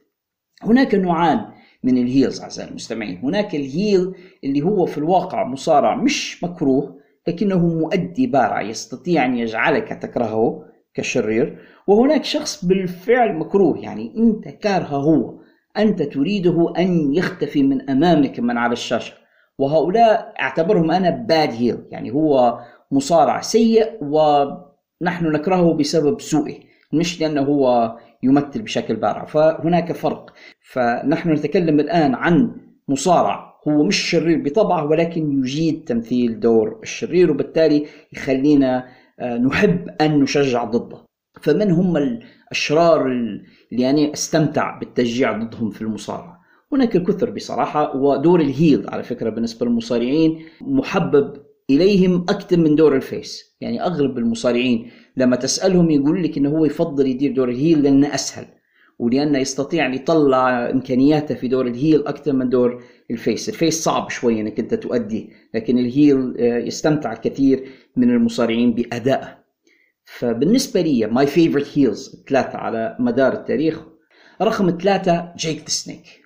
هناك نوعان من الهيلز أعزائي المستمعين. هناك الهيل اللي هو في الواقع مصارع مش مكروه لكنه مؤدي بارع يستطيع أن يجعلك تكرهه كشرير. وهناك شخص بالفعل مكروه يعني أنت كارهه. هو أنت تريده أن يختفي من أمامك من على الشاشة. وهؤلاء أعتبرهم أنا باد هيل يعني هو مصارع سيء ونحن نكرهه بسبب سوءه مش لأنه هو يمثل بشكل بارع فهناك فرق. فنحن نتكلم الآن عن مصارع هو مش شرير بطبعه ولكن يجيد تمثيل دور الشرير وبالتالي يخلينا آه، نحب أن نشجع ضده. فمن هم الأشرار اللي يعني أستمتع بالتشجيع ضدهم في المصارعة؟ هناك الكثر بصراحة ودور ال heel على فكرة بالنسبة للمصارعين محبب إليهم أكثر من دور ال face. يعني أغلب المصارعين لما تسألهم يقول لك إنه هو يفضل يدير دور ال heel لأنه أسهل ولأنه يستطيع أن يطلع إمكانياته في دور ال heel أكثر من دور ال face. ال face صعب شوي أنك أنت تؤديه لكن ال heel آه، يستمتع الكثير من المصارعين بأدائه. فبالنسبة لي my favorite heels ثلاثة على مدار التاريخ. رقم ثلاثة Jake The Snake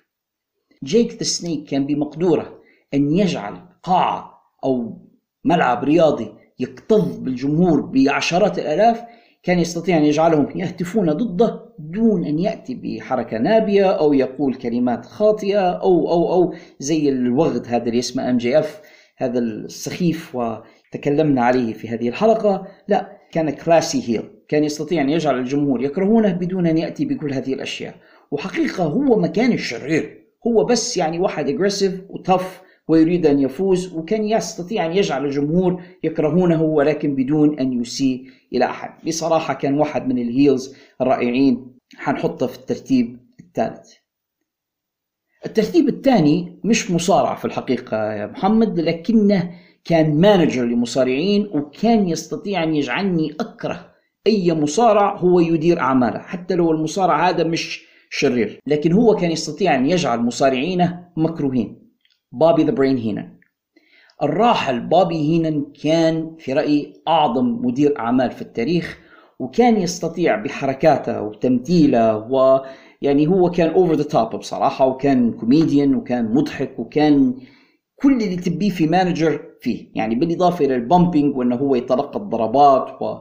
Jake The Snake كان بمقدوره أن يجعل قاعة أو ملعب رياضي يكتظ بالجمهور بعشرات الآلاف كان يستطيع أن يجعلهم يهتفون ضده دون أن يأتي بحركة نابية أو يقول كلمات خاطئة أو أو أو زي الوغد هذا اللي اسمه MJF هذا السخيف وتكلمنا عليه في هذه الحلقة. لا كان classy heel كان يستطيع أن يجعل الجمهور يكرهونه بدون أن يأتي بكل هذه الأشياء. وحقيقة هو ما كان الشرير هو بس يعني واحد aggressive و tough ويريد أن يفوز وكان يستطيع أن يجعل الجمهور يكرهونه ولكن بدون أن يسيء إلى أحد. بصراحة كان واحد من ال heels الرائعين. حنحطه في الترتيب الثالث. الترتيب الثاني مش مصارع في الحقيقة يا محمد لكنه كان manager لمصارعين وكان يستطيع أن يجعلني أكره أي مصارع هو يدير أعماله. حتى لو المصارع هذا مش شرير لكن هو كان يستطيع أن يجعل مصارعينه مكروهين. Bobby The Brain Heenan الراحل بابي هينن كان في رأيي أعظم مدير أعمال في التاريخ وكان يستطيع بحركاته وتمثيله ويعني هو كان over the top بصراحة وكان كوميديان وكان مضحك وكان كل اللي تبيه في manager فيه. يعني بالإضافة إلى ال bumping وإنه هو يتلقى الضربات و...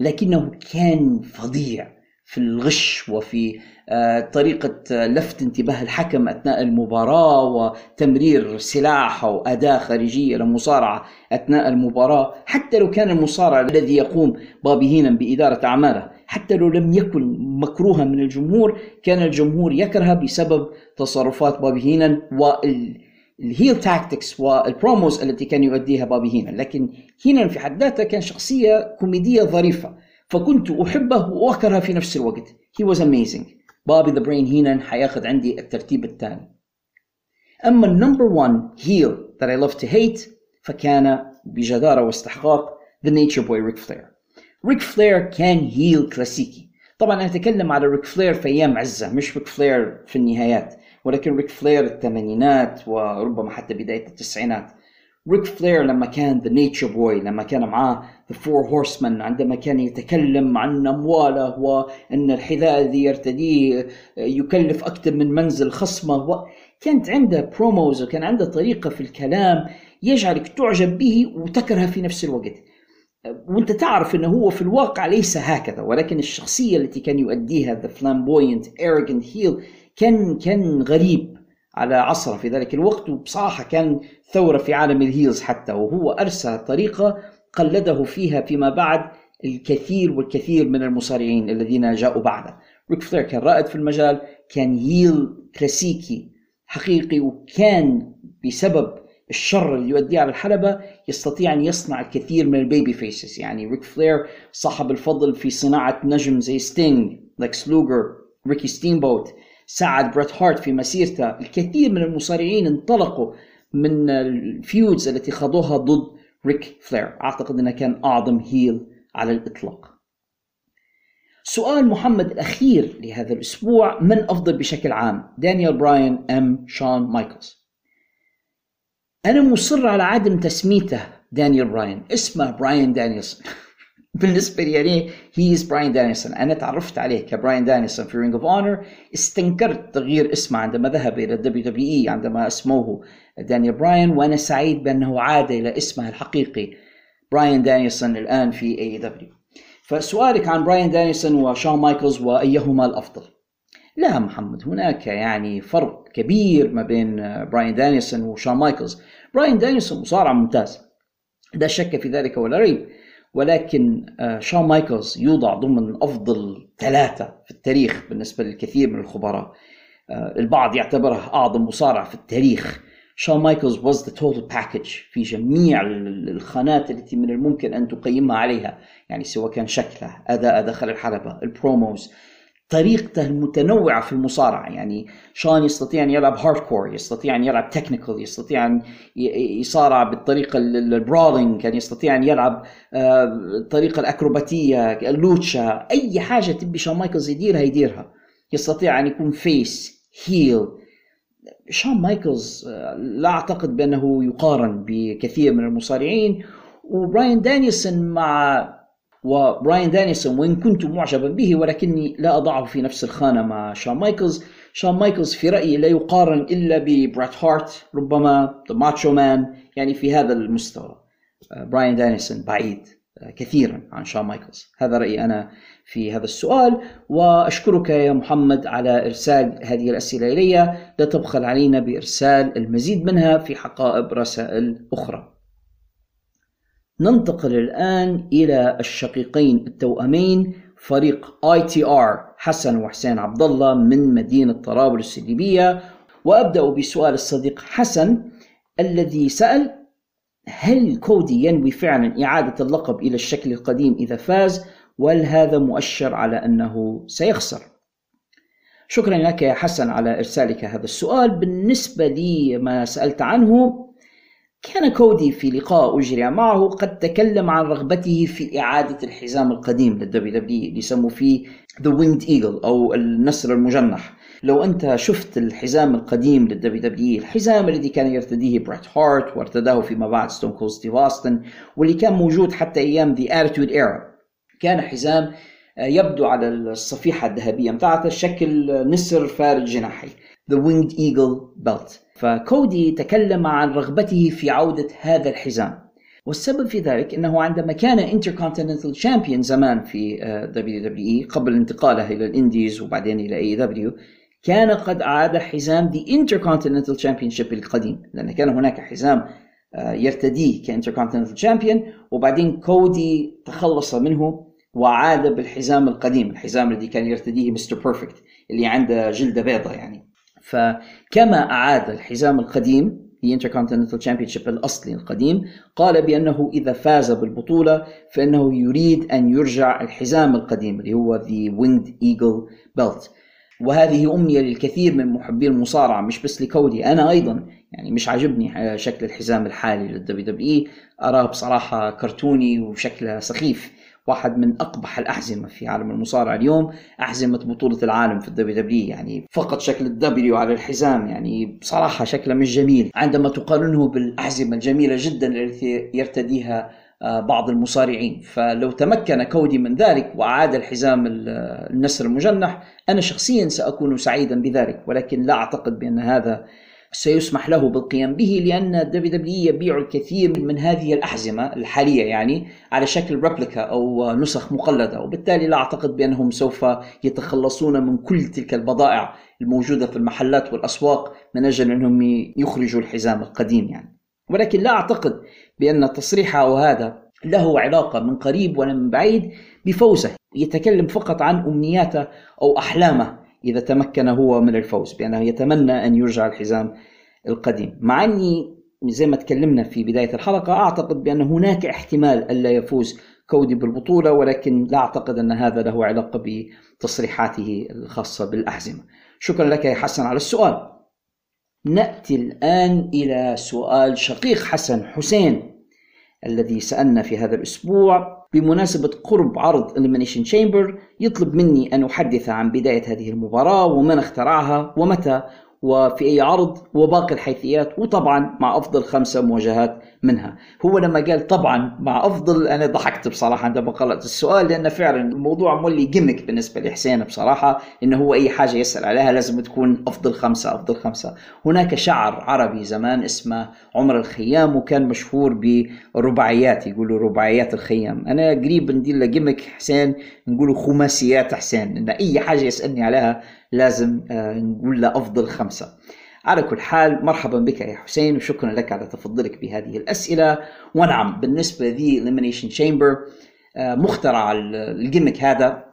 لكنه كان فظيع. في الغش وفي آه، طريقة لفت انتباه الحكم أثناء المباراة وتمرير سلاح أو أداة خارجية للمصارعة أثناء المباراة. حتى لو كان المصارع الذي يقوم بابي هينن بإدارة أعماله حتى لو لم يكن مكروها من الجمهور كان الجمهور يكرهه بسبب تصرفات بابي هينن وال heel tactics وال promos التي كان يؤديها بابي هينن لكن هينن في حد ذاته كان شخصية كوميدية ظريفة. فكنت أحبه وأكرهه في نفس الوقت. He was amazing. Bobby The Brain Heenan حياخذ عندي الترتيب الثاني. أما ال number 1 heel that I love to hate فكان بجدارة واستحقاق The Nature Boy ريك فلير ريك فلير كان heel كلاسيكي طبعا أنا أتكلم على ريك فلير في أيام عزه مش ريك فلير في النهايات. ولكن ريك فلير الثمانينات وربما حتى بداية التسعينات. ريك فلير لما كان The Nature Boy لما كان معاه Four Horsemen عندما كان يتكلم عن أمواله وأن الحذاء الذي يرتديه يكلف أكثر من منزل خصمه كانت عنده promos وكان عنده طريقة في الكلام يجعلك تعجب به وتكرهه في نفس الوقت. وأنت تعرف إنه هو في الواقع ليس هكذا ولكن الشخصية التي كان يؤديها the flamboyant arrogant heel كان كان غريب على عصره في ذلك الوقت وبصراحة كان ثورة في عالم ال heels حتى وهو أرسى طريقة قلده فيها فيما بعد الكثير والكثير من المصارعين الذين جاءوا بعده. ريك فلير كان رائد في المجال كان heel كلاسيكي حقيقي وكان بسبب الشر اللي يؤديه على الحلبة يستطيع أن يصنع الكثير من ال babyfaces يعني ريك فلير صاحب الفضل في صناعة نجم زي ستينج لكس لوجر ريكي ستيمبوت ساعد بريت هارت في مسيرته. الكثير من المصارعين انطلقوا من ال feuds التي خاضوها ضد ريك فلير أعتقد أنه كان أعظم heel على الإطلاق. سؤال محمد الأخير لهذا الأسبوع من أفضل بشكل عام؟ دانيال براين أم شون مايكلز أنا مصر على عدم تسميته دانيال براين اسمه براين دانيلسون بالنسبة لي يعني he is براين دانيسون أنا تعرفت عليه كبراين دانيسون في رينج اوف اونر استنكرت تغيير اسمه عندما ذهب إلى الدبليو دبليو إي عندما اسموه دانيال براين وأنا سعيد بأنه عاد إلى اسمه الحقيقي براين دانيسون الآن في AEW فسؤالك عن براين دانيسون وشون مايكلز وأيهما الأفضل؟ لا محمد هناك يعني فرق كبير ما بين براين دانيسون وشون مايكلز. براين دانيسون مصارع ممتاز. لا شك في ذلك ولا ريب. ولكن آه، شون مايكلز يوضع ضمن أفضل ثلاثة في التاريخ بالنسبة للكثير من الخبراء. آه، البعض يعتبره أعظم مصارع في التاريخ. شون مايكلز was the total package في جميع الخانات التي من الممكن أن تقيمها عليها يعني سواء كان شكله أداء داخل الحلبة ال promos. طريقته المتنوعة في المصارعة. يعني شان يستطيع أن يلعب hardcore يستطيع أن يلعب technical يستطيع أن يصارع بالطريقة ال brawling كان يستطيع أن يلعب الطريقة آه، الأكروباتية ال lucha أي حاجة تبي شان مايكلز يديرها يديرها. يستطيع أن يكون face heel شان مايكلز آه، لا أعتقد بأنه يقارن بكثير من المصارعين. وبراين دانيسون مع وبراين دانيسون وإن كنت معجبا به ولكني لا أضعه في نفس الخانة مع شون مايكلز. شون مايكلز في رأيي لا يقارن إلا ببريت هارت ربما The Macho Man يعني في هذا المستوى. براين دانيسون بعيد كثيرا عن شون مايكلز. هذا رأيي أنا في هذا السؤال. وأشكرك يا محمد على إرسال هذه الأسئلة إلي. لا تبخل علينا بإرسال المزيد منها في حقائب رسائل أخرى. ننتقل الآن إلى الشقيقين التوأمين فريق ITR حسن وحسين عبد الله من مدينة طرابلس الليبية وأبدأ بسؤال الصديق حسن الذي سأل هل كودي ينوي فعلا إعادة اللقب إلى الشكل القديم إذا فاز؟ وهل هذا مؤشر على أنه سيخسر؟ شكرا لك يا حسن على إرسالك هذا السؤال. بالنسبة لي ما سألت عنه كان كودي في لقاء أجري معه قد تكلم عن رغبته في إعادة الحزام القديم لل WW اللي يسموا فيه The Winged Eagle أو النسر المجنح. لو أنت شفت الحزام القديم لل WW الحزام الذي كان يرتديه بريت هارت وارتداه فيما بعد Stone Cold ستيف أوستن واللي كان موجود حتى أيام The Attitude Era كان حزام آه، يبدو على الصفيحة الذهبية بتاعته شكل نسر فارد جناحي. The Winged Eagle Belt. فكودي تكلم عن رغبته في عودة هذا الحزام. والسبب في ذلك إنه عندما كان Intercontinental Champion زمان في WWE قبل انتقاله إلى ال indies وبعدين إلى AEW كان قد اعاد حزام the Intercontinental Championship القديم لأن كان هناك حزام آه، يرتديه ك Intercontinental Champion وبعدين كودي تخلص منه وعاد بالحزام القديم الحزام الذي كان يرتديه مستر بيرفكت اللي عنده جلدة بيضاء يعني. فكما أعاد الحزام القديم في Intercontinental Championship الأصلي القديم قال بأنه إذا فاز بالبطولة فإنه يريد أن يرجع الحزام القديم اللي هو The Winged Eagle Belt. وهذه أمنية للكثير من محبي المصارعة مش بس لكودي أنا أيضا يعني مش عاجبني شكل الحزام الحالي لل WW أراه بصراحة كرتوني وشكله سخيف. واحد من أقبح الأحزمة في عالم المصارعة اليوم أحزمة بطولة العالم في ال WW يعني فقط شكل ال W على الحزام يعني بصراحة شكله مش جميل. عندما تقارنه بالأحزمة الجميلة جدا التي يرتديها آه، بعض المصارعين. فلو تمكن كودي من ذلك وأعاد الحزام النسر المجنح أنا شخصيا سأكون سعيدا بذلك ولكن لا أعتقد بأن هذا سيسمح له بالقيام به لأن WW يبيع الكثير من هذه الأحزمة الحالية يعني على شكل replica أو نسخ مقلدة وبالتالي لا أعتقد بأنهم سوف يتخلصون من كل تلك البضائع الموجودة في المحلات والأسواق من أجل أنهم يخرجوا الحزام القديم يعني. ولكن لا أعتقد بأن تصريحه هذا له علاقة من قريب ولا من بعيد بفوزه. يتكلم فقط عن أمنياته أو أحلامه إذا تمكن هو من الفوز بأنه يتمنى أن يرجع الحزام القديم. مع أني زي ما تكلمنا في بداية الحلقة أعتقد بأن هناك احتمال ألا يفوز كودي بالبطولة ولكن لا أعتقد أن هذا له علاقة بتصريحاته الخاصة بالأحزمة. شكرا لك يا حسن على السؤال. نأتي الآن إلى سؤال شقيق حسن حسين الذي سألنا في هذا الأسبوع بمناسبة قرب عرض Elimination Chamber يطلب مني أن أحدث عن بداية هذه المباراة ومن اخترعها ومتى وفي أي عرض وباقي الحيثيات وطبعا مع أفضل خمسة مواجهات منها. هو لما قال طبعا مع أفضل أنا ضحكت بصراحة عندما قرأت السؤال لأن فعلا الموضوع مولي جيمك بالنسبة لحسين بصراحة إنه هو أي حاجة يسأل عليها لازم تكون أفضل خمسة أفضل خمسة. هناك شاعر عربي زمان اسمه عمر الخيام وكان مشهور برباعيات يقولوا رباعيات الخيام. أنا قريب ندير له gimmick حسين نقولوا خماسيات حسين إن أي حاجة يسألني عليها لازم آه، نقول له أفضل خمسة. على كل حال مرحبا بك يا حسين وشكرا لك على تفضلك بهذه الأسئلة. ونعم بالنسبة لي Elimination Chamber آه، مخترع ال gimmick هذا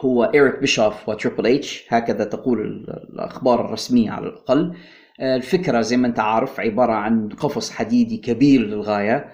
هو إيريك بيشوف و Triple H هكذا تقول الأخبار الرسمية على الأقل. آه، الفكرة زي ما أنت عارف عبارة عن قفص حديدي كبير للغاية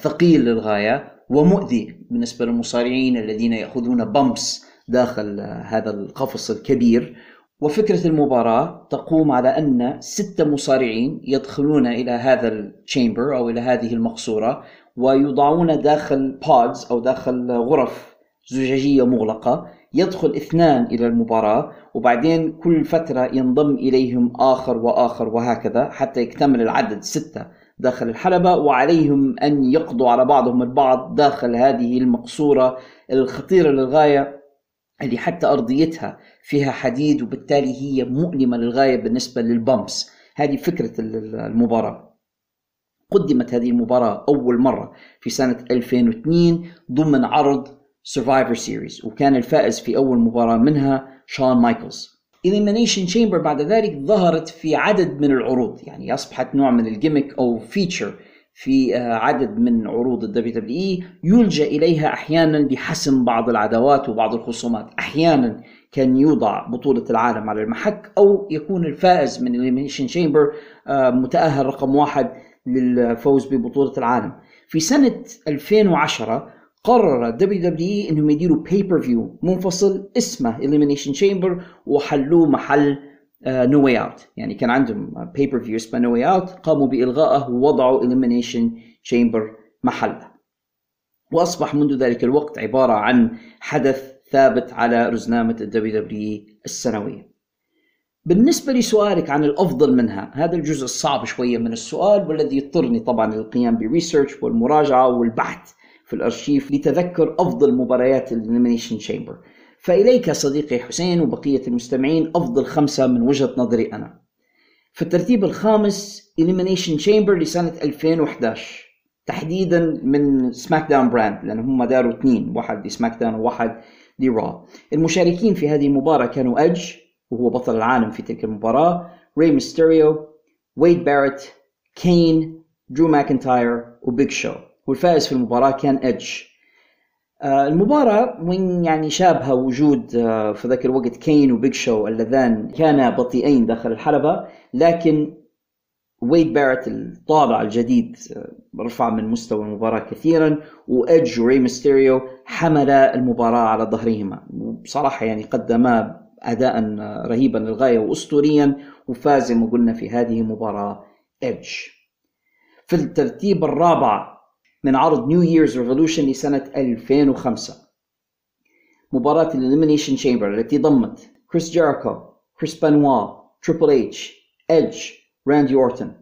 ثقيل للغاية ومؤذي بالنسبة للمصارعين الذين يأخذون bumps داخل هذا القفص الكبير. وفكرة المباراة تقوم على أن ستة مصارعين يدخلون إلى هذا ال chamber أو إلى هذه المقصورة ويوضعون داخل pods أو داخل غرف زجاجية مغلقة. يدخل اثنان إلى المباراة وبعدين كل فترة ينضم إليهم آخر وآخر وهكذا حتى يكتمل العدد ستة داخل الحلبة وعليهم أن يقضوا على بعضهم البعض داخل هذه المقصورة الخطيرة للغاية. اللي حتى أرضيتها فيها حديد وبالتالي هي مؤلمة للغاية بالنسبة للبامبس. هذه فكرة المباراة. قدمت هذه المباراة أول مرة في سنة 2002 ضمن عرض Survivor Series وكان الفائز في أول مباراة منها شون مايكلز Elimination Chamber بعد ذلك ظهرت في عدد من العروض يعني أصبحت نوع من ال gimmick أو feature في آه، عدد من عروض ال WWE يلجأ إليها أحيانا لحسم بعض العداوات وبعض الخصومات، أحيانا كان يوضع بطولة العالم على المحك أو يكون الفائز من ال Elimination Chamber آه، متأهل رقم واحد للفوز ببطولة العالم. في سنة 2010 قرر WWE إنهم يديروا pay-per-view منفصل اسمه Elimination Chamber وحلوه محل No Way Out يعني كان عندهم pay-per-view اسمه No Way Out قاموا بإلغائه ووضعوا Elimination Chamber محله. وأصبح منذ ذلك الوقت عبارة عن حدث ثابت على رزنامة ال WWE السنوية. بالنسبة لسؤالك عن الأفضل منها هذا الجزء الصعب شوية من السؤال والذي يضطرني طبعا للقيام ب research والمراجعة والبحث في الأرشيف لتذكر أفضل مباريات ال Elimination Chamber فإليك صديقي حسين وبقية المستمعين أفضل خمسة من وجهة نظري أنا. في الترتيب الخامس Elimination Chamber لسنة 2011 تحديدا من SmackDown brand لأن هم داروا اثنين واحد ل SmackDown وواحد ل Raw المشاركين في هذه المباراة كانوا إدج وهو بطل العالم في تلك المباراة ري ميستيريو ويد باريت كين درو ماكنتاير وبيج شو والفائز في المباراة كان إدج المباراة وإن يعني شابها وجود آه، في ذاك الوقت كين وبيج شو اللذان كانا بطيئين داخل الحلبة لكن ويد باريت الطابع الجديد آه، رفع من مستوى المباراة كثيرا وإدج وري ميستيريو حمل المباراة على ظهرهما. وبصراحة يعني قدما أداء رهيبا للغاية وأسطوريا وفاز كما قلنا في هذه المباراة إدج. في الترتيب الرابع من عرض New Year's Revolution لسنة 2005 مباراة ال Elimination Chamber التي ضمت كريس جيريكو كريس بينوا تريبل اتش إدج راندي أورتون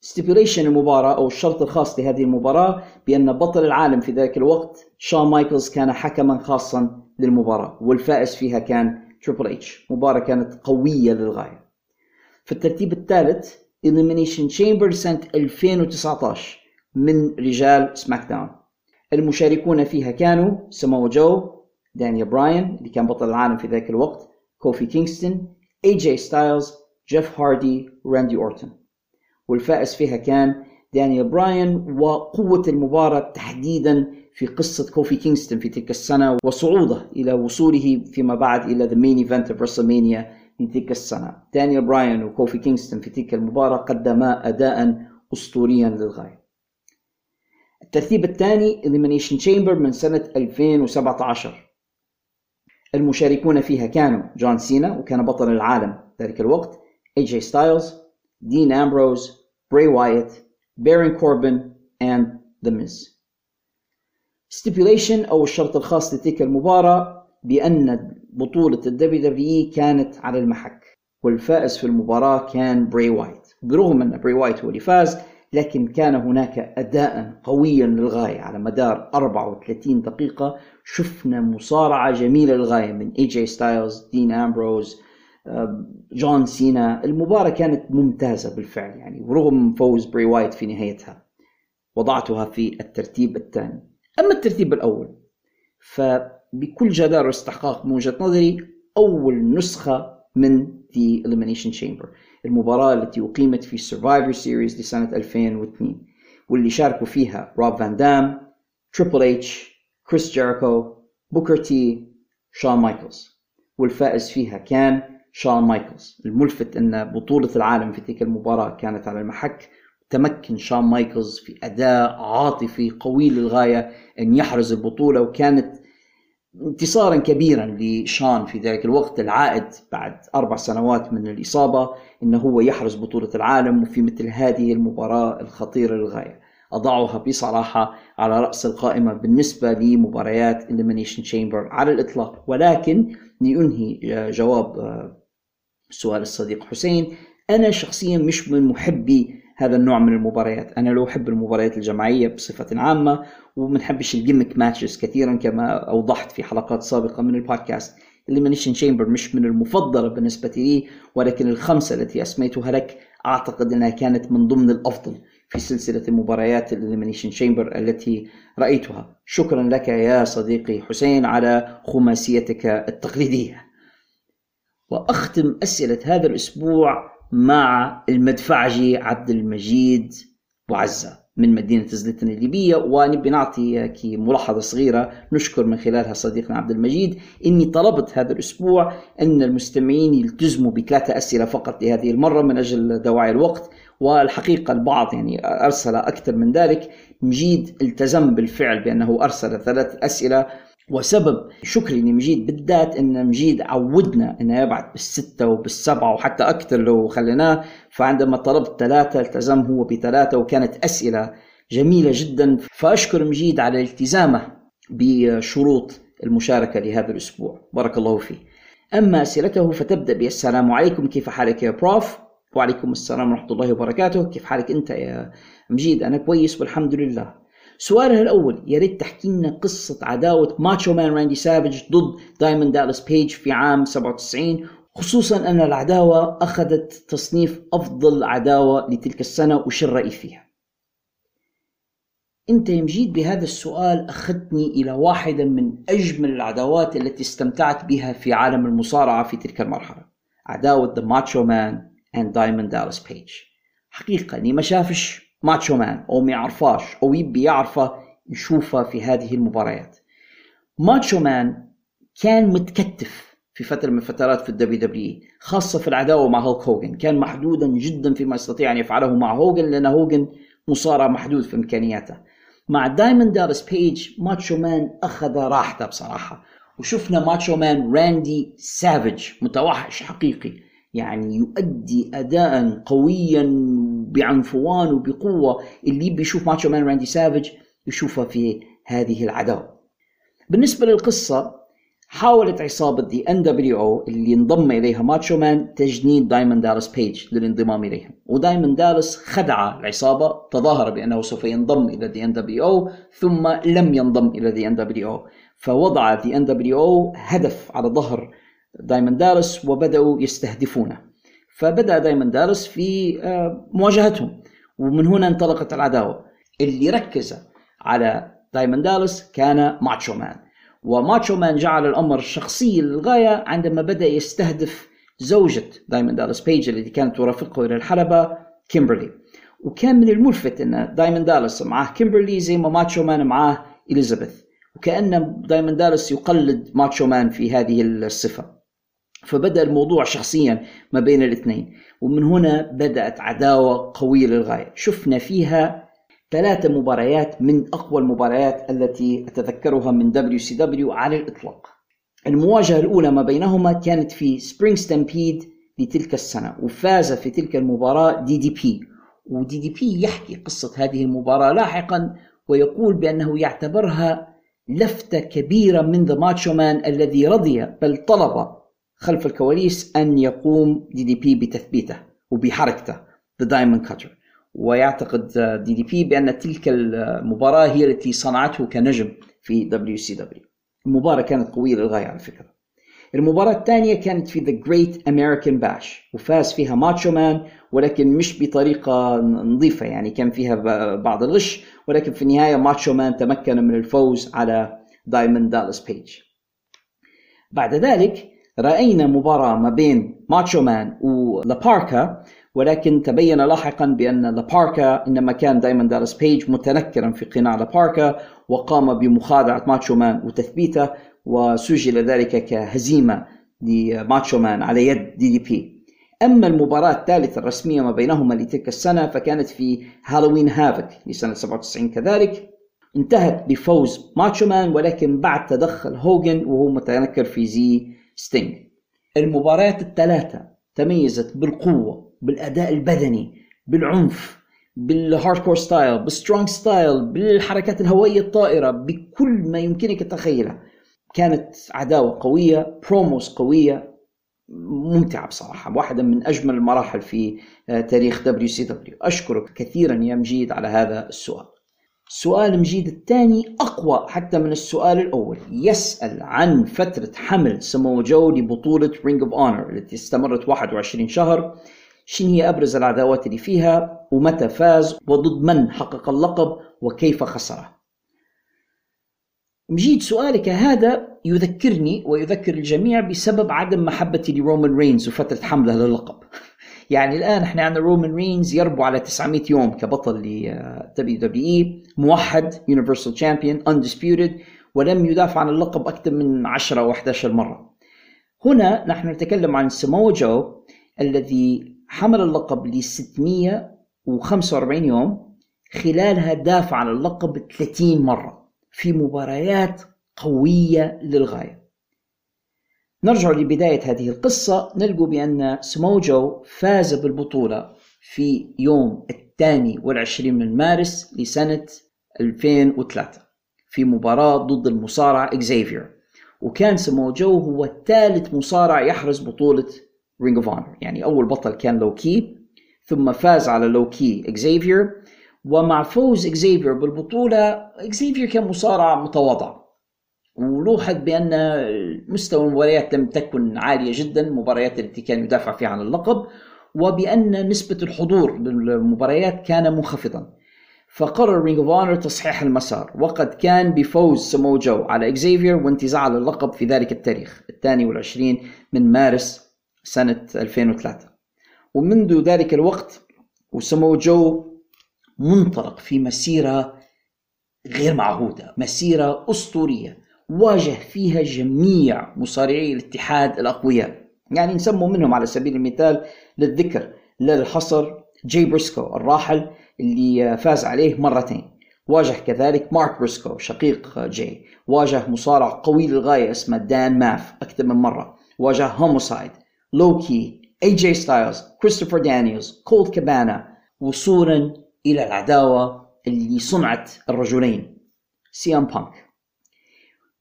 stipulation المباراة أو الشرط الخاص لهذه المباراة بأن بطل العالم في ذلك الوقت شون مايكلز كان حكما خاصا للمباراة والفائز فيها كان تريبل اتش مباراة كانت قوية للغاية. في الترتيب الثالث Elimination Chamber سنة 2019 من رجال SmackDown المشاركون فيها كانوا سمو جو دانيال براين اللي كان بطل العالم في ذاك الوقت كوفي كينغستون اي جي ستايلز جيف هاردي وراندي أورتون. والفائز فيها كان دانيال براين وقوة المباراة تحديدا في قصة كوفي كينغستون في تلك السنة وصعوده إلى وصوله فيما بعد إلى the main event of WrestleMania في تلك السنة. دانيال براين وكوفي كينغستون في تلك المباراة قدما أداء أسطوريا للغاية. الترتيب الثاني Elimination Chamber من سنة 2017 المشاركون فيها كانوا جون سينا وكان بطل العالم ذلك الوقت اي جي ستايلز دين امبروز بري وايت بارون كوربن and The Miz. Stipulation أو الشرط الخاص لتلك المباراة بأن بطولة ال WWE كانت على المحك. والفائز في المباراة كان بري وايت. برغم أن بري وايت هو اللي فاز لكن كان هناك أداء قويا للغاية على مدار 34 دقيقة. شفنا مصارعة جميلة للغاية من اي جي ستايلز دين امبروز جون سينا المباراة كانت ممتازة بالفعل يعني ورغم فوز بري وايت في نهايتها وضعتها في الترتيب الثاني. أما الترتيب الأول فبكل جدارة واستحقاق من وجهة نظري أول نسخة من The Elimination Chamber المباراة التي أقيمت في Survivor Series لسنة 2002 واللي شاركوا فيها روب فان دام تريبل اتش كريس جيريكو بوكر تي شون مايكلز والفائز فيها كان شون مايكلز الملفت أن بطولة العالم في تلك المباراة كانت على المحك. تمكن شون مايكلز في أداء عاطفي قوي للغاية أن يحرز البطولة وكانت انتصارا كبيرا لشون في ذلك الوقت العائد بعد أربع سنوات من الإصابة أنه هو يحرز بطولة العالم وفي مثل هذه المباراة الخطيرة للغاية. أضعها بصراحة على رأس القائمة بالنسبة لمباريات Elimination Chamber على الإطلاق. ولكن لأنهي جواب سؤال الصديق حسين أنا شخصيا مش من محبي هذا النوع من المباريات. أنا لو أحب المباريات الجماعية بصفة عامة ومنحبش الجيمك ماتشز كثيرا كما أوضحت في حلقات سابقة من البودكاست Elimination Chamber مش من المفضلة بالنسبة لي ولكن الخمسة التي أسميتها لك أعتقد إنها كانت من ضمن الأفضل في سلسلة المباريات ال Elimination Chamber التي رأيتها. شكرا لك يا صديقي حسين على خماسيتك التقليدية. وأختم أسئلة هذا الأسبوع مع المدفعجي عبد المجيد وعزة من مدينة زلتن الليبية. ونبي نعطي ملاحظة صغيرة نشكر من خلالها صديقنا عبد المجيد. إني طلبت هذا الأسبوع أن المستمعين يلتزموا بثلاثة أسئلة فقط لهذه المرة من أجل دواعي الوقت. والحقيقة البعض يعني أرسل أكثر من ذلك. مجيد التزم بالفعل بأنه أرسل ثلاث أسئلة وسبب شكري لمجيد بالذات إن مجيد عودنا إنه يبعث بالستة وبالسبعة وحتى أكثر لو خليناه فعندما طلبت ثلاثة التزم هو بثلاثة وكانت أسئلة جميلة جدا. فأشكر مجيد على التزامه بشروط المشاركة لهذا الأسبوع. بارك الله فيه. أما أسئلته فتبدأ بالسلام عليكم. كيف حالك يا prof وعليكم السلام ورحمة الله وبركاته. كيف حالك أنت يا مجيد؟ أنا كويس والحمد لله. سؤالها الأول يا ريت تحكي لنا قصة عداوة ماتشو مان راندي سافج ضد دايموند دالاس بيج في عام 97 خصوصا أن العداوة أخذت تصنيف أفضل عداوة لتلك السنة وش الرأي فيها؟ أنت يا مجيد بهذا السؤال أخذتني إلى واحدة من أجمل العداوات التي استمتعت بها في عالم المصارعة في تلك المرحلة عداوة The Macho Man and Diamond Dallas Page حقيقة اللي ما شافش؟ ماتشو مان أو ما يعرفاش أو يبي يعرفه يشوفه في هذه المباريات. ماتشو مان كان متكتف في فترة من الفترات في الدبليو دبليو خاصة في العداوة مع هولك هوجن كان محدودا جدا فيما يستطيع أن يفعله مع هوجن لأن هوجن مصارع محدود في إمكانياته. مع دايموند دالاس بيج ماتشو مان أخذ راحته بصراحة. وشفنا ماتشو مان راندي سافج متوحش حقيقي يعني يؤدي أداء قويا بعنفوان وبقوة اللي بيشوف ماتشو مان راندي سافج يشوفها في هذه العداوة. بالنسبة للقصة حاولت عصابة The nWo اللي انضم إليها ماتشو مان تجنيد دايموند دالاس بيج للانضمام إليهم. ودايموند دالاس خدع العصابة تظاهر بأنه سوف ينضم إلى دي ان دبليو أو ثم لم ينضم إلى دي ان دبليو أو فوضع دي ان دبليو أو هدف على ظهر دايموند دالاس وبدأوا يستهدفونه. فبدأ دايموند دالاس في آه، مواجهتهم. ومن هنا انطلقت العداوة. اللي ركز على دايموند دالس كان ماتشو مان. وماتشو مان جعل الأمر شخصي للغاية عندما بدأ يستهدف زوجة دايموند دالس بيج التي كانت ترافقه إلى الحلبة كيمبرلي. وكان من الملفت أن دايموند دالس معاه كيمبرلي زي ما ماتشو مان معاه إليزابيث. وكأن دايموند دالس يقلد ماتشو مان في هذه الصفة. فبدأ الموضوع شخصيا ما بين الاثنين. ومن هنا بدأت عداوة قوية للغاية. شفنا فيها ثلاثة مباريات من أقوى المباريات التي أتذكرها من دبليو سي دبليو على الإطلاق. المواجهة الأولى ما بينهما كانت في سبرينغ ستامبيد لتلك السنة وفاز في تلك المباراة دي دي بي. ودي دي بي يحكي قصة هذه المباراة لاحقا ويقول بأنه يعتبرها لفتة كبيرة من ذا ماتشو مان الذي رضي بل طلب خلف الكواليس أن يقوم دي دي بي بتثبيته وبحركته The Diamond Cutter ويعتقد دي دي بي بأن تلك المباراة هي التي صنعته كنجم في دبليو سي دبليو المباراة كانت قوية للغاية على فكرة. المباراة الثانية كانت في ذا جريت امريكان باش وفاز فيها ماتشو مان ولكن مش بطريقة نظيفة يعني كان فيها بعض الغش ولكن في النهاية ماتشو مان تمكن من الفوز على دايموند دالاس بيج بعد ذلك رأينا مباراة ما بين ماتشو مان ولاباركا ولكن تبين لاحقا بأن لاباركا إنما كان دايموند دالاس بيج متنكرا في قناع لاباركا وقام بمخادعة ماتشو مان وتثبيته وسجل ذلك كهزيمة لماتشو مان على يد دي دي بي. أما المباراة الثالثة الرسمية ما بينهما لتلك السنة فكانت في هالوين هافك لسنة 97 كذلك. انتهت بفوز ماتشو مان ولكن بعد تدخل هوجن وهو متنكر في زي ستينج المباريات الثلاثة تميزت بالقوة بالأداء البدني بالعنف بال hardcore style بال strong style بالحركات الهوائية الطائرة بكل ما يمكنك تخيله كانت عداوة قوية بروموس قوية ممتعة بصراحة واحدة من أجمل المراحل في آه، تاريخ دبليو سي دبليو أشكرك كثيرا يا مجيد على هذا السؤال. سؤال مجيد الثاني أقوى حتى من السؤال الأول. يسأل عن فترة حمل سمو جو لبطولة رينج اوف اونر التي استمرت 21 شهر. شنو هي أبرز العداوات اللي فيها؟ ومتى فاز؟ وضد من حقق اللقب؟ وكيف خسره؟ مجيد سؤالك هذا يذكرني ويذكر الجميع بسبب عدم محبتي لرومان رينز وفترة حمله للقب. يعني الآن إحنا عندنا رومان رينز يربو على 900 يوم كبطل ل دبليو دبليو اي موحد universal champion undisputed ولم يدافع عن اللقب أكثر من 10 أو 11 مرة. هنا نحن نتكلم عن سمو جو الذي حمل اللقب ل 645 يوم خلالها دافع عن اللقب 30 مرة في مباريات قوية للغاية. نرجع لبداية هذه القصة. نلقوا بأن سموجو فاز بالبطولة في يوم الثاني والعشرين من مارس لسنة 2003 في مباراة ضد المصارع إكزيفير. وكان سموجو هو ثالث مصارع يحرز بطولة رينج اوف يعني أول بطل كان لوكي ثم فاز على لوكي إكزيفير. ومع فوز إكزيفير بالبطولة إكزيفير كان مصارع متواضع. ولوحظ بأن مستوى المباريات لم تكن عالية جدا المباريات التي كان يدافع فيها عن اللقب وبأن نسبة الحضور للمباريات كان منخفضا. فقرر رينج اوف اونر تصحيح المسار وقد كان بفوز سمو جو على إكزيفير وانتزاع اللقب في ذلك التاريخ الثاني والعشرين من مارس سنة 2003 ومنذ ذلك الوقت وسمو جو منطلق في مسيرة غير معهودة مسيرة أسطورية. واجه فيها جميع مصارعي الاتحاد الأقوياء. يعني نسموا منهم على سبيل المثال للذكر لا للحصر جاي بريسكو الراحل اللي فاز عليه مرتين. واجه كذلك مارك بريسكو شقيق جاي. واجه مصارع قوي للغاية اسمه دان ماف أكثر من مرة. واجه هوموسايد لو كي اي جي ستايلز كريستوفر دانييلز كولد كابانا وصولا إلى العداوة اللي صنعت الرجلين. سي أم بانك.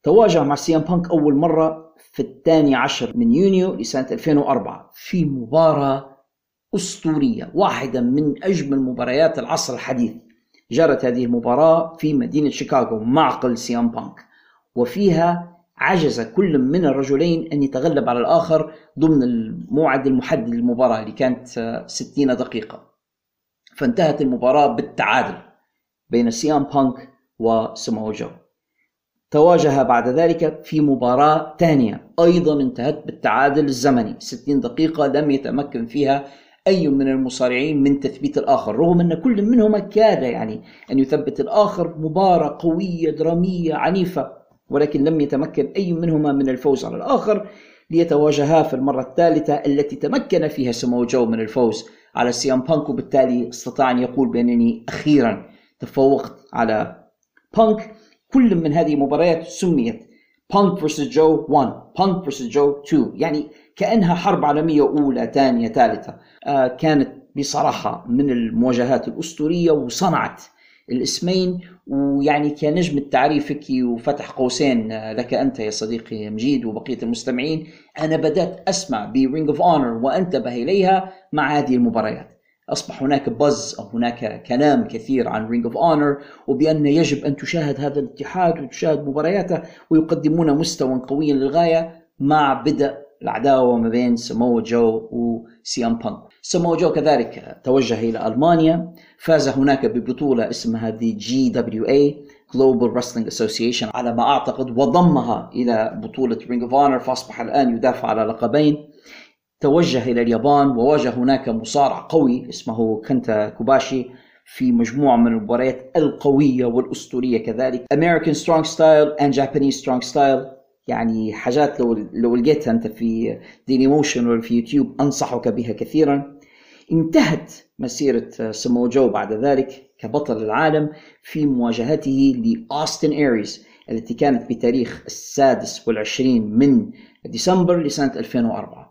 تواجه مع سي ام بانك أول مرة في الثاني عشر من يونيو لسنة 2004 في مباراة أسطورية واحدة من أجمل مباريات العصر الحديث. جرت هذه المباراة في مدينة شيكاغو معقل سي ام بانك. وفيها عجز كل من الرجلين أن يتغلب على الآخر ضمن الموعد المحدد للمباراة اللي كانت 60 دقيقة. فانتهت المباراة بالتعادل بين سي ام بانك وسمو جو. تواجه بعد ذلك في مباراة ثانية أيضا انتهت بالتعادل الزمني. 60 دقيقة لم يتمكن فيها أي من المصارعين من تثبيت الآخر رغم أن كل منهما كاد يعني أن يثبت الآخر. مباراة قوية درامية عنيفة ولكن لم يتمكن أي منهما من الفوز على الآخر ليتواجها في المرة الثالثة التي تمكن فيها سمو جو من الفوز على سي ام بانك وبالتالي استطاع أن يقول بأنني أخيرا تفوقت على بانك. كل من هذه المباريات سميت بانك vs جو 1 بانك vs جو 2 يعني كأنها حرب عالمية أولى ثانية ثالثة. آه كانت بصراحة من المواجهات الأسطورية وصنعت الاسمين. ويعني كنوع من التعريف هيك وفتح قوسين آه، لك أنت يا صديقي مجيد وبقية المستمعين. أنا بدأت أسمع ب Ring of Honor وأنتبه إليها مع هذه المباريات. أصبح هناك buzz أو هناك كلام كثير عن Ring of Honor وبأن يجب أن تشاهد هذا الاتحاد وتشاهد مبارياته ويقدمون مستوى قويا للغاية مع بدء العداوة ما بين سمو جو وسي ام بانك. سمو جو كذلك توجه إلى ألمانيا فاز هناك ببطولة اسمها دي GWA Global Wrestling Association على ما أعتقد وضمها إلى بطولة Ring of Honor فأصبح الآن يدافع على لقبين. توجه إلى اليابان وواجه هناك مصارع قوي اسمه كنتا كوباشي في مجموعة من المباريات القوية والأسطورية كذلك. American Strong Style and Japanese Strong Style. يعني حاجات لو لو لقيتها أنت في ديلي موشن ولا في يوتيوب أنصحك بها كثيرا. انتهت مسيرة سمو جو بعد ذلك كبطل العالم في مواجهته لأوستن إيريز التي كانت بتاريخ السادس والعشرين من ديسمبر لسنة 2004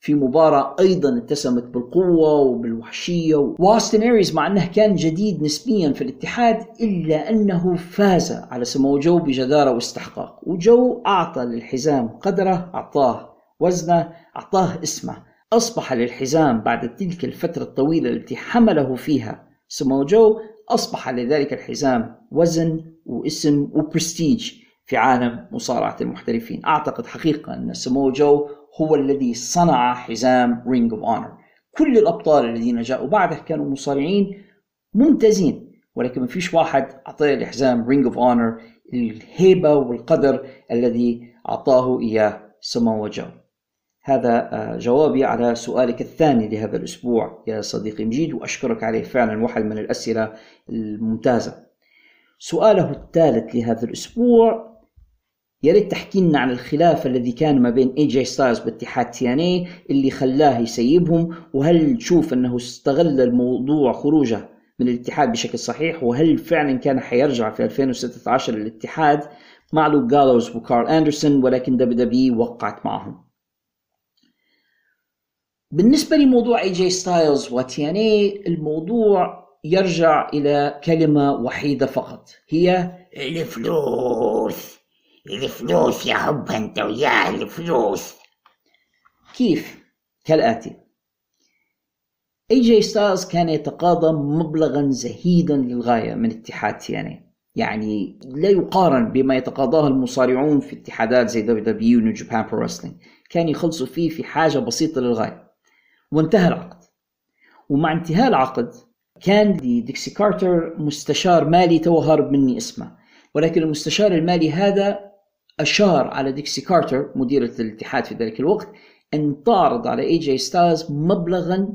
في مباراة أيضا اتسمت بالقوة وبالوحشية وأوستن إيريز مع أنه كان جديد نسبيا في الاتحاد إلا أنه فاز على سمو جو بجدارة واستحقاق. وجو أعطى للحزام قدره أعطاه وزنه أعطاه اسمه. أصبح للحزام بعد تلك الفترة الطويلة التي حمله فيها سمو جو أصبح لذلك الحزام وزن واسم وبرستيج في عالم مصارعة المحترفين. أعتقد حقيقة أن سمو جو هو الذي صنع حزام Ring of Honor كل الأبطال الذين جاءوا بعده كانوا مصارعين ممتازين ولكن ما فيش واحد أعطاه الحزام Ring of Honor الهيبة والقدر الذي أعطاه إياه سمو جو. هذا آه، جوابي على سؤالك الثاني لهذا الأسبوع يا صديقي مجيد وأشكرك عليه فعلا واحد من الأسئلة الممتازة. سؤاله الثالث لهذا الأسبوع يا ريت تحكي لنا عن الخلاف الذي كان ما بين اي جي ستايلز باتحاد TNA اللي خلاه يسيبهم وهل تشوف أنه استغل الموضوع خروجه من الاتحاد بشكل صحيح؟ وهل فعلا كان حيرجع في 2016 للاتحاد؟ مع لوك جالوز وكارل أندرسون ولكن WWE وقعت معهم. بالنسبة لموضوع اي جي ستايلز و TNA الموضوع يرجع إلى كلمة وحيدة فقط هي الفلوس. الفلوس يا حب انت وياه الفلوس. كيف؟ كالآتي. اي جي ستايلز كان يتقاضى مبلغا زهيدا للغاية من اتحاد TNA يعني لا يقارن بما يتقاضاه المصارعون في اتحادات زي WWE و New Japan Pro كان يخلصوا فيه في حاجة بسيطة للغاية. وانتهى العقد. ومع انتهاء العقد كان لديكسي كارتر مستشار مالي توا هارب مني اسمه. ولكن المستشار المالي هذا أشار على ديكسي كارتر مديرة الاتحاد في ذلك الوقت أن تعرض على إي جي ستايلز مبلغا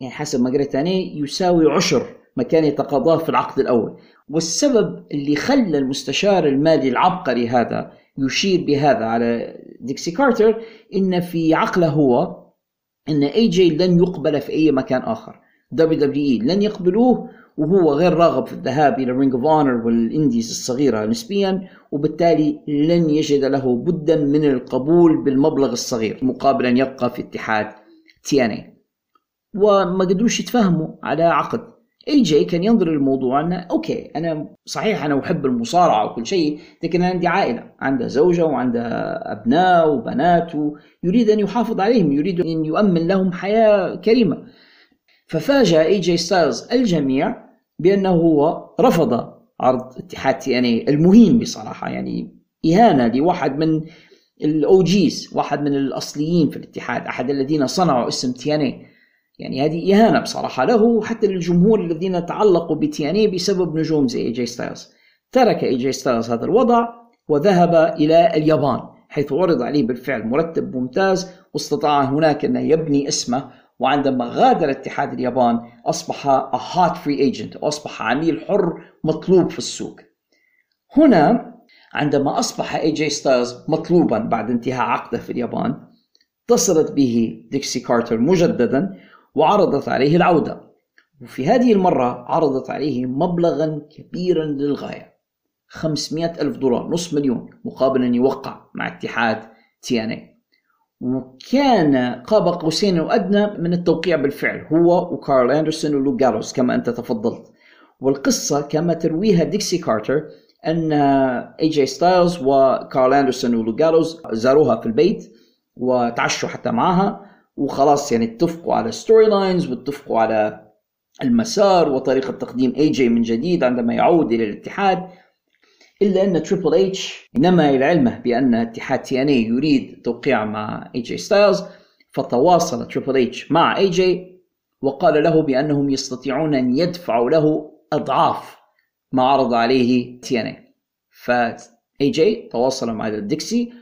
يعني حسب ما قريت أنا يساوي عشر ما كان يتقاضاه في العقد الأول. والسبب اللي خلى المستشار المالي العبقري هذا يشير بهذا على ديكسي كارتر إن في عقله هو إن إي جي لن يقبل في أي مكان آخر. WWE لن يقبلوه وهو غير راغب في الذهاب إلى Ring of Honor وال indies الصغيرة نسبيا وبالتالي لن يجد له بدا من القبول بالمبلغ الصغير مقابل أن يبقى في اتحاد TNA وما قدروش يتفاهموا على عقد. اي جي كان ينظر للموضوع أنه okay أنا صحيح أنا أحب المصارعة وكل شيء لكن أنا عندي عائلة عندها زوجة وعندها أبناء وبنات ويريد أن يحافظ عليهم يريد أن يؤمن لهم حياة كريمة. ففاجأ اي جي ستايلز الجميع بأنه هو رفض عرض اتحاد TNA المهين بصراحة يعني إهانة لواحد من ال OGs واحد من الأصليين في الاتحاد أحد الذين صنعوا اسم TNA يعني هذه إهانة بصراحة له وحتى للجمهور الذين تعلقوا ب TNA بسبب نجوم زي اي جي ستايلز ترك اي جي ستايلز هذا الوضع وذهب إلى اليابان حيث عرض عليه بالفعل مرتب ممتاز واستطاع هناك أن يبني اسمه وعندما غادر اتحاد اليابان أصبح hot free agent أصبح عميل حر مطلوب في السوق. هنا عندما أصبح اي جي ستايلز مطلوبا بعد انتهاء عقده في اليابان اتصلت به ديكسي كارتر مجددا وعرضت عليه العودة. وفي هذه المرة عرضت عليه مبلغا كبيرا للغاية 500 ألف دولار نصف مليون مقابل أن يوقع مع اتحاد TNA وكان قاب قوسين وأدنى من التوقيع بالفعل هو وكارل أندرسون ولوك جالوس كما أنت تفضلت. والقصة كما ترويها ديكسي كارتر أن إي جي ستايلز وكارل أندرسون ولوك جالوس زاروها في البيت وتعشوا حتى معها وخلاص يعني اتفقوا على storylines واتفقوا على المسار وطريقة تقديم إي جي من جديد عندما يعود إلى الاتحاد. إلا أن تريبل اتش نما إلى علمه بأن اتحاد TNA يريد التوقيع مع اي جي ستايلز فتواصل تريبل اتش مع اي جي وقال له بأنهم يستطيعون أن يدفعوا له أضعاف ما عرض عليه TNA ف اي جي تواصل مع ديكسي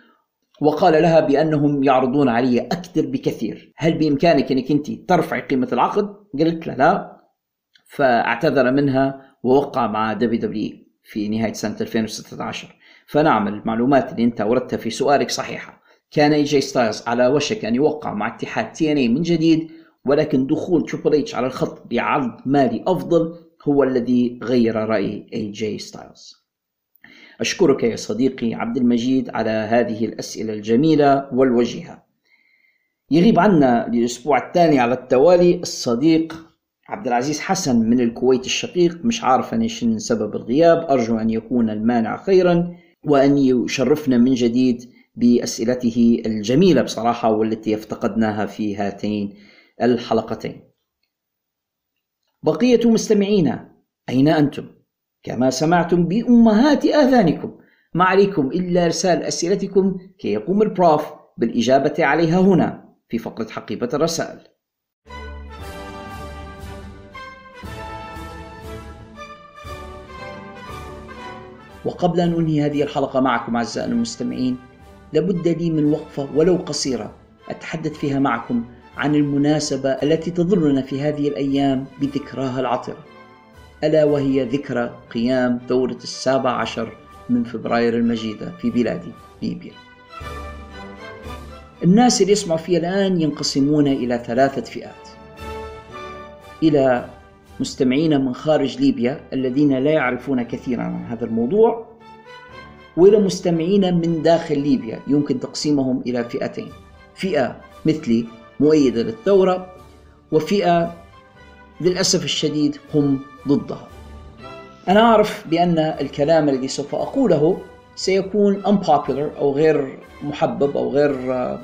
وقال لها بأنهم يعرضون علي أكثر بكثير. هل بإمكانك أنك أنت ترفعي قيمة العقد؟ قلت له لا. فاعتذر منها ووقع مع WWE في نهاية سنة 2016 فنعم المعلومات اللي أنت أوردتها في سؤالك صحيحة. كان إي جي ستايلز على وشك أن يوقع مع اتحاد TNA من جديد ولكن دخول تريبل إتش على الخط بعرض مالي أفضل هو الذي غير رأي إي جي ستايلز. أشكرك يا صديقي عبد المجيد على هذه الأسئلة الجميلة والوجيهة. يغيب عنا للأسبوع الثاني على التوالي الصديق عبد العزيز حسن من الكويت الشقيق مش عارف أن إيش سبب الغياب أرجو أن يكون المانع خيرا وأن يشرفنا من جديد بأسئلته الجميلة بصراحة والتي افتقدناها في هاتين الحلقتين. بقية مستمعينا أين أنتم؟ كما سمعتم بأمهات آذانكم. ما عليكم إلا إرسال أسئلتكم كي يقوم البروف بالإجابة عليها هنا في فقرة حقيبة الرسائل. وقبل أن أنهي هذه الحلقة معكم أعزائي المستمعين لابد لي من وقفة ولو قصيرة أتحدث فيها معكم عن المناسبة التي تظلنا في هذه الأيام بذكراها العطرة ألا وهي ذكرى قيام ثورة السابع عشر من فبراير المجيدة في بلادي ليبيا. الناس اللي يسمعوا فيها الآن ينقسمون إلى ثلاثة فئات. إلى مستمعين من خارج ليبيا الذين لا يعرفون كثيرا عن هذا الموضوع وإلى مستمعين من داخل ليبيا يمكن تقسيمهم إلى فئتين. فئة مثلي مؤيدة للثورة وفئة للأسف الشديد هم ضدها. أنا أعرف بأن الكلام الذي سوف أقوله سيكون unpopular أو غير محبب أو غير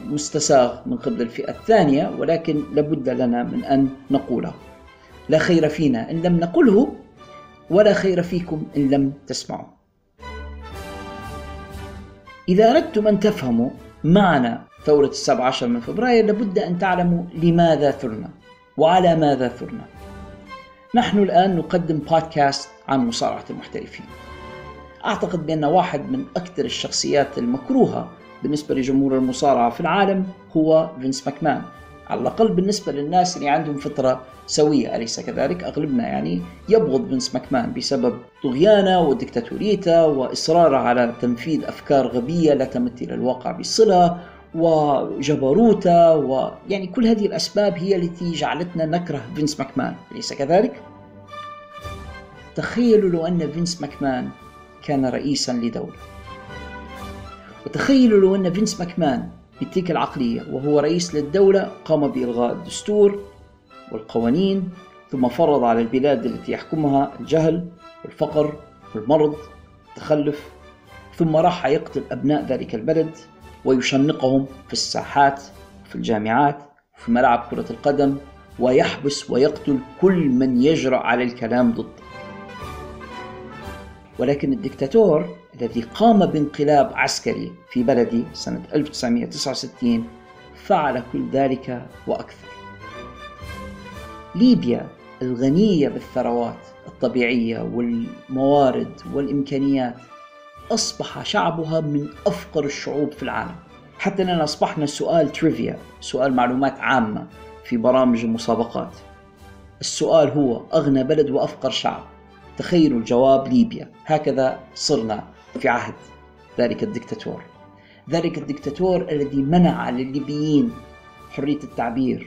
مستساغ من قبل الفئة الثانية ولكن لابد لنا من أن نقوله. لا خير فينا إن لم نقله ولا خير فيكم إن لم تسمعوا. إذا أردتم أن تفهموا معنى ثورة السابع عشر من فبراير لابد أن تعلموا لماذا ثرنا وعلى ماذا ثرنا. نحن الآن نقدم بودكاست عن مصارعة المحترفين. أعتقد بأن واحد من أكثر الشخصيات المكروهة بالنسبة لجمهور المصارعة في العالم هو فينس ماكمان. على الأقل بالنسبة للناس اللي عندهم فطرة سوية أليس كذلك؟ أغلبنا يعني يبغض فينس ماكمان بسبب طغيانه وديكتاتوريته وإصراره على تنفيذ أفكار غبية لا تمت إلى الواقع بصلة وجبروته ويعني كل هذه الأسباب هي التي جعلتنا نكره فينس ماكمان أليس كذلك؟ تخيلوا لو أن فينس ماكمان كان رئيسا لدولة وتخيلوا لو أن فينس ماكمان بتلك العقلية وهو رئيس للدولة قام بإلغاء الدستور والقوانين ثم فرض على البلاد التي يحكمها الجهل والفقر والمرض والتخلف ثم راح يقتل أبناء ذلك البلد ويشنقهم في الساحات في الجامعات في ملاعب كرة القدم ويحبس ويقتل كل من يجرأ على الكلام ضده. ولكن الدكتاتور الذي قام بانقلاب عسكري في بلدي سنة 1969 فعل كل ذلك وأكثر. ليبيا الغنية بالثروات الطبيعية والموارد والإمكانيات أصبح شعبها من أفقر الشعوب في العالم. حتى أننا أصبحنا سؤال تريفيا سؤال معلومات عامة في برامج المسابقات. السؤال هو أغنى بلد وأفقر شعب. تخيلوا الجواب ليبيا. هكذا صرنا في عهد ذلك الدكتاتور. ذلك الدكتاتور الذي منع للليبيين حرية التعبير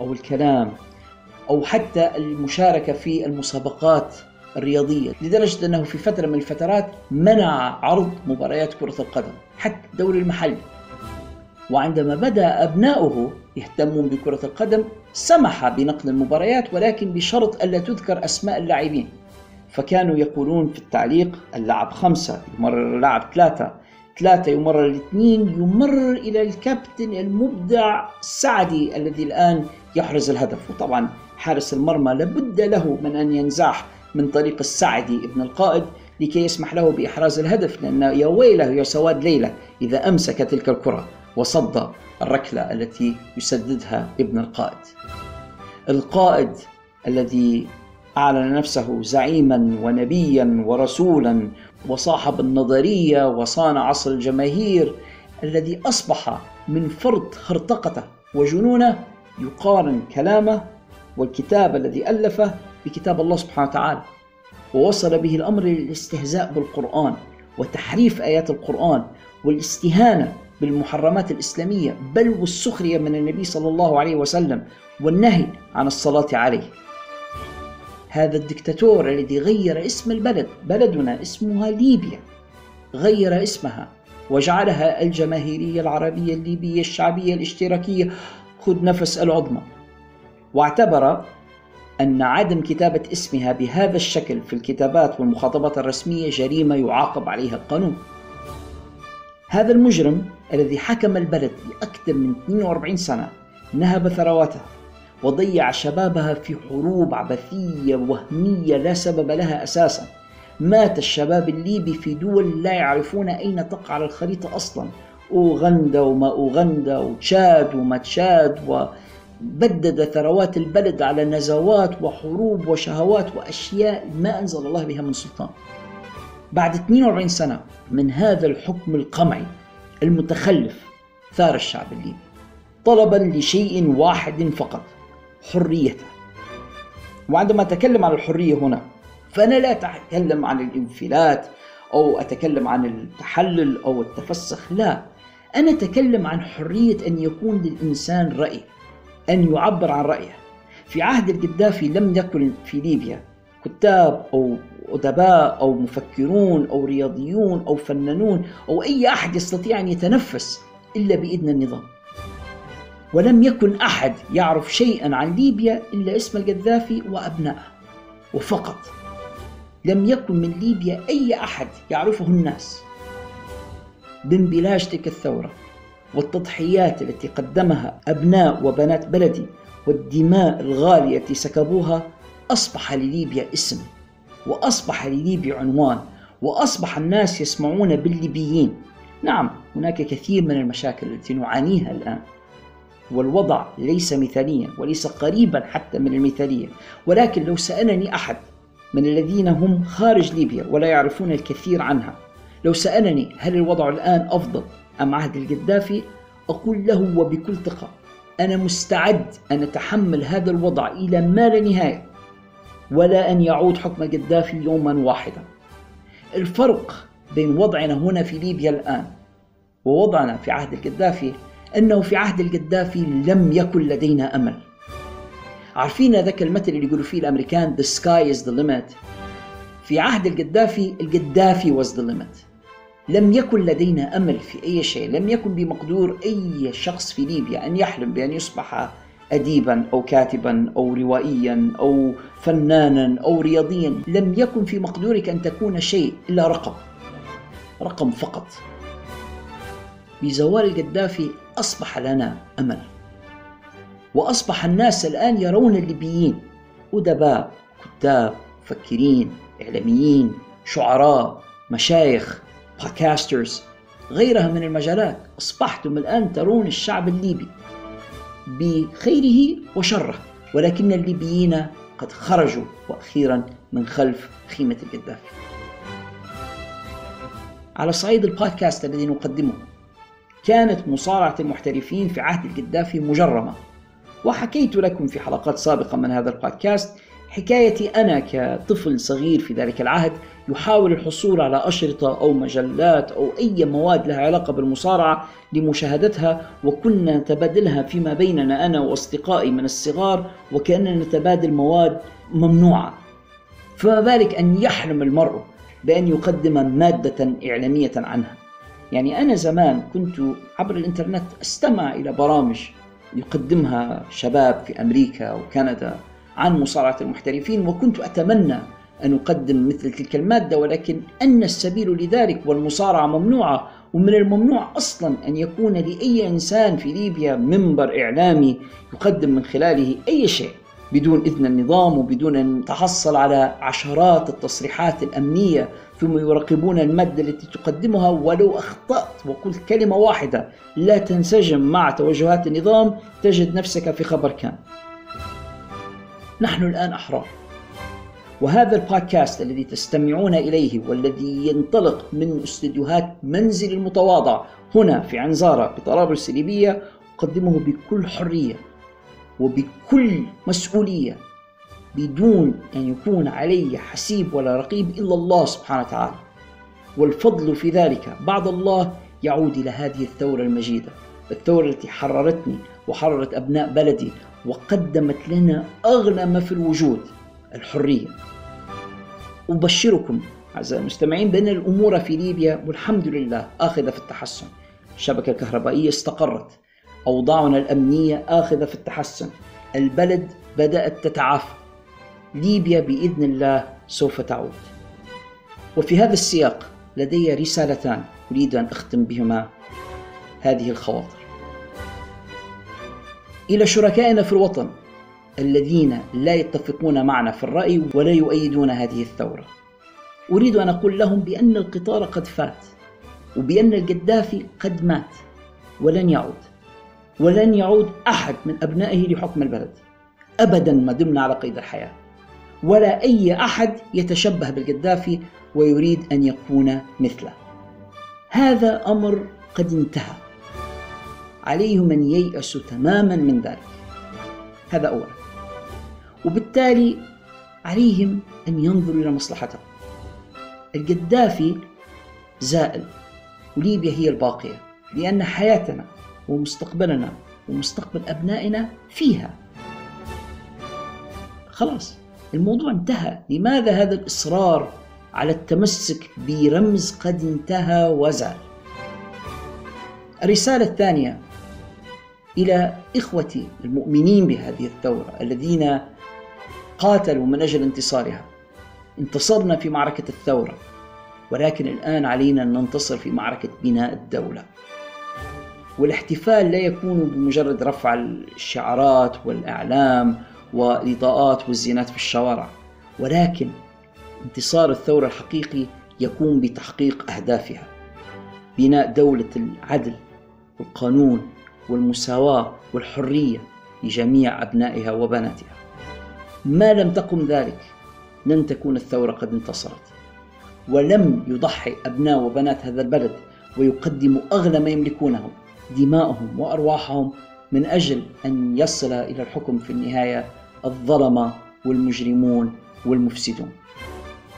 أو الكلام أو حتى المشاركة في المسابقات الرياضية لدرجة أنه في فترة من الفترات منع عرض مباريات كرة القدم حتى الدوري المحلي وعندما بدأ أبناؤه يهتمون بكرة القدم سمح بنقل المباريات ولكن بشرط ألا تذكر أسماء اللاعبين. فكانوا يقولون في التعليق اللعب خمسة يمرر اللعب ثلاثة ثلاثة يمرر الاثنين يمرر إلى الكابتن المبدع سعدي الذي الآن يحرز الهدف. وطبعا حارس المرمى لابد له من أن ينزاح من طريق السعدي ابن القائد لكي يسمح له بإحراز الهدف لأن يا ويله يا سواد ليلة إذا أمسك تلك الكرة وصد الركلة التي يسددها ابن القائد. القائد الذي أعلن نفسه زعيما ونبيا ورسولا وصاحب النظرية وصانع عصر الجماهير الذي أصبح من فرط خرطقته وجنونه يقارن كلامه والكتاب الذي ألفه بكتاب الله سبحانه وتعالى. ووصل به الأمر للاستهزاء بالقرآن وتحريف آيات القرآن والاستهانة بالمحرمات الإسلامية بل والسخرية من النبي صلى الله عليه وسلم والنهي عن الصلاة عليه. هذا الدكتاتور الذي غير اسم البلد بلدنا اسمها ليبيا. غير اسمها. وجعلها الجماهيرية العربية الليبية الشعبية الاشتراكية. خذ نفس العظمى. واعتبر أن عدم كتابة اسمها بهذا الشكل في الكتابات والمخاطبات الرسمية جريمة يعاقب عليها القانون. هذا المجرم الذي حكم البلد لأكثر من 42 سنة نهب ثرواتها. وضيع شبابها في حروب عبثية وهمية لا سبب لها أساسا. مات الشباب الليبي في دول لا يعرفون أين تقع على الخريطة أصلا. أوغندا وما أوغندا وتشاد وما تشاد وبدد ثروات البلد على نزوات وحروب وشهوات وأشياء ما أنزل الله بها من سلطان. بعد 42 سنة من هذا الحكم القمعي المتخلف ثار الشعب الليبي. طلبا لشيء واحد فقط حريته وعندما أتكلم عن الحرية هنا فأنا لا أتكلم عن الانفلات أو أتكلم عن التحلل أو التفسخ لا. أنا أتكلم عن حرية أن يكون للإنسان رأي أن يعبر عن رأيه. في عهد القذافي لم يكن في ليبيا كتاب أو أدباء أو مفكرون أو رياضيون أو فنانون أو أي أحد يستطيع أن يتنفس إلا بإذن النظام. ولم يكن أحد يعرف شيئا عن ليبيا إلا اسم القذافي وأبنائه. وفقط لم يكن من ليبيا أي أحد يعرفه الناس. بانبلاج تلك الثورة والتضحيات التي قدمها أبناء وبنات بلدي والدماء الغالية التي سكبوها أصبح لليبيا اسم وأصبح لليبيا عنوان وأصبح الناس يسمعون بالليبيين. نعم هناك كثير من المشاكل التي نعانيها الآن. والوضع ليس مثاليا وليس قريبا حتى من المثالية. ولكن لو سألني أحد من الذين هم خارج ليبيا ولا يعرفون الكثير عنها لو سألني هل الوضع الآن أفضل أم عهد القذافي أقول له وبكل ثقة أنا مستعد أن أتحمل هذا الوضع إلى ما لا نهاية ولا أن يعود حكم القذافي يوما واحدا. الفرق بين وضعنا هنا في ليبيا الآن ووضعنا في عهد القذافي أنه في عهد القذافي لم يكن لدينا أمل. عارفين ذاك المثل اللي يقولوا فيه الأمريكان the sky is the limit في عهد القذافي القذافي was the limit لم يكن لدينا أمل في أي شيء، لم يكن بمقدور أي شخص في ليبيا أن يحلم بأن يصبح اديبا أو كاتبا أو روائيا أو فنانا أو رياضيا، لم يكن في مقدورك أن تكون شيء إلا رقم. رقم فقط. بزوال القذافي أصبح لنا أمل. وأصبح الناس الآن يرون الليبيين أدباء، كتاب، مفكرين، إعلاميين، شعراء، مشايخ، بودكاسترز غيرها من المجالات أصبحتم الآن ترون الشعب الليبي بخيره وشره ولكن الليبيين قد خرجوا وأخيرا من خلف خيمة القذافي على صعيد البودكاست الذي نقدمه كانت مصارعة المحترفين في عهد القذافي مجرمة. وحكيت لكم في حلقات سابقة من هذا البودكاست حكايتي أنا كطفل صغير في ذلك العهد يحاول الحصول على أشرطة أو مجلات أو أي مواد لها علاقة بالمصارعة لمشاهدتها وكنا نتبادلها فيما بيننا أنا وأصدقائي من الصغار وكأننا نتبادل مواد ممنوعة. فما بالك أن يحلم المرء بأن يقدم مادة إعلامية عنها. يعني أنا زمان كنت عبر الإنترنت أستمع إلى برامج يقدمها شباب في أمريكا وكندا عن مصارعة المحترفين وكنت أتمنى أن أقدم مثل تلك المادة ولكن أن السبيل لذلك والمصارعة ممنوعة ومن الممنوع أصلا أن يكون لأي إنسان في ليبيا منبر إعلامي يقدم من خلاله أي شيء. بدون إذن النظام وبدون أن تحصل على عشرات التصريحات الأمنية ثم يراقبون المادة التي تقدمها ولو أخطأت وقلت كلمة واحدة لا تنسجم مع توجهات النظام تجد نفسك في خبر كان. نحن الآن أحرار. وهذا البودكاست الذي تستمعون إليه والذي ينطلق من استديوهات منزل المتواضع هنا في عنزارة بطرابلس الليبية أقدمه بكل حرية. وبكل مسؤولية بدون أن يكون علي حسيب ولا رقيب إلا الله سبحانه وتعالى. والفضل في ذلك بعد الله يعود إلى هذه الثورة المجيدة الثورة التي حررتني وحررت أبناء بلدي وقدمت لنا أغلى ما في الوجود الحرية. أبشركم أعزائي المستمعين بأن الأمور في ليبيا والحمد لله آخذة في التحسن. الشبكة الكهربائية استقرت. أوضاعنا الأمنية آخذة في التحسن. البلد بدأت تتعافى. ليبيا بإذن الله سوف تعود. وفي هذا السياق لدي رسالتان أريد أن أختم بهما هذه الخواطر. إلى شركائنا في الوطن الذين لا يتفقون معنا في الرأي ولا يؤيدون هذه الثورة. أريد أن أقول لهم بأن القطار قد فات وبأن القذافي قد مات ولن يعود. ولن يعود أحد من أبنائه لحكم البلد. أبدا ما دمنا على قيد الحياة. ولا أي أحد يتشبه بالقذافي ويريد أن يكون مثله. هذا أمر قد انتهى. عليهم أن ييأسوا تماما من ذلك. هذا أولا. وبالتالي عليهم أن ينظروا إلى مصلحتهم. القذافي زائل. وليبيا هي الباقية. لأن حياتنا ومستقبلنا ومستقبل أبنائنا فيها. خلاص الموضوع انتهى. لماذا هذا الإصرار على التمسك برمز قد انتهى وزال؟ الرسالة الثانية إلى إخوتي المؤمنين بهذه الثورة الذين قاتلوا من أجل انتصارها. انتصرنا في معركة الثورة ولكن الآن علينا أن ننتصر في معركة بناء الدولة. والاحتفال لا يكون بمجرد رفع الشعارات والإعلام والإضاءات والزينات في الشوارع ولكن انتصار الثورة الحقيقي يكون بتحقيق أهدافها بناء دولة العدل والقانون والمساواة والحرية لجميع أبنائها وبناتها. ما لم تقم ذلك لن تكون الثورة قد انتصرت ولم يضحي أبناء وبنات هذا البلد ويقدموا أغلى ما يملكونه. دماءهم وأرواحهم من أجل أن يصل إلى الحكم في النهاية الظلمة والمجرمون والمفسدون.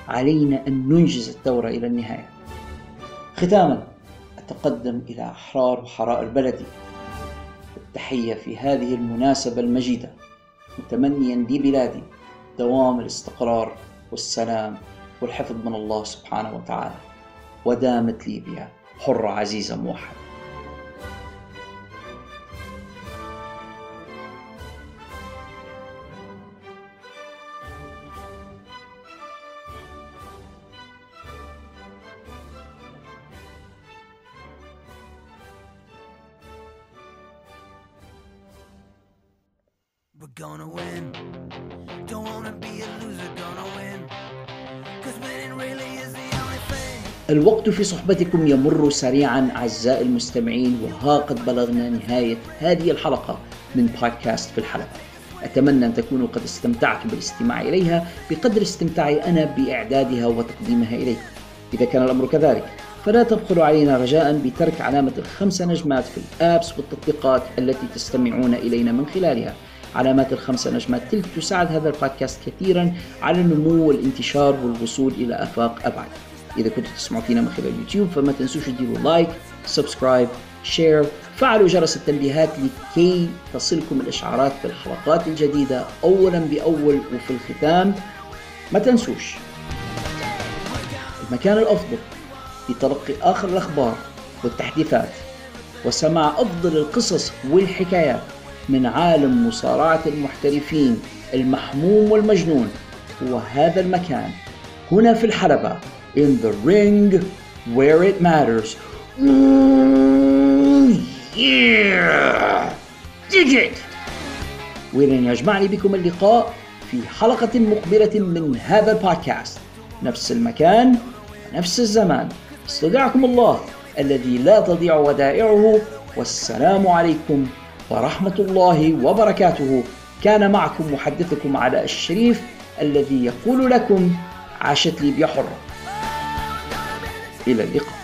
علينا أن ننجز الثورة إلى النهاية. ختاما أتقدم إلى أحرار وحرائر بلدي التحية في هذه المناسبة المجيدة متمنيا لبلادي دوام الاستقرار والسلام والحفظ من الله سبحانه وتعالى. ودامت ليبيا حرة عزيزة موحدة. Gonna win. Don't wanna be a loser, gonna win. Cause winning really is the only thing. الوقت في صحبتكم يمر سريعا أعزائي المستمعين وها قد بلغنا نهاية هذه الحلقة من بودكاست في الحلقة أتمنى أن تكونوا قد استمتعتم بالاستماع إليها بقدر استمتاعي أنا بإعدادها وتقديمها إليكم إذا كان الأمر كذلك فلا تبخلوا علينا رجاء بترك علامة الخمسة نجمات في الآبس والتطبيقات التي تستمعون إلينا من خلالها علامات الخمسة نجمات تلك تساعد هذا البودكاست كثيرا على النمو والانتشار والوصول إلى آفاق أبعد. إذا كنتوا تسمعوا فينا من خلال اليوتيوب فما تنسوش تديروا like subscribe share فعلوا جرس التنبيهات لكي تصلكم الإشعارات بالحلقات الجديدة أولا بأول وفي الختام. ما تنسوش. المكان الأفضل لتلقي آخر الأخبار والتحديثات وسماع أفضل القصص والحكايات. من عالم مصارعة المحترفين المحموم والمجنون هو هذا المكان. هنا في الحلبة in the ring where it matters. Yeah! Dig ولن يجمعني بكم اللقاء في حلقة مقبلة من هذا البودكاست. نفس المكان ونفس الزمان. استودعكم الله الذي لا تضيع ودائعه. والسلام عليكم ورحمة الله وبركاته. كان معكم محدثكم علاء الشريف الذي يقول لكم عاشت ليبيا حرة إلى اللقاء.